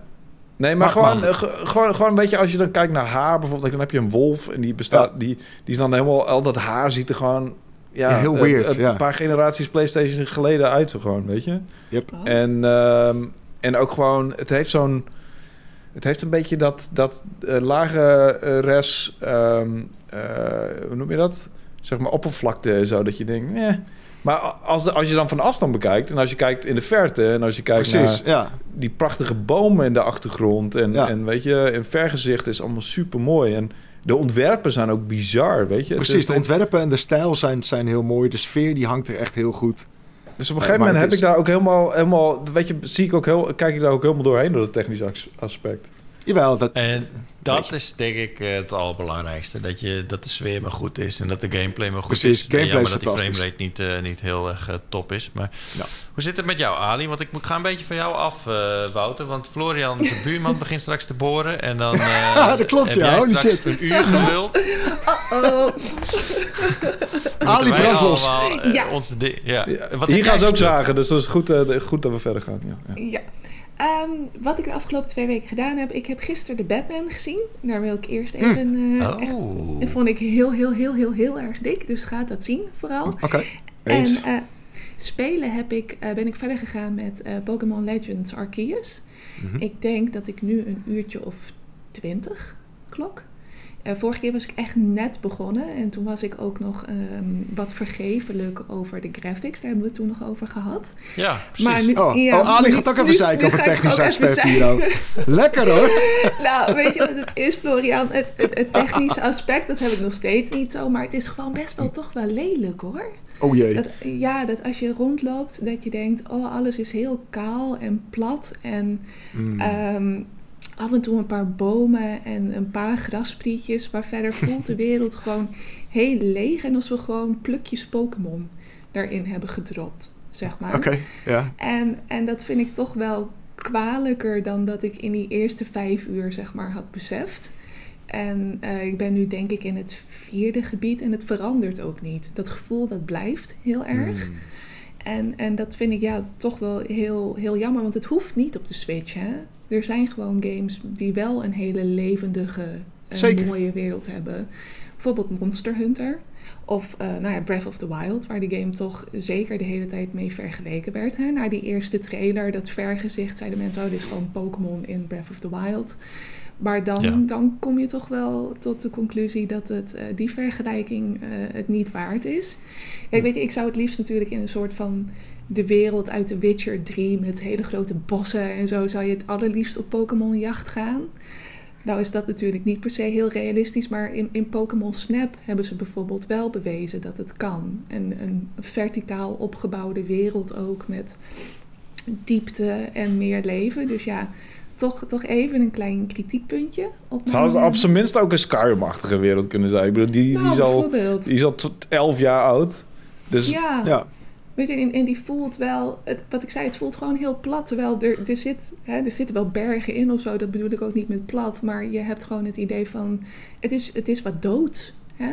A: Nee, maar,
D: Maar-
A: gewoon,
D: maar-
A: eh, ge- gewoon, gewoon een beetje als je dan kijkt naar haar bijvoorbeeld, dan heb je een wolf en die bestaat, die, die is dan helemaal, al dat haar ziet er gewoon, ja,
D: Ja, heel
A: eh,
D: weird,
A: Een
D: ja.
A: paar generaties PlayStation geleden uit, zo gewoon, weet je.
B: Oh.
A: En, ehm, en ook gewoon, het heeft zo'n, het heeft een beetje dat, dat eh, lage eh, res, ehm, eh, hoe noem je dat? Zeg maar oppervlakte, zo dat je denkt, eh. Maar als, als je dan van afstand bekijkt en als je kijkt in de verte en als je kijkt naar
D: Precies, ja.
A: die prachtige bomen in de achtergrond. En,
D: Ja.
A: en weet je, in vergezicht is allemaal super mooi. En de ontwerpen zijn ook bizar, weet je.
D: Precies, de ontwerpen en de stijl zijn, zijn heel mooi. De sfeer die hangt er echt heel goed.
A: Dus op een gegeven moment heb
D: is-
A: ik daar ook helemaal, helemaal, weet je, zie ik ook heel, kijk ik daar ook helemaal doorheen door het technische as- aspect.
D: Jawel, dat,
C: En Dat is denk ik eh, het allerbelangrijkste. Dat, je, dat de sfeer maar goed is en dat de gameplay maar goed
D: Precies,
C: is. En
D: gameplay
C: jammer
D: is
C: dat die
D: fantastisch.
C: framerate niet, eh, niet heel erg eh, top is. Maar
D: Ja.
C: hoe zit het met jou, Ali? Want ik moet- ga een beetje van jou af, eh, Wouter. Want Florian, zijn buurman, begint straks te boren. En dan eh,
D: dat klopt,
C: heb
D: ja.
C: jij
D: Holy
C: straks
D: shit.
C: een uur geluld.
B: Oh,
D: Ali brandlos.
B: Ja.
C: onze di- ja.
A: Ja,
C: Wat
A: Hier gaan ze ook zagen, dus dat is goed, goed dat we verder gaan. Ja, ja.
B: Ehm, wat ik de afgelopen twee weken gedaan heb, ik heb gisteren de Batman gezien. Daar wil ik eerst even. eh, echt,
C: Oh.
B: dat vond ik heel, heel, heel, heel, heel erg dik. Dus ga dat zien vooral.
D: Oké.
B: En eh, spelen heb ik, eh, ben ik verder gegaan met Pokémon Legends Arceus.
D: Mhm.
B: Ik denk dat ik nu een uurtje of twintig klok. Eh, vorige keer was ik echt net begonnen en toen was ik ook nog ehm, wat vergevelijk over de graphics. Daar hebben we het toen nog over gehad.
C: Ja, precies.
B: Maar nu,
D: Oh,
B: ja,
D: oh, Ali gaat ook even
B: nu-
D: zeiken over technisch aspect hier ook. Lekker hoor.
B: nou, weet je wat het is, Florian? Het, het, het technische aspect, dat heb ik nog steeds niet zo. Maar het is gewoon best wel toch wel lelijk, hoor.
D: Oh jee.
B: Dat, ja, dat als je rondloopt, dat je denkt... oh, alles is heel kaal en plat. En
D: Mm.
B: ehm, af en toe een paar bomen en een paar grasprietjes. Maar verder voelt de wereld gewoon heel leeg. En als we gewoon plukjes Pokémon daarin hebben gedropt, zeg maar.
D: Oké, ja.
B: En, en dat vind ik toch wel kwalijker dan dat ik in die eerste vijf uur zeg maar had beseft. En eh, ik ben nu denk ik in het vierde gebied en het verandert ook niet. Dat gevoel dat blijft heel erg.
D: Mm.
B: En, en dat vind ik ja toch wel heel, heel jammer, want het hoeft niet op de Switch. Hè? Er zijn gewoon games die wel een hele levendige,
D: Zeker.
B: mooie wereld hebben. Bijvoorbeeld Monster Hunter. Of eh, nou ja, Breath of the Wild, waar die game toch zeker de hele tijd mee vergeleken werd. Hè? Na die eerste trailer, dat vergezicht, zeiden mensen... oh, dit is gewoon Pokémon in Breath of the Wild. Maar dan,
C: Ja.
B: dan kom je toch wel tot de conclusie dat het, eh, die vergelijking het niet waard is. Kijk, weet je, ik zou het liefst natuurlijk in een soort van de wereld uit The Witcher 3 met hele grote bossen en zo zou je het allerliefst op Pokémon jacht gaan. Nou is dat natuurlijk niet per se heel realistisch, maar in, in Pokémon Snap hebben ze bijvoorbeeld wel bewezen dat het kan. En een verticaal opgebouwde wereld ook met diepte en meer leven. Dus ja, toch, toch even een klein kritiekpuntje op
A: Zou het
B: mijn,
A: op zijn minst ook een Skyrim-achtige wereld kunnen zijn? Ik bedoel, die,
B: nou,
A: die, is al, die is al tot 11 jaar oud. Dus
B: ja.
D: Ja.
B: Weet je, en, en die voelt wel, het, wat ik zei, het voelt gewoon heel plat. Terwijl er, er, zit, hè, er zitten wel bergen in of zo, dat bedoel ik ook niet met plat. Maar je hebt gewoon het idee van, het is, het is wat doods. Hè?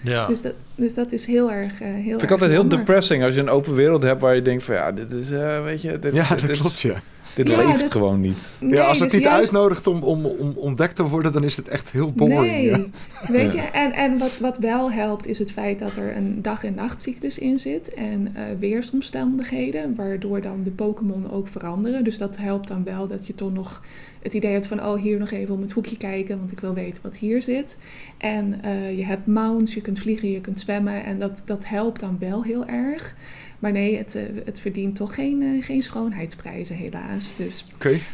C: Ja.
B: Dus, dat, dus dat is heel erg, eh heel
A: vind ik altijd heel depressing als je een open wereld hebt waar je denkt van ja, dit is, eh, weet je, dit,
D: Ja,
A: is-
D: dat
A: dit,
D: klopt, ja.
A: Dit
B: Ja,
A: leeft
B: dat-
A: gewoon niet.
B: Nee,
D: ja, als het
B: dus
D: niet
B: juist-
D: uitnodigt om, om, om ontdekt te worden, dan is het echt heel boring.
B: Nee,
D: ja.
B: weet
A: Ja.
B: je, en, en wat, wat wel helpt is het feit dat er een dag- en nachtcyclus in zit en eh, weersomstandigheden, waardoor dan de Pokémon ook veranderen. Dus dat helpt dan wel dat je toch nog het idee hebt van, oh hier nog even om het hoekje kijken, want ik wil weten wat hier zit. En eh, je hebt mounts, je kunt vliegen, je kunt zwemmen en dat, dat helpt dan wel heel erg. Maar nee, het, eh, het verdient toch geen, eh, geen schoonheidsprijzen helaas. Dus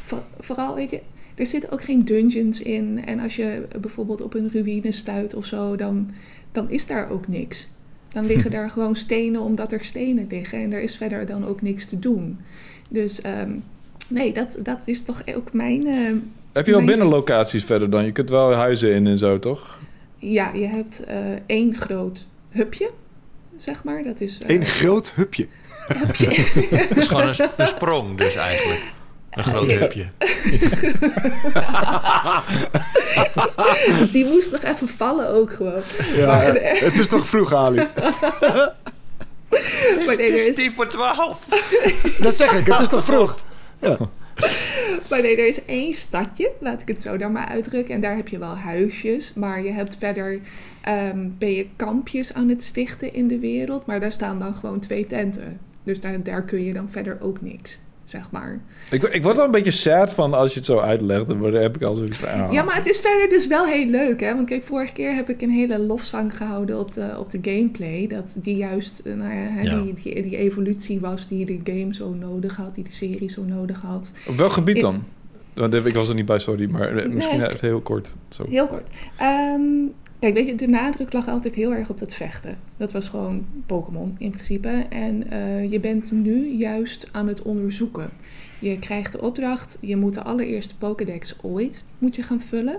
B: voor- vooral, weet je, er zitten ook geen dungeons in. En als je bijvoorbeeld op een ruïne stuit of zo, dan, dan is daar ook niks. Dan liggen daar gewoon stenen omdat er stenen liggen. En er is verder dan ook niks te doen. Dus ehm, nee, dat, dat is toch ook mijn... eh,
A: Heb je wel
B: Mijn-
A: binnenlocaties verder dan? Je kunt wel huizen in en zo, toch?
B: ja, je hebt één groot hubje, zeg maar. Dat is... eh,
D: Een groot hupje.
B: hubje.
C: Het is gewoon een, sp- een sprong dus eigenlijk. Een groot
B: Ja.
C: hupje.
B: Die moest nog even vallen ook gewoon.
D: Ja,
B: Maar-
D: het is toch vroeg, Ali?
C: Het is,
B: nee,
C: het is
B: is-
C: tien voor twaalf.
D: Dat zeg ik, het is toch vroeg?
B: Maar nee, er is één stadje, laat ik het zo dan maar uitdrukken. En daar heb je wel huisjes. Maar je hebt verder, ehm, ben je kampjes aan het stichten in de wereld. Maar daar staan dan gewoon twee tenten. Dus daar, daar kun je dan verder ook niks, zeg maar.
A: Ik, ik word wel een beetje sad van als je het zo uitlegt. Dan word- heb ik al zoiets van... ah.
B: Ja, maar het is verder dus wel heel leuk, hè. Want kijk, vorige keer heb ik een hele lofzang gehouden op de, op de gameplay. Dat die juist, eh, nou ja. Die, die, die evolutie was die de game zo nodig had. Die de serie zo nodig had.
A: Op welk gebied
B: Ik-
A: dan? Want ik was er niet bij, sorry. Maar eh, misschien
B: Nee.
A: even heel kort. Zo.
B: Heel kort. Ehm, Kijk, weet je, de nadruk lag altijd heel erg op dat vechten. Dat was gewoon Pokémon in principe. En eh, je bent nu juist aan het onderzoeken. Je krijgt de opdracht, je moet de allereerste Pokédex ooit moet je gaan vullen.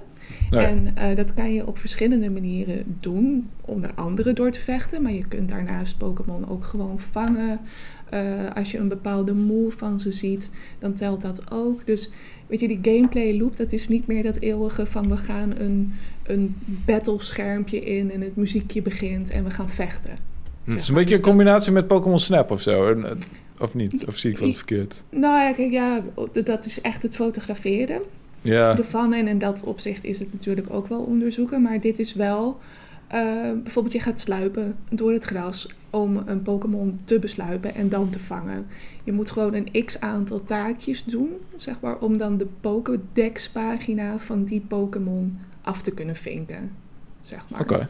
A: Nee.
B: En eh, dat kan je op verschillende manieren doen. Onder andere door te vechten. Maar je kunt daarnaast Pokémon ook gewoon vangen. Eh, als je een bepaalde move van ze ziet, dan telt dat ook. Dus weet je, die gameplay loop, dat is niet meer dat eeuwige van we gaan een, een battleschermpje in en het muziekje begint en we gaan vechten.
A: Het
B: zeg
A: is een beetje
B: Dus
A: een combinatie met Pokémon Snap of zo. Eh, Of niet? Of zie ik wat verkeerd?
B: Nou ja, kijk, ja, dat is echt het fotograferen.
A: Ja.
B: ervan. En in dat opzicht is het natuurlijk ook wel onderzoeken. Maar dit is wel... eh, bijvoorbeeld je gaat sluipen door het gras om een Pokémon te besluipen en dan te vangen. Je moet gewoon een x aantal taakjes doen, zeg maar, om dan de Pokédex pagina van die Pokémon af te kunnen vinken. Zeg maar.
A: Oké.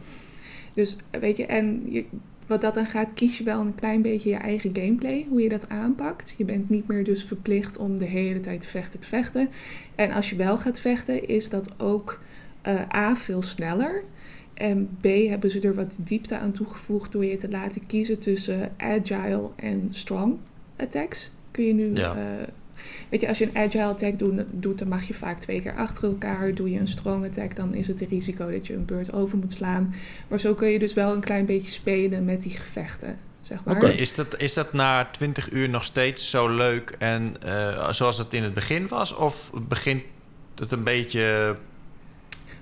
B: Dus weet je, en je, wat dat dan gaat, kies je wel een klein beetje je eigen gameplay, hoe je dat aanpakt. Je bent niet meer dus verplicht om de hele tijd te vechten, te vechten. En als je wel gaat vechten, is dat ook eh, A, veel sneller. En B, hebben ze er wat diepte aan toegevoegd door je te laten kiezen tussen agile en strong attacks. Kun je nu,
C: Ja.
B: eh, weet je, als je een agile attack doet, doet, dan mag je vaak twee keer achter elkaar. Doe je een strong attack, dan is het het risico dat je een beurt over moet slaan. Maar zo kun je dus wel een klein beetje spelen met die gevechten, zeg maar.
A: Oké.
C: Is, dat, is dat na 20 uur nog steeds zo leuk en eh, zoals het in het begin was? Of begint het een beetje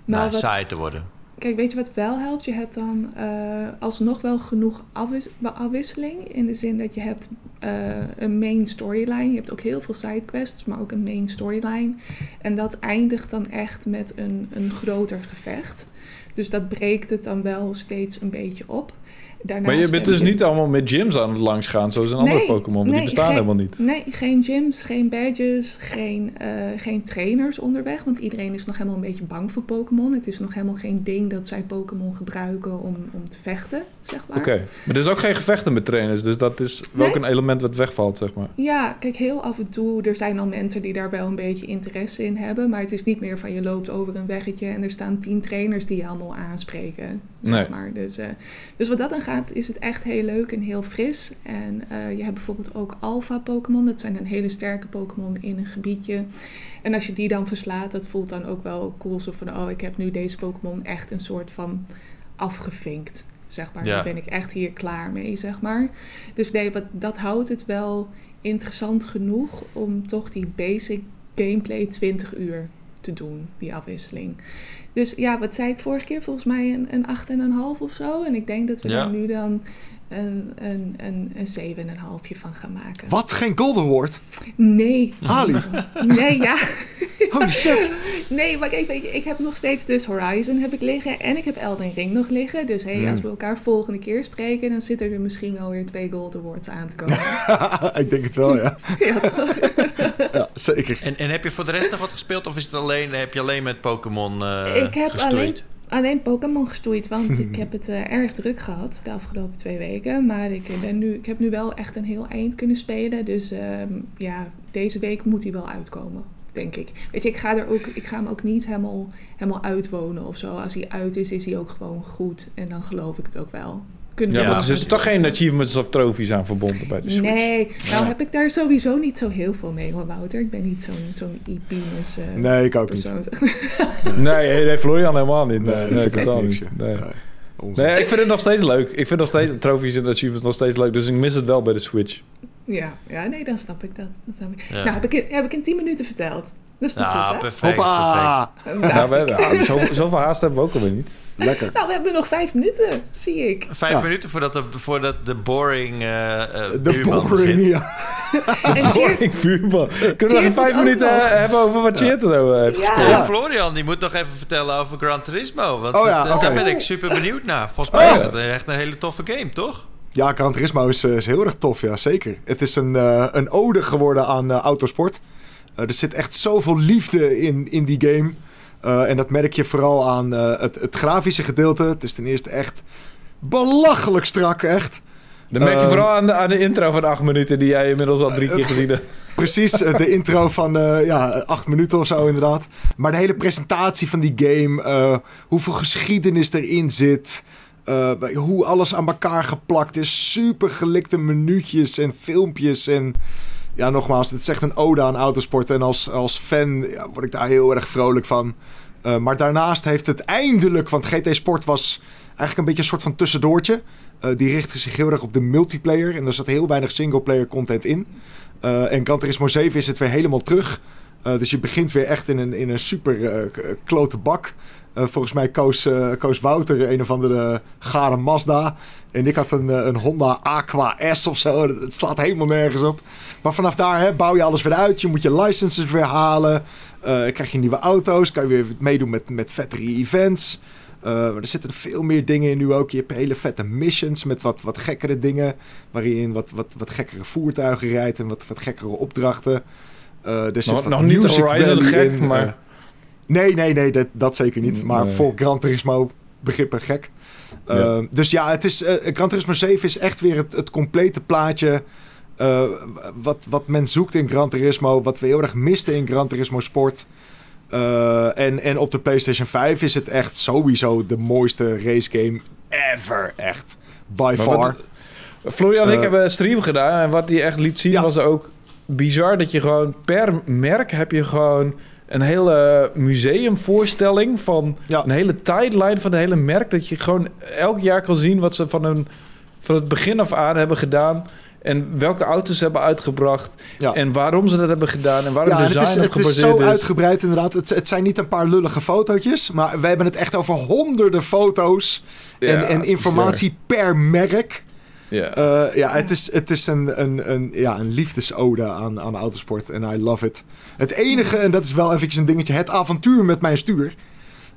C: nou,
B: wat-
C: saai te worden?
B: Kijk, weet je wat wel helpt? Je hebt dan eh, alsnog wel genoeg afwis- afwisseling. In de zin dat je hebt eh, een main storyline. Je hebt ook heel veel sidequests, maar ook een main storyline. En dat eindigt dan echt met een, een groter gevecht. Dus dat breekt het dan wel steeds een beetje op. Daarnaast
A: Maar je bent dus
B: je-
A: niet allemaal met gyms aan het langs gaan, zoals in andere
B: Nee,
A: Pokémon. Die bestaan
B: geen-
A: helemaal niet.
B: Nee, geen gyms, geen badges, geen, eh, geen trainers onderweg. Want iedereen is nog helemaal een beetje bang voor Pokémon. Het is nog helemaal geen ding dat zij Pokémon gebruiken om, om te vechten, zeg maar.
A: Oké. Maar er is ook geen gevechten met trainers, dus dat is wel
B: Nee.
A: een element wat wegvalt, zeg maar.
B: Ja, kijk, heel af en toe, er zijn al mensen die daar wel een beetje interesse in hebben. Maar het is niet meer van je loopt over een weggetje en er staan tien trainers die je allemaal aanspreken. Zeg maar. dus, eh, dus wat dat dan gaat, is het echt heel leuk en heel fris. En eh, je hebt bijvoorbeeld ook alpha Pokémon. Dat zijn een hele sterke Pokémon in een gebiedje. En als je die dan verslaat, dat voelt dan ook wel cool. Zo van, oh, ik heb nu deze Pokémon echt een soort van afgevinkt. Zeg maar,
C: Ja.
B: ben ik echt hier klaar mee, zeg maar. Dus nee, wat, dat houdt het wel interessant genoeg om toch die basic gameplay 20 uur te doen, die afwisseling. Dus ja, wat zei ik vorige keer? Volgens mij een, een 8,5 of zo. En ik denk dat we
C: Ja.
B: daar nu dan een, een, een, een 7,5 van gaan maken.
D: Wat? Geen Gold Award?
B: Nee.
D: Ali.
B: Nee, ja.
D: Holy shit.
B: Nee, maar kijk, weet je, ik heb nog steeds dus Horizon heb ik liggen en ik heb Elden Ring nog liggen. Dus hey, als we elkaar volgende keer spreken, dan zitten er misschien wel weer twee Gold Awards aan te komen.
D: ik denk het wel, ja.
B: ja, toch?
D: Zeker.
C: En, en heb je voor de rest nog wat gespeeld? Of is het alleen, heb je alleen met Pokémon eh
B: Ik heb
C: gestoeid?
B: alleen- Alleen Pokémon gestoeid, want ik heb het eh, erg druk gehad de afgelopen twee weken. Maar ik, ben nu, ik heb nu wel echt een heel eind kunnen spelen. Dus ehm, ja, deze week moet hij wel uitkomen, denk ik. Weet je, ik ga, er ook, ik ga hem ook niet helemaal, helemaal uitwonen of zo. Als hij uit is, is hij ook gewoon goed. En dan geloof ik het ook wel. Kunnen
A: Ja, want er zitten toch geen achievements of trofies aan verbonden bij de Switch.
B: Nee, nou
A: Ja.
B: heb ik daar sowieso niet zo heel veel mee hoor, Wouter. Ik ben niet zo'n zo'n Epinus eh
D: Nee, ik ook niet.
A: Nee, nee, Florian helemaal niet. Nee, totaal niet. Nee.
D: Nee. Onzin.
A: nee, ik vind het nog steeds leuk. Ik vind nog steeds trofies en achievements nog steeds leuk. Dus ik mis het wel bij de Switch.
B: Ja, ja, nee, dan snap ik dat. dat snap ik.
C: Ja.
B: Nou, heb ik, in- heb ik in 10 minuten verteld. Dat is toch goed, hè?
C: perfect, perfect.
D: Hoppa!
B: Dag.
A: we, ja, zo, zoveel haast hebben we ook alweer niet.
D: Lekker.
B: Nou, we hebben nog vijf minuten, zie ik.
C: Vijf
D: Ja.
C: minuten voordat de, voordat de boring eh eh,
D: De boring,
C: begint.
D: ja.
B: En
A: Ik vuurman. Kunnen we nog vijf minuten
B: nog.
A: eh, hebben over wat Cheer er heeft
B: Ja.
A: gespeeld?
C: Ja, Florian, die moet nog even vertellen over Gran Turismo. Want
D: Oh ja,
C: het- daar ben ik super benieuwd naar. Volgens mij
D: Oh.
C: is dat echt een hele toffe game, toch?
D: Ja, Gran Turismo is, is heel erg tof, ja, zeker. Het is een, eh, een ode geworden aan autosport. Er zit echt zoveel liefde in, in die game. Eh, en dat merk je vooral aan eh, het, het grafische gedeelte. Het is ten eerste echt belachelijk strak, echt.
A: Dat merk je
D: Ehm,
A: vooral aan de, aan de intro van acht minuten... die jij inmiddels al drie keer gezien hebt.
D: Precies, eh, de intro van eh, ja, acht minuten of zo inderdaad. Maar de hele presentatie van die game, eh, hoeveel geschiedenis erin zit, eh, hoe alles aan elkaar geplakt is, super gelikte minuutjes en filmpjes en ja, nogmaals, het is echt een ode aan autosport en als, als fan ja, word ik daar heel erg vrolijk van. Eh, maar daarnaast heeft het eindelijk, want GT Sport was eigenlijk een beetje een soort van tussendoortje. Eh, die richtte zich heel erg op de multiplayer en er zat heel weinig singleplayer content in. Uh, en Gran Turismo 7 is het weer helemaal terug. Dus je begint weer echt in een, in een super klote bak. Volgens mij koos, koos Wouter een of andere gare Mazda. En ik had een, een Honda Aqua S of zo. Het slaat helemaal nergens op. Maar vanaf daar hè, bouw je alles weer uit. Je moet je licenses weer halen. krijg je nieuwe auto's. Kan je weer meedoen met, met vettere events. Maar er zitten veel meer dingen in nu ook. Je hebt hele vette missions met wat, wat gekkere dingen. Waarin je wat, wat, wat gekkere voertuigen rijdt en wat, wat gekkere opdrachten. Er zit
A: nog
D: wat
A: nog niet Horizon gek,
D: in,
A: maar...
D: Nee, nee, nee, dat, dat zeker niet. Maar
A: Nee.
D: voor Gran Turismo begrippen gek.
A: Ja.
D: Uh, Dus ja, het is, uh, Gran Turismo 7 is echt weer het, het complete plaatje... Uh, wat, wat men zoekt in Gran Turismo. Wat we heel erg misten in Gran Turismo Sport. Uh, en, en op de PlayStation 5 is het echt sowieso de mooiste race game ever. Echt. By
A: Maar
D: far.
A: wat- Florian en ik
D: Eh,
A: hebben een stream gedaan. En wat hij echt liet zien
D: Ja.
A: was ook bizar. Dat je gewoon per merk heb je gewoon een hele museumvoorstelling van
D: Ja.
A: een hele timeline van de hele merk. Dat je gewoon elk jaar kan zien wat ze van, hun, van het begin af aan hebben gedaan. En welke auto's ze hebben uitgebracht.
D: Ja.
A: En waarom ze dat hebben gedaan. En waarom
D: Ja,
A: de
D: en het
A: design
D: is, het is
A: gebaseerd
D: zo
A: is.
D: uitgebreid inderdaad. Het, het zijn niet een paar lullige fotootjes. Maar we hebben het echt over honderden foto's.
A: Ja,
D: en en informatie per merk.
A: Ja.
D: Eh, ja, het is, het is een, een, een, ja, een liefdesode aan, aan autosport. En I love it. Het enige, en dat is wel even een dingetje, het avontuur met mijn stuur.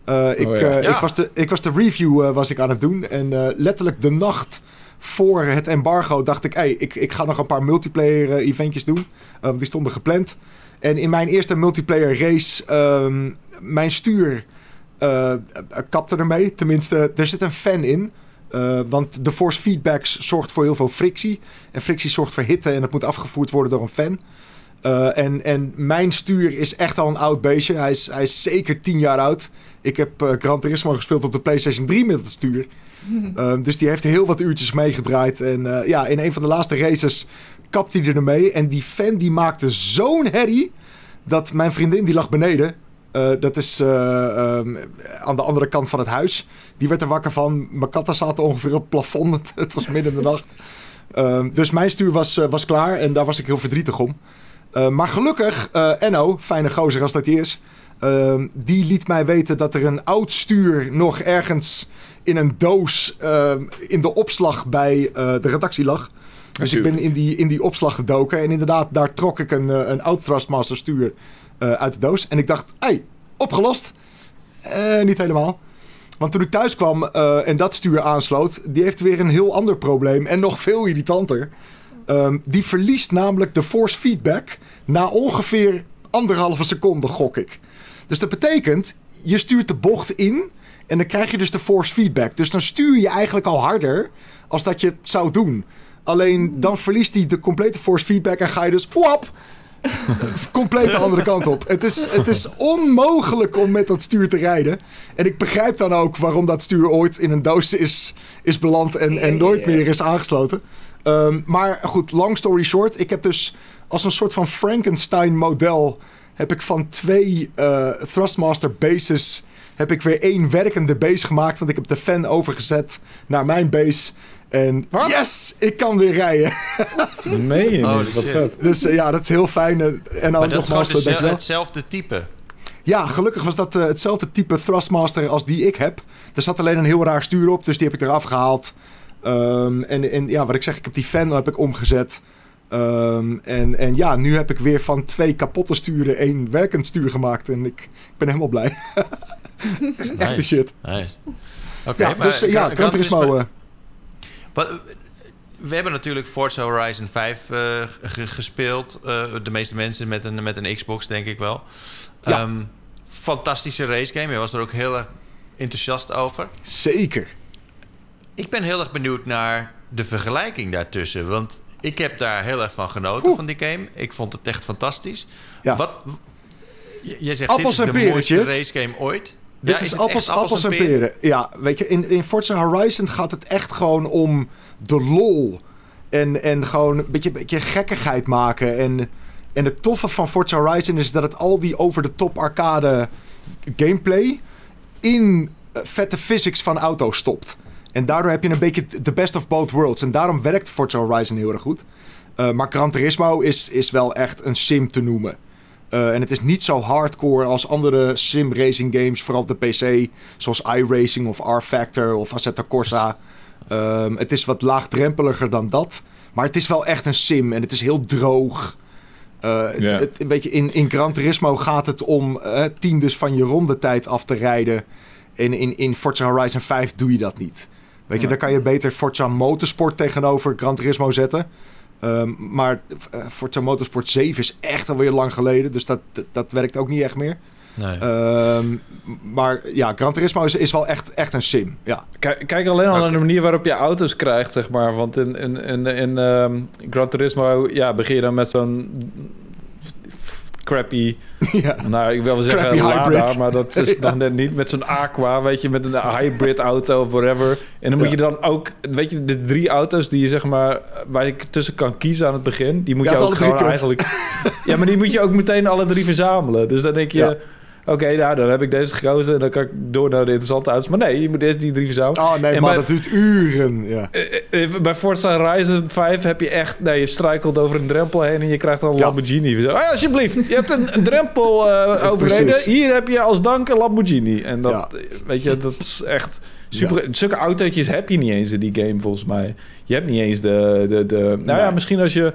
D: Eh, ik,
A: Oh ja.
D: eh,
C: Ja.
D: ik, was de, ik was de review eh, was ik aan het doen. En eh, letterlijk de nacht voor het embargo dacht ik... Hey, ik, ik ga nog een paar multiplayer eventjes doen. Eh, want die stonden gepland. En in mijn eerste multiplayer race... ehm, mijn stuur eh, kapte ermee. Tenminste, er zit een fan in. Eh, want de force feedbacks zorgt voor heel veel frictie. En frictie zorgt voor hitte en het moet afgevoerd worden door een fan. Eh, en, en mijn stuur is echt al een oud beestje. Hij is, hij is zeker 10 jaar oud. Ik heb eh, Gran Turismo gespeeld op de PlayStation 3 met het stuur. Eh, dus die heeft heel wat uurtjes meegedraaid. En eh, ja, in een van de laatste races kapte hij ermee. En die fan die maakte zo'n herrie... dat mijn vriendin die lag beneden... dat is eh, ehm, aan de andere kant van het huis. Die werd er wakker van. Mijn katten zaten ongeveer op het plafond. het was midden in de nacht. Ehm, dus mijn stuur was, was klaar en daar was ik heel verdrietig om. Eh, maar gelukkig, eh Enno, fijne gozer als dat hij is... ehm, die liet mij weten dat er een oud stuur nog ergens in een doos... ehm, in de opslag bij eh, de redactie lag. Dus ik ben in die, in die opslag gedoken. En inderdaad, daar trok ik een, een oud Thrustmaster stuur uit de doos. En ik dacht, hey, opgelost. Niet helemaal. Want toen ik thuis kwam en dat stuur aansloot, die heeft weer een heel ander probleem en nog veel irritanter. Ehm, die verliest namelijk de force feedback na ongeveer anderhalve seconde, gok ik. Dus dat betekent, je stuurt de bocht in en dan krijg je dus de force feedback. Dus dan stuur je eigenlijk al harder als dat je het zou doen. Alleen dan verliest hij de complete force feedback en ga je dus wap, compleet de andere kant op. Het is, het is onmogelijk om met dat stuur te rijden. En ik begrijp dan ook waarom dat stuur ooit in een doos is, is beland en, en nooit meer is aangesloten. Ehm, maar goed, long story short. Ik heb dus als een soort van Frankenstein model... heb ik van twee eh, Thrustmaster bases... heb ik weer één werkende base gemaakt. Want ik heb de fan overgezet naar mijn base. En yes, ik kan weer rijden.
A: Meen je niet? Wat vet.
D: Dus eh, ja, dat is heel fijn. En
C: Maar dat is gewoon
D: eh,
C: hetzelfde type.
D: Ja, gelukkig was dat eh, hetzelfde type Thrustmaster als die ik heb. Er zat alleen een heel raar stuur op, dus die heb ik eraf gehaald. Ehm, en, en ja, wat ik zeg, ik heb die fan heb ik omgezet. Ehm, en, en ja, nu heb ik weer van twee kapotte sturen één werkend stuur gemaakt. En ik, ik ben helemaal blij. Echt de shit.
C: Nice. Oké,
D: Ja,
C: maar
D: dus ja,
C: Gran-
D: Gran Turismo... eh,
C: we hebben natuurlijk Forza Horizon 5 eh, ge- gespeeld. Eh, de meeste mensen met een, met een Xbox, denk ik wel.
D: Ja.
C: Ehm, fantastische racegame. Je was er ook heel erg enthousiast over.
D: zeker.
C: Ik ben heel erg benieuwd naar de vergelijking daartussen. Want ik heb daar heel erg van genoten van die game. Ik vond het echt fantastisch.
D: Ja.
C: Wat, j- jij zegt,
D: Appels
C: dit is de
D: peren,
C: mooiste
D: Chit.
C: racegame ooit.
D: Dit
C: Ja,
D: is appels,
C: echt
D: appels en peren. Ja, weet je, in, in Forza Horizon gaat het echt gewoon om de lol. En, en gewoon een beetje, beetje gekkigheid maken. En, en het toffe van Forza Horizon is dat het al die over-de-top arcade gameplay in eh, vette physics van auto's stopt. En daardoor heb je een beetje de best of both worlds. En daarom werkt Forza Horizon heel erg goed. Eh, maar Gran Turismo is, is wel echt een sim te noemen. Eh, en het is niet zo hardcore als andere sim racing games, vooral op de PC, zoals iRacing of R-Factor of Assetto Corsa. Ehm, het is wat laagdrempeliger dan dat, maar het is wel echt een sim en het is heel droog. Eh, het-
A: Ja.
D: het, weet je, in, in Gran Turismo gaat het om tiendes van je rondetijd af te rijden. En in, in Forza Horizon 5 doe je dat niet. Weet je, dan kan je beter Forza Motorsport tegenover Gran Turismo zetten. Ehm, maar eh, Forza Motorsport 7 is echt alweer lang geleden. Dus dat, dat, dat werkt ook niet echt meer.
C: Nee.
D: Ehm, maar ja, Gran Turismo is, is wel echt, echt een sim. Ja,
A: Kijk, kijk alleen al naar de manier waarop je auto's krijgt, zeg maar. Want in, in, in, in ehm, Gran Turismo ja, begin je dan met zo'n crappy...
D: ja.
A: Nou, ik wil wel zeggen Lada,
D: hybrid.
A: maar dat is nog net niet. Met zo'n Aqua, weet je, met een hybrid auto of whatever. En dan moet je dan ook... Weet je, de drie auto's die je zeg maar... Waar je tussen kan kiezen aan het begin... Die moet je ook gewoon eigenlijk... ja, maar die moet je ook meteen alle drie verzamelen. Dus dan denk je... Oké, nou, dan heb ik deze gekozen en dan kan ik door naar de interessante auto's. Maar nee, je moet eerst die drie verzamelen.
D: Oh nee,
A: En
D: maar
A: bij-
D: dat duurt uren. Ja.
A: Eh, eh, Bij Forza Horizon 5 heb je echt... Nee, je struikelt over een drempel heen en je krijgt dan een
D: Ja.
A: Lamborghini. Oh, ja, alsjeblieft, je hebt een, een drempel eh overreden.
D: Precies.
A: Hier heb je als dank een Lamborghini. En dat,
D: Ja.
A: weet je, dat is echt... Super, Zulke autootjes heb je niet eens in die game, volgens mij. Je hebt niet eens de... de, de nou ja, misschien als je...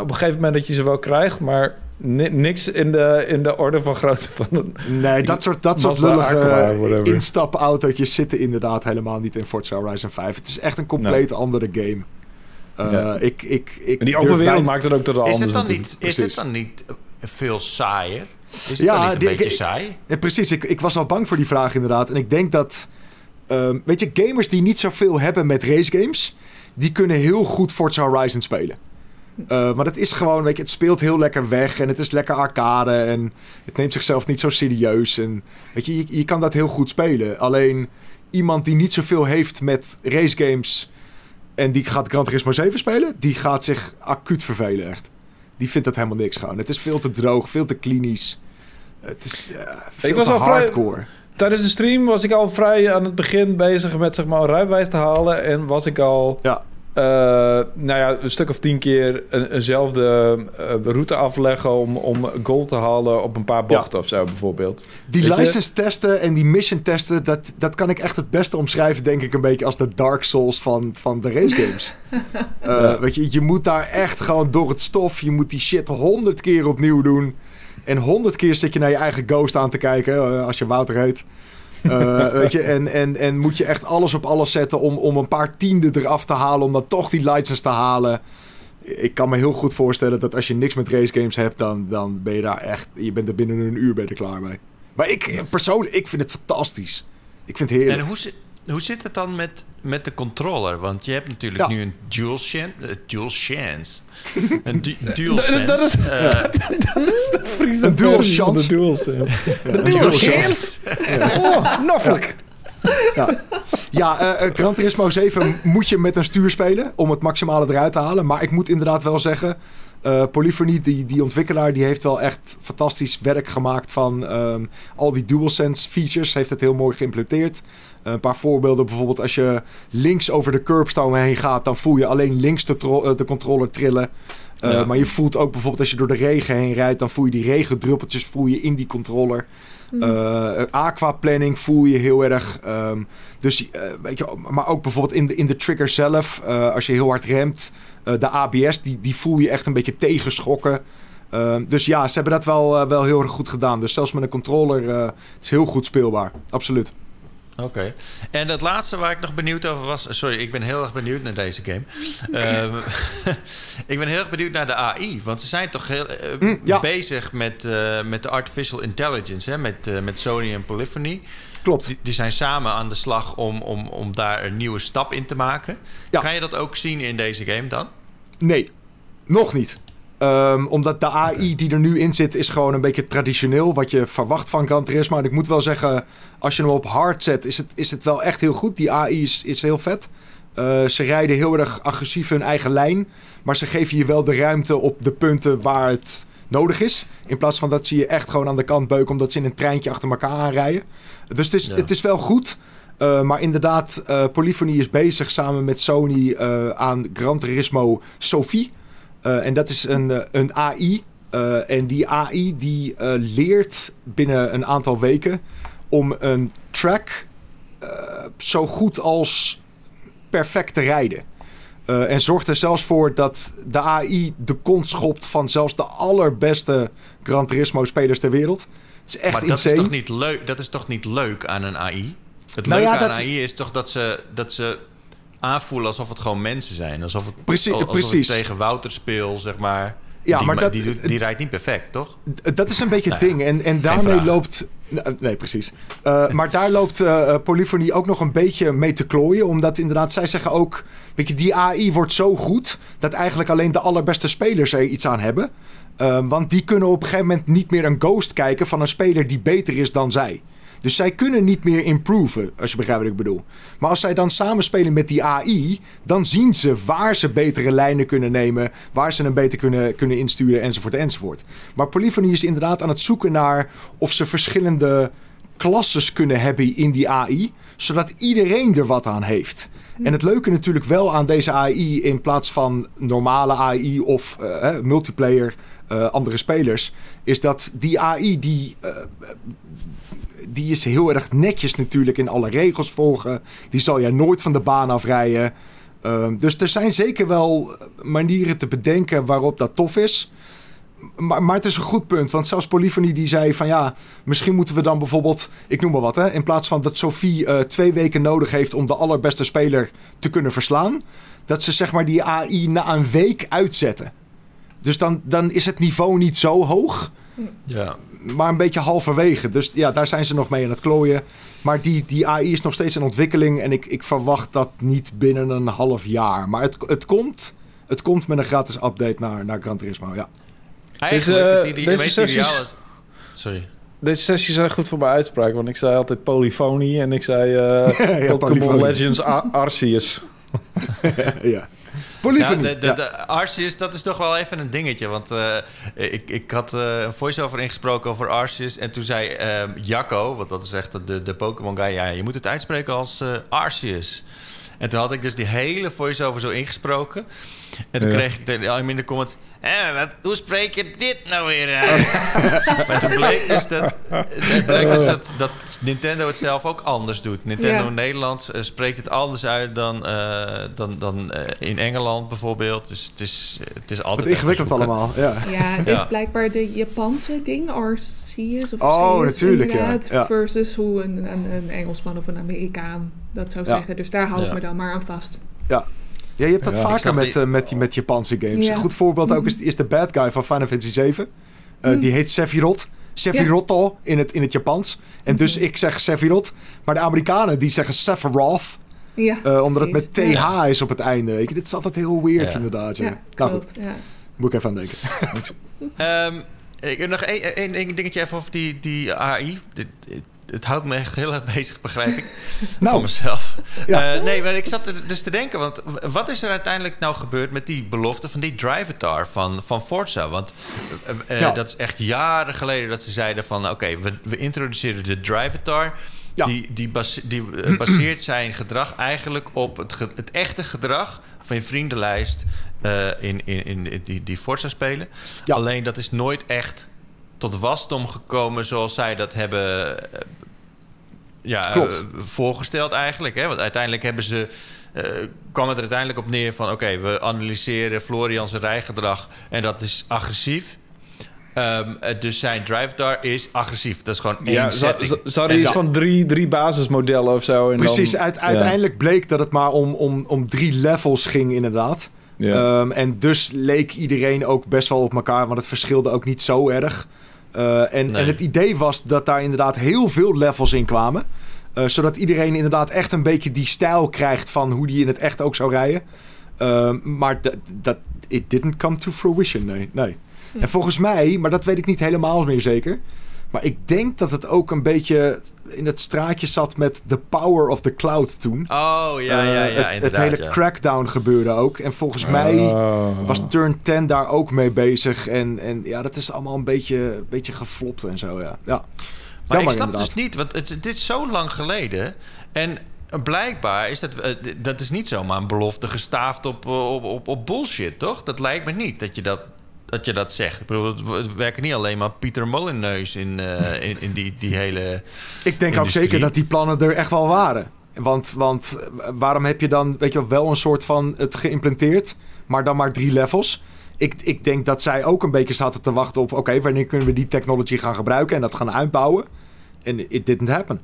A: Op een gegeven moment dat je ze wel krijgt, maar niks in de, in de orde van grootte van een...
D: Nee, dat soort, dat soort lullige instapautootjes zitten inderdaad helemaal niet in Forza Horizon 5. Het is echt een compleet andere game. Eh,
A: Ja.
D: ik, ik, ik
A: En die open wereld maakt het ook tot
C: is,
A: anders
C: het dan niet, is het dan niet veel saaier? Is het
D: Ja,
C: dan niet een
D: die-
C: beetje saai?
D: Precies, ik, ik was al bang voor die vraag inderdaad. En ik denk dat, ehm, weet je, gamers die niet zoveel hebben met racegames, die kunnen heel goed Forza Horizon spelen. Eh, maar het is gewoon, weet je, het speelt heel lekker weg en het is lekker arcade en het neemt zichzelf niet zo serieus. En weet je, je, je kan dat heel goed spelen. Alleen iemand die niet zoveel heeft met racegames en die gaat Gran Turismo 7 spelen, die gaat zich acuut vervelen echt. Die vindt dat helemaal niks gaan. Het is veel te droog, veel te klinisch. Het is eh, veel
A: was
D: te
A: al vrij-
D: hardcore.
A: Tijdens de stream was ik al vrij aan het begin bezig met zeg maar, een rijbewijs te halen. En was ik al
D: Ja.
A: Eh, nou ja, een stuk of tien keer een, eenzelfde eh, route afleggen om, om gold te halen op een paar bochten of zo bijvoorbeeld.
D: Die
A: Weet je-
D: license testen en die mission testen, dat, dat kan ik echt het beste omschrijven, denk ik, een beetje als de Dark Souls van, van de race games. Eh,
A: Ja.
D: Weet je, je moet daar echt gewoon door het stof, je moet die shit honderd keer opnieuw doen. En honderd keer zit je naar je eigen ghost aan te kijken, als je Wouter heet. Eh, weet je, en, en, en moet je echt alles op alles zetten om, om een paar tienden eraf te halen, om dan toch die license te halen. Ik kan me heel goed voorstellen dat als je niks met race games hebt, dan, dan ben je daar echt, je bent er binnen een uur er klaar mee. Maar ik eh, persoonlijk, ik vind het fantastisch. Ik vind het heerlijk.
C: En hoe, hoe zit het dan met, met de controller? Want je hebt natuurlijk
D: Ja.
C: nu een dual chance. dual chance. Een du- dual
A: Dat- dat
C: sense.
A: is-
C: eh,
A: Friese
D: Een dual chance.
A: De dual sense.
D: Ja,
A: De
D: een
A: dual
D: dual
A: chance? Oh, noffelijk.
D: Ja, ja eh, eh, Gran Turismo 7 moet je met een stuur spelen om het maximale eruit te halen. Maar ik moet inderdaad wel zeggen, eh Polyphony, die, die ontwikkelaar, die heeft wel echt fantastisch werk gemaakt van ehm, al die DualSense features. Heeft het heel mooi geïmplementeerd. Een paar voorbeelden, bijvoorbeeld als je links over de curbstone heen gaat, dan voel je alleen links de, eh, de controller trillen. Eh,
C: Ja.
D: Maar je voelt ook bijvoorbeeld als je door de regen heen rijdt, dan voel je die regendruppeltjes voel je in die controller. Eh aquaplanning voel je heel erg. ehm, dus, weet je, maar ook bijvoorbeeld in de, in de trigger zelf, eh, als je heel hard remt, eh, de ABS, die, die voel je echt een beetje tegenschokken. Ehm, dus ja, ze hebben dat wel, wel heel erg goed gedaan. Dus zelfs met een controller, eh, het is heel goed speelbaar. Absoluut.
C: Oké. En het laatste waar ik nog benieuwd over was... Sorry, ik ben heel erg benieuwd naar deze game. Ehm, ik ben heel erg benieuwd naar de AI. Want ze zijn toch heel eh,
D: Mm, ja.
C: bezig met, eh, met de artificial intelligence... Hè? Met, eh, met Sony en Polyphony.
D: Klopt.
C: Die, die zijn samen aan de slag om, om, om daar een nieuwe stap in te maken.
D: Ja.
C: Kan je dat ook zien in deze game dan?
D: Nee, nog niet. Ehm, omdat de AI die er nu in zit is gewoon een beetje traditioneel. Wat je verwacht van Gran Turismo. En ik moet wel zeggen, als je hem op hard zet, is het, is het wel echt heel goed. Die AI is, is heel vet. Eh, ze rijden heel erg agressief hun eigen lijn. Maar ze geven je wel de ruimte op de punten waar het nodig is. In plaats van dat ze je echt gewoon aan de kant beuken omdat ze in een treintje achter elkaar aanrijden. Dus het is,
C: Ja.
D: het is wel goed. Eh, maar inderdaad, eh, Polyphony is bezig samen met Sony aan Gran Turismo Sophie. Eh, en dat is een, eh, een AI. Eh, en die AI die leert binnen een aantal weken om een track zo goed als perfect te rijden. En zorgt er zelfs voor dat de AI de kont schopt van zelfs de allerbeste Gran Turismo spelers ter wereld. Het is echt
C: maar dat
D: insane.
C: is, toch niet leuk, dat is toch niet leuk aan een AI? Het
D: Nou
C: leuke
D: ja,
C: aan AI is toch dat ze, dat ze aanvoelen alsof het gewoon mensen zijn. Alsof het,
D: Precies-
C: alsof
D: precies.
C: tegen Wouter speel, zeg maar.
D: Ja,
C: die,
D: maar dat-
C: die, die rijdt niet perfect, toch?
D: Dat is een beetje het
C: Nou ja,
D: ding. En, en daarmee loopt. n- Nee, precies. Eh, maar daar loopt eh eh, Polyphony ook nog een beetje mee te klooien. Omdat inderdaad, zij zeggen ook. Weet je, die AI wordt zo goed. dat eigenlijk alleen de allerbeste spelers er iets aan hebben. Eh, want die kunnen op een gegeven moment niet meer een ghost kijken van een speler die beter is dan zij. Dus zij kunnen niet meer improven, als je begrijpt wat ik bedoel. Maar als zij dan samenspelen met die AI, dan zien ze waar ze betere lijnen kunnen nemen, waar ze hem beter kunnen, kunnen insturen, enzovoort, enzovoort. Maar Polyphony is inderdaad aan het zoeken naar of ze verschillende klasses kunnen hebben in die AI, zodat iedereen er wat aan heeft. En het leuke natuurlijk wel aan deze AI in plaats van normale AI of eh, multiplayer eh, andere spelers, is dat die AI die eh, die is heel erg netjes natuurlijk in alle regels volgen. Die zal jij nooit van de baan afrijden. Ehm, dus er zijn zeker wel manieren te bedenken waarop dat tof is. Maar, maar het is een goed punt. Want zelfs Polyphony die zei van ja, misschien moeten we dan bijvoorbeeld, ik noem maar wat hè. In plaats van dat Sophie eh, twee weken nodig heeft om de allerbeste speler te kunnen verslaan. Dat ze zeg maar die AI na een week uitzetten. Dus dan, dan is het niveau niet zo hoog
C: Ja.
D: maar een beetje halverwege. Dus ja, daar zijn ze nog mee aan het klooien. Maar die, die AI is nog steeds in ontwikkeling. En ik, ik verwacht dat niet binnen een half jaar. Maar het, het, komt, het komt met een gratis update naar, naar Gran Turismo. Ja.
C: Eigenlijk,
A: Deze-
C: het idee,
A: deze sessies-
C: ideaal is- Sorry.
A: Deze sessies zijn goed voor mijn uitspraak, want ik zei altijd Polyphony en ik zei eh
D: Ja,
A: Pokémon. Legends Ar- Arceus.
D: ja.
C: Ja, de, de,
D: ja.
C: de Arceus, dat is toch wel even een dingetje. Want eh, ik, ik had eh, een voice-over ingesproken over Arceus. En toen zei ehm, Jacco, want dat is echt de, de Pokémon guy... ja, je moet het uitspreken als eh, Arceus. En toen had ik dus die hele voice-over zo ingesproken. En toen
A: Ja.
C: kreeg ik de, in de comment... Eh, wat, hoe spreek je dit nou weer uit? maar toen bleek dus, dat, het bleek dus dat, dat Nintendo het zelf ook anders doet. Nintendo
B: Ja.
C: Nederland eh, spreekt het anders uit dan, eh, dan, dan eh, in Engeland bijvoorbeeld. Dus het is, het is altijd
D: Wat ingewikkeld allemaal. Ja.
B: Ja,
C: Ja.
B: is blijkbaar de Japanse ding, Arceus of
D: Oh, natuurlijk, ja.
B: Versus hoe een, een, een Engelsman of een Amerikaan dat zou
D: Ja.
B: zeggen. Dus daar hou ik
C: Ja.
B: me dan maar aan vast.
D: Ja, je hebt dat
A: Ja,
D: vaker met,
C: die-
D: eh, met, die, met Japanse games.
B: Ja.
D: Een goed voorbeeld ook is, is de bad guy van Final Fantasy 7.
B: Mm.
D: Die heet Sephiroth. Sephiroth in het, in het Japans. En dus
B: Mhm.
D: ik zeg Sephiroth. Maar de Amerikanen die zeggen Sephiroth.
B: Ja,
D: eh, omdat het met. TH
B: Ja.
D: is op het einde. Weet je, dit is altijd heel weird
C: Ja.
D: inderdaad. Ja.
B: Ja,
D: nou goed,
B: klopt. Ja.
D: moet ik even aan denken.
C: Ehm, ik heb nog één dingetje even over die, die AI. Het, houdt me echt heel erg bezig, begrijp ik.
D: Nou.
C: Van mezelf.
D: Ja.
C: Eh, nee, maar ik zat dus te denken, want wat is er uiteindelijk nou gebeurd met die belofte van die Drivatar van, van Forza? Want eh, eh,
D: Ja.
C: dat is echt jaren geleden dat ze zeiden van... oké, we, we introduceren de Drivatar.
D: Ja.
C: Die, die, base- die baseert zijn gedrag eigenlijk op het, ge- het echte gedrag van je vriendenlijst in, in, in die, die Forza spelen.
D: Ja.
C: Alleen dat is nooit echt tot wasdom gekomen zoals zij dat hebben eh, ja, eh, voorgesteld eigenlijk. Hè? Want uiteindelijk hebben ze, eh, kwam het er uiteindelijk op neer van... oké, we analyseren Florian zijn rijgedrag en dat is agressief. Ehm, eh, dus zijn drive daar is agressief. Dat is gewoon één
A: Ja,
C: setting.
A: ze- hadden iets
C: dan-
A: van drie, drie basismodellen of zo. En
D: Precies,
A: dan,
D: uit, uiteindelijk bleek dat het maar om, om, om drie levels ging inderdaad.
A: Ja.
D: Ehm, en dus leek iedereen ook best wel op elkaar, want het verschilde ook niet zo erg. Eh, en,
C: Nee.
D: en het idee was dat daar inderdaad heel veel levels in kwamen. Eh, zodat iedereen inderdaad echt een beetje die stijl krijgt van hoe die in het echt ook zou rijden. Ehm, maar dat, dat, it didn't come to fruition, nee. nee. En volgens mij, maar dat weet ik niet helemaal meer zeker. Maar ik denk dat het ook een beetje in het straatje zat met the power of the cloud toen.
C: Oh, ja, ja, ja,
D: Eh, het, hele
C: ja.
D: crackdown gebeurde ook. En volgens mij
A: Oh.
D: was Turn 10 daar ook mee bezig. En, en ja, dat is allemaal een beetje, een beetje geflopt en zo, ja. ja.
C: Maar ik snap
D: inderdaad.
C: dus niet, want het, dit is zo lang geleden. En blijkbaar is dat, eh, dat is niet zomaar een belofte gestaafd op, eh, op, op, op bullshit, toch? Dat lijkt me niet dat je dat, dat, je dat zegt. Ik bedoel, het- werken niet alleen maar Pieter Molyneux in, eh, in, in die, die hele...
D: Ik denk ook zeker dat die plannen er echt wel waren. Want, want eh, waarom heb je dan, weet je wel, een soort van het geïmplementeerd, maar dan maar drie levels? Ik, ik denk dat zij ook een beetje zaten te wachten op, oké, wanneer kunnen we die technology gaan gebruiken en dat gaan uitbouwen? En it didn't happen.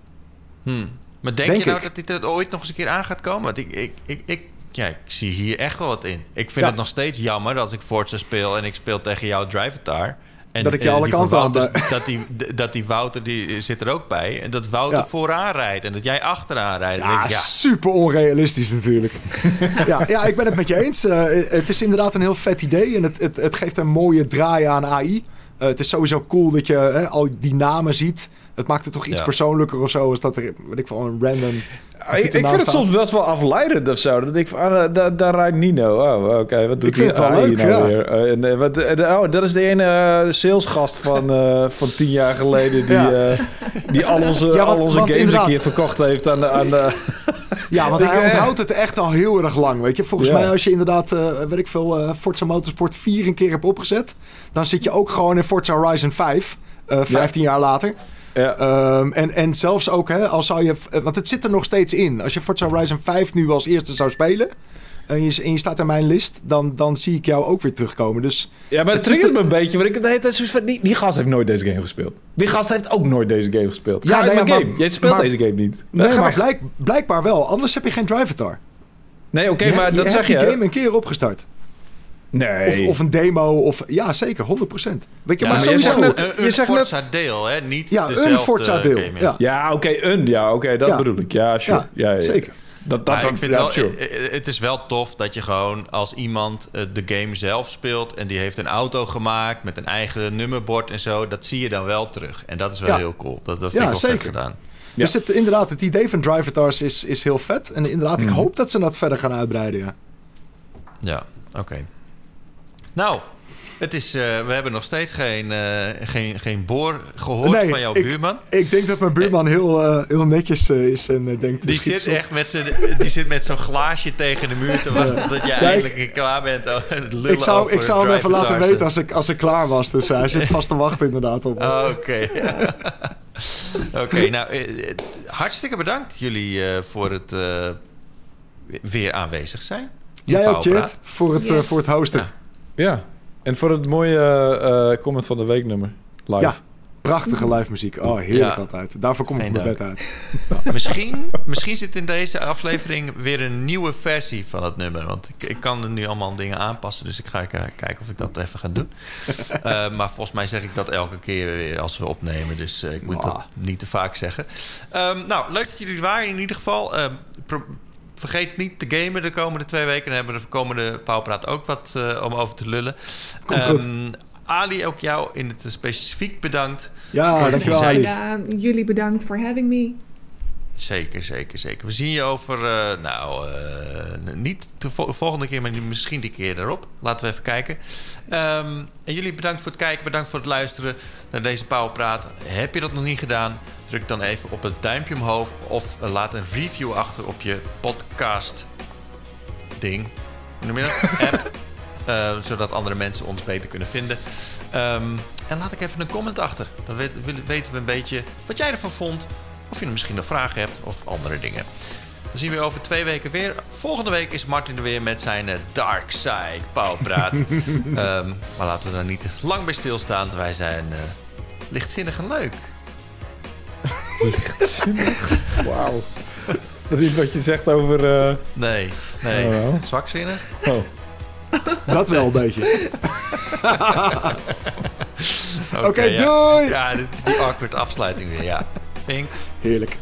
C: Hmm. Maar denk,
D: Denk
C: je nou
D: ik.
C: dat dit ooit nog eens een keer aan gaat komen? Want ik, ik, ik, ik, ja, ik zie hier echt wel wat in. Ik vind
D: Ja.
C: het nog steeds jammer als ik Forza speel en ik speel tegen jouw Drivatar. En,
D: Dat ik je
C: en
D: alle kanten aan
C: dat, die, dat die Wouter die zit er ook bij. En dat Wouter
D: Ja.
C: vooraan rijdt en dat jij achteraan rijdt.
D: Ja,
C: denk ik, ja,
D: super onrealistisch natuurlijk. ja, ja, ik ben het met je eens. Eh, het is inderdaad een heel vet idee en het, het, het geeft een mooie draai aan AI. Eh, het is sowieso cool dat je hè, al die namen ziet. Het maakt het toch iets
C: Ja.
D: persoonlijker of zo, als dat er, weet ik wel, een random...
A: Ik, ik vind het soms best wel afleidend of zo. Dan denk ik van, ah, da- daar, daar rijdt Nino. Oh, oké, wat doet
D: Ik vind
A: die
D: het wel
A: AI
D: leuk,
A: nou
D: ja.
A: weer? Eh, en, eh, wat, en, oh, dat is de ene eh, salesgast van, eh, van tien jaar geleden... die,
D: Ja.
A: eh, die al onze,
D: Ja, want-
A: al onze games een keer verkocht heeft aan de... Aan de
D: Ja, want
A: Ik,
D: hij onthoudt het echt al heel erg lang, weet je. Volgens
A: Ja.
D: mij als je inderdaad, eh, weet ik veel, Forza Motorsport 4 een keer hebt opgezet... dan zit je ook gewoon in Forza Horizon 5, eh 15 jaar later...
A: ja.
D: Ehm, en, en zelfs ook, hè, als zou je. eh, Want het zit er nog steeds in. Als je Forza Horizon 5 nu als eerste zou spelen. En je, en je staat in mijn list, dan, dan zie ik jou ook weer terugkomen. Dus
A: Ja, maar het triggert
D: er-
A: me een beetje. Want ik de hele tijd zoiets van... Die, die gast heeft nooit deze game gespeeld. Die gast heeft ook nooit deze game gespeeld.
D: Ja,
A: Ga
D: nee, ja,
A: game.
D: maar-
A: Jij speelt
D: maar-
A: deze game niet.
D: nee, maar
A: weg.
D: blijk, blijkbaar wel. Anders heb je geen Drivatar.
A: Nee, oké, maar
D: je
A: dat
D: hebt
A: zeg
D: die
A: je.
D: game een keer opgestart.
A: Nee.
D: Of, of een demo. Of, ja, zeker, 100%. Weet je,
C: ja,
D: maar sowieso.
A: zegt net-
C: een,
A: je zegt
C: Forza
A: net-
C: deel, hè? Niet
D: ja,
C: dezelfde
D: een Forza deel.
C: game,
D: ja.
A: Ja, oké, een. Ja, oké, dat
D: Ja.
A: bedoel ik. Ja, sure.
D: Ja,
A: Ja, ja,
D: zeker.
A: Dat, dat
C: ik vind
A: ja,
C: wel,
A: sure.
C: eh, eh, het is wel tof dat je gewoon als iemand eh, de game zelf speelt en die heeft een auto gemaakt met een eigen nummerbord en zo, dat zie je dan wel terug. En dat is wel
D: Ja.
C: heel cool. Dat, dat vind
D: Ja,
C: ik wel vet
D: zeker.
C: gedaan.
A: Ja.
D: Dus het, inderdaad, het idee van Drivatars is, is heel vet. En inderdaad, ik
A: Mhm.
D: hoop dat ze dat verder gaan uitbreiden. Ja.
C: Ja, oké. Nou, het is, eh, we hebben nog steeds geen, eh, geen, geen boor gehoord
D: Nee,
C: van jouw
D: ik-
C: buurman.
D: Ik denk dat mijn buurman heel, eh, heel netjes eh, is en denkt...
C: Die zit echt met zijn, die zit met zo'n glaasje tegen de muur te wachten tot jij
D: ik-
C: eindelijk klaar bent. Oh,
D: Ik zou, ik zou hem even laten weten als ik, als ik klaar was. Dus hij zit vast te wachten inderdaad op.
C: Oh, Oké. Oké, nou, hartstikke bedankt jullie eh, voor het eh, weer aanwezig zijn.
D: Jij ook, voor het,
B: Yes.
D: voor het hosten.
C: Ja.
A: Ja. En voor het mooie eh, comment van de week nummer. Live.
D: Ja. Prachtige live muziek. Oh, heerlijk
C: Ja.
D: altijd. Daarvoor kom ik mijn bed uit.
C: Misschien, misschien zit in deze aflevering weer een nieuwe versie van het nummer. Want ik, ik kan er nu allemaal dingen aanpassen. Dus ik ga eh, kijken of ik dat even ga doen. Eh, maar volgens mij zeg ik dat elke keer weer als we opnemen. Dus eh, ik moet dat niet te vaak zeggen. Ehm, nou, leuk dat jullie er waren in ieder geval. Ehm, pro- vergeet niet te gamen de komende twee weken. Dan hebben we de komende Pauwpraat ook wat eh, om over te lullen.
D: Komt goed.
C: Ehm, Ali, ook jou in het specifiek bedankt.
D: Ja, dankjewel Ali.
B: Jullie bedankt voor having me.
C: Zeker, zeker, zeker. We zien je over, eh, nou, eh, niet de vo- volgende keer, maar misschien die keer erop. Laten we even kijken. Ehm, en jullie bedankt voor het kijken, bedankt voor het luisteren naar deze Powerpraat. Heb je dat nog niet gedaan? Druk dan even op het duimpje omhoog of laat een review achter op je podcast ding. Hoe noem je dat? App. Eh, zodat andere mensen ons beter kunnen vinden. Ehm, en laat ik even een comment achter. Dan weten, weten we een beetje wat jij ervan vond. Of je misschien nog vragen hebt of andere dingen. Dan zien we je over twee weken weer. Volgende week is Martin er weer met zijn eh, Dark Side pauwpraat. Ehm, maar laten we er niet lang bij stilstaan. Wij zijn eh, lichtzinnig en leuk.
A: Wauw. Is dat iets wat je zegt over... eh,
C: Nee, nee.
A: Oh.
C: Zwakzinnig?
A: Oh.
D: Dat wel een beetje. Oké,
C: ja.
D: doei!
C: Ja, dit is die awkward afsluiting weer, ja. Vink.
D: Heerlijk.